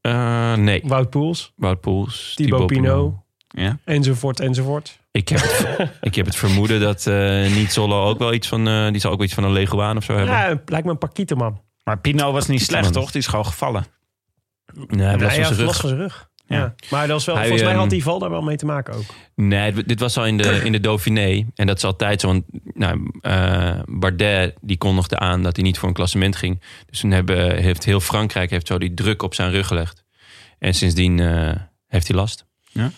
Eh, nee. Wout Poels, Wout Poels, Thibaut Pinot, Ja. enzovoort, enzovoort. Ik heb, het, ik heb het vermoeden dat eh niet Zollo ook wel iets van... eh, die zal ook wel iets van een leguaan of zo hebben. Ja, lijkt me een parkieten man. Maar Pino was niet slecht, toch? Die is gewoon gevallen. Nee, hij was Nee, van zijn last rug. van zijn rug. Ja. Ja. Maar dat was wel, Hij, volgens mij ehm, had die val daar wel mee te maken ook. Nee, dit- was al in de, in de Dauphiné. En dat is altijd zo. Want nou, eh, Bardet die kondigde aan dat hij niet voor een klassement ging. Dus toen hebben, heeft heel Frankrijk heeft zo die druk op zijn rug gelegd. En sindsdien eh, heeft hij last. Ja?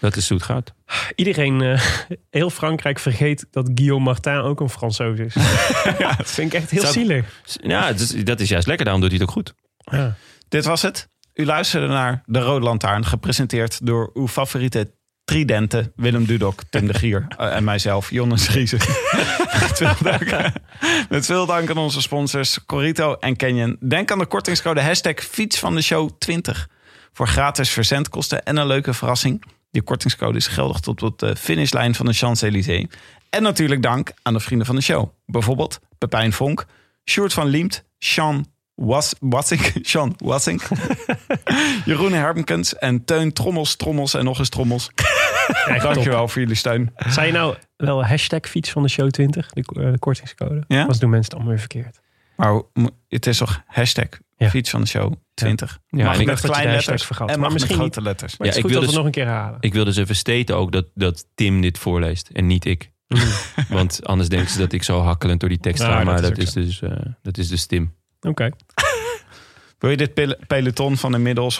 Dat is hoe het gaat. Iedereen, eh, heel Frankrijk vergeet dat Guillaume Martin ook een Fransoos is. ja, dat vind ik echt heel Zou- zielig. Ja, dat is, dat is juist lekker. Daarom doet hij het ook goed. Ja. Dit was het. U luisterde naar De Rode Lantaarn, gepresenteerd door uw favoriete tridenten Willem Dudok, Tim de Gier eh, en mijzelf, Jonas Riese. Met veel dank- Met veel dank aan onze sponsors Corito en Canyon. Denk aan de kortingscode hashtag fiets van de show 20 voor gratis verzendkosten en een leuke verrassing. Die kortingscode is geldig tot op de finishlijn van de Champs-Élysées. En natuurlijk dank aan de vrienden van de show. Bijvoorbeeld Pepijn Vonk, Sjoerd van Liemt, Sean Was, Wassink, Sean Wassink, Jeroen Herbenkens en Teun Trommels, Trommels en nog eens Trommels. Dankjewel voor jullie steun. Zei je nou wel hashtag fiets van de show 20, de, eh, de kortingscode? Ja? Anders doen mensen het allemaal weer verkeerd. Maar het is toch hashtag Ja. fiets van de show 20. Ja, mag en ik met dacht dat je de kleine letters vergat. en Maar mag misschien met grote letters. Maar Ja, het is ik goed wil dat we dus- nog een keer herhalen. Ik wil dus even steten ook dat, dat Tim dit voorleest en niet ik. Want anders denken ze dat ik zo hakkelend door die tekst Ja, ga. dat Maar is dat is, zo. dus, eh, dat is dus Tim. Oké. Wil je dit pel- peloton van inmiddels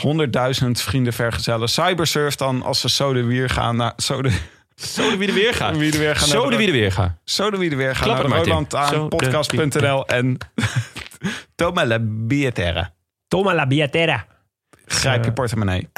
100.000 vrienden vergezellen? Cybersurf dan als ze zo de wier gaan naar... Zo de, Zo de wie er weer gaat. wie de weer gaan Zo naar de wie er weer gaat. Zo de wie de weer gaan Klap naar het maar, Tim. Roland aan Zo de- podcast.nl en Toma la billetera. Toma la billetera. Grijp je Eh, portemonnee.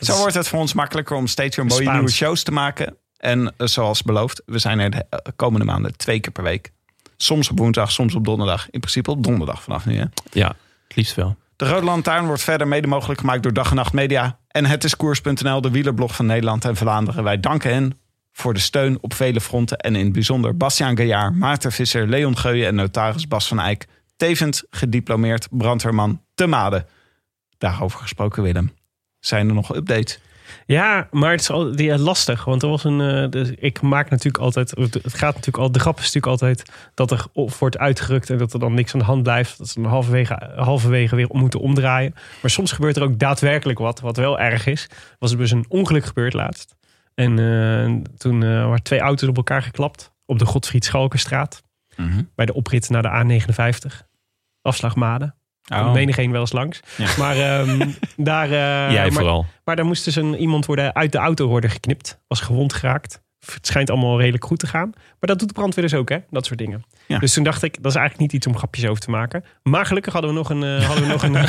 Zo wordt het voor ons makkelijker om steeds weer mooie Spaans. nieuwe shows te maken. En eh, zoals beloofd, we zijn er de eh, komende maanden twee keer per week. Soms op woensdag, soms op donderdag. In principe op donderdag vanaf nu. Hè? Ja, het liefst wel. De Rode Lantaarn wordt verder mede mogelijk gemaakt door Dag en Nacht Media. En het is koers.nl, de wielerblog van Nederland en Vlaanderen. Wij danken hen voor de steun op vele fronten. En in het bijzonder Bastiaan Gaillard, Maarten Visser, Leon Geuyen en notaris Bas van Eyck. Tevens gediplomeerd brandweerman te Made. Daarover gesproken Willem. Zijn er nog updates? Ja, maar het is al, ja, lastig. Want er was een. eh, dus ik maak natuurlijk altijd. Het gaat natuurlijk al. De grap is natuurlijk altijd dat er op wordt uitgerukt en dat er dan niks aan de hand blijft. Dat ze dan halverwege, halverwege weer moeten omdraaien. Maar soms gebeurt er ook daadwerkelijk wat. Wat wel erg is. Was er dus een ongeluk gebeurd laatst. En eh, toen eh, waren twee auto's op elkaar geklapt. Op de Godfried Schalkenstraat. Bij de oprit naar de A59. Afslag Maden. Oh. Menigeen wel eens langs. Ja. Maar ehm, daar. eh, Jij maar- vooral. maar daar moest dus een, iemand worden uit de auto worden geknipt. Was gewond geraakt. Het schijnt allemaal redelijk goed te gaan. Maar dat doet de brandweer dus ook, hè? Dat soort dingen. Ja. Dus toen dacht ik, dat is eigenlijk niet iets om grapjes over te maken. Maar gelukkig hadden we nog een... eh, hadden we nog een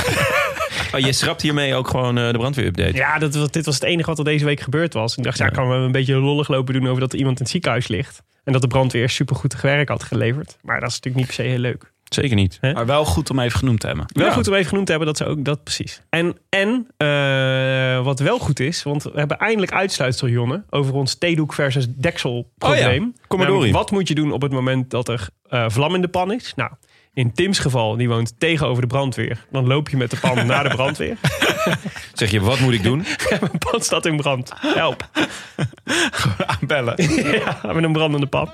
Oh, je schrapt hiermee ook gewoon eh, de brandweerupdate. Ja, dat, was- dit was het enige wat er deze week gebeurd was. Ik dacht, ja, Ja. kan we een beetje lollig lopen doen over dat er iemand in het ziekenhuis ligt. En dat de brandweer supergoed werk had geleverd. Maar dat is natuurlijk niet per se heel leuk. Zeker niet. Maar wel goed om even genoemd te hebben. Wel Ja. goed om even genoemd te hebben dat ze ook dat precies. En, en eh, wat wel goed is, want we hebben eindelijk uitsluitsel, Jonne, over ons theedoek versus deksel probleem. Oh ja, kom maar Namelijk, door. Wat moet je doen op het moment dat er eh, vlam in de pan is? Nou, in Tim's geval, die woont tegenover de brandweer. Dan loop je met de pan naar de brandweer. Zeg je, wat moet ik doen? Mijn pan staat in brand. Help. Aanbellen. ja, met een brandende pan.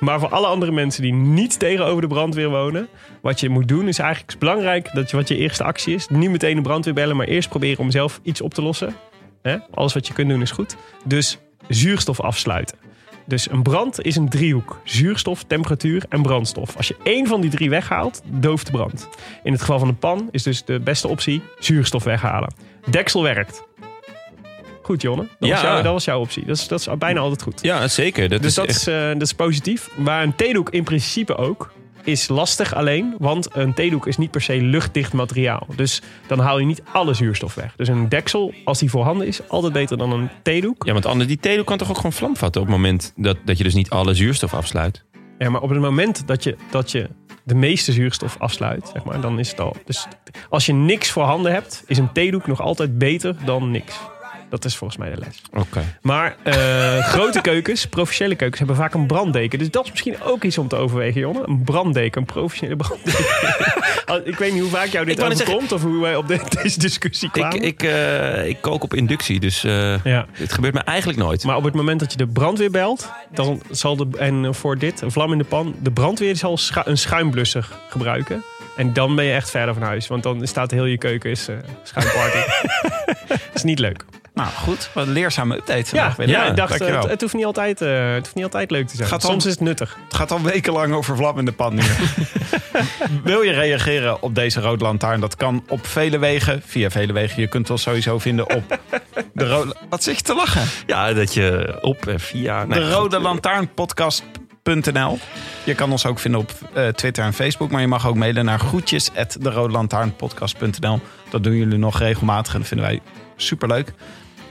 Maar voor alle andere mensen die niet tegenover de brandweer wonen, wat je moet doen is eigenlijk belangrijk dat je wat je eerste actie is. Niet meteen de brandweer bellen, maar eerst proberen om zelf iets op te lossen. Hè? Alles wat je kunt doen is goed. Dus zuurstof afsluiten. Dus een brand is een driehoek. Zuurstof, temperatuur en brandstof. Als je één van die drie weghaalt, dooft de brand. In het geval van de pan is dus de beste optie zuurstof weghalen. Deksel werkt. Goed, Jonne. Dat, Ja. was, jouw, dat was jouw optie. Dat is, dat is bijna altijd goed. Ja, zeker. Dat Dus is dat, echt... is, eh, dat is positief. Maar een theedoek in principe ook is lastig alleen. Want een theedoek is niet per se luchtdicht materiaal. Dus dan haal je niet alle zuurstof weg. Dus een deksel, als die voorhanden is, altijd beter dan een theedoek. Ja, want anders, die theedoek kan toch ook gewoon vlam vatten op het moment dat, dat je dus niet alle zuurstof afsluit. Ja, maar op het moment dat je, dat je de meeste zuurstof afsluit, zeg maar, dan is het al. Dus als je niks voorhanden hebt, is een theedoek nog altijd beter dan niks. Dat is volgens mij de les. Oké. Maar eh, grote keukens, professionele keukens, hebben vaak een branddeken. Dus dat is misschien ook iets om te overwegen, Jonne. Een branddeken, een professionele branddeken. Ik weet niet hoe vaak jou dit Ik overkomt of hoe wij op de- deze discussie Ik, kwamen. ik, eh, ik kook op inductie, dus ja. het gebeurt me eigenlijk nooit. Maar op het moment dat je de brandweer belt, dan zal de, en voor dit, een vlam in de pan, de brandweer zal schu- een schuimblusser gebruiken. En dan ben je echt verder van huis. Want dan staat heel je keuken is eh schuimparty. Dat is niet leuk. Nou goed, wat een leerzame update. Ja, vandaag weer. ja, ik dacht, dankjewel. het, het, hoeft niet altijd, eh, het hoeft niet altijd leuk te zijn. Gaat Soms om- is het nuttig. Het gaat al wekenlang over vlam in de pan hier. Wil je reageren op deze Rode Lantaarn? Dat kan op vele wegen. Via vele wegen. Je kunt ons sowieso vinden op de Rode... Wat zit je te lachen? Ja, dat je op en via... nee, de. Rode Je kan ons ook vinden op eh, Twitter en Facebook. Maar je mag ook mailen naar groetjes Dat doen jullie nog regelmatig en dat vinden wij superleuk.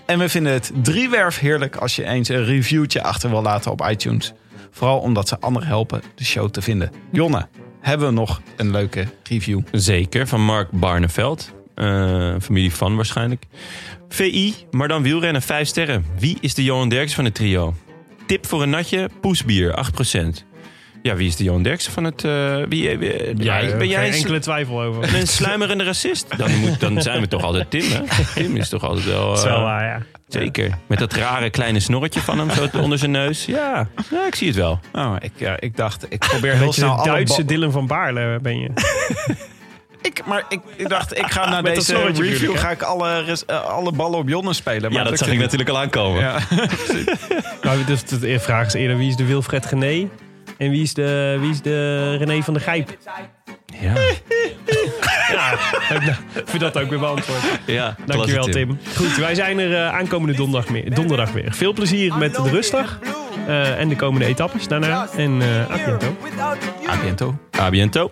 En we vinden het driewerf heerlijk als je eens een reviewtje achter wil laten op iTunes. Vooral omdat ze anderen helpen de show te vinden. Jonne, hebben we nog een leuke review? Zeker, van Mark Barneveld. Eh, familie van waarschijnlijk. VI, maar dan wielrennen, 5 sterren. Wie is de Johan Derksen van het trio? Tip voor een natje, poesbier, 8%. Ja, wie is de Johan Derksen van het... eh, wie, wie- jij, ben jij Geen een enkele twijfel over. een sluimerende racist? Dan, moet, dan zijn we toch altijd Tim, hè? Tim is toch altijd wel... Eh, waar, ja. Zeker. Met dat rare kleine snorretje van hem zo onder zijn neus. Ja, ja ik zie het wel. Oh, ik, ja, ik dacht, ik probeer heel Beetje snel Duitse Dylan van Baarle ben je. Ik, maar ik, ik dacht, ik ga naar deze review natuurlijk, ga ik alle, res- eh, alle ballen op Jonne spelen. Maar Ja, dat zag ik niet. natuurlijk al aankomen. Ja. Nou, dus de vraag is eerder wie is de Wilfred Gené en wie is de, wie is de René van der Gijp? Ja, Ja, ik vind dat ook weer beantwoord. ja Dankjewel Tim. Goed, wij zijn er eh, aankomende donderdag, meer, donderdag weer. Veel plezier met de rustdag eh, en de komende etappes daarna. En eh bientôt. A biento. A biento.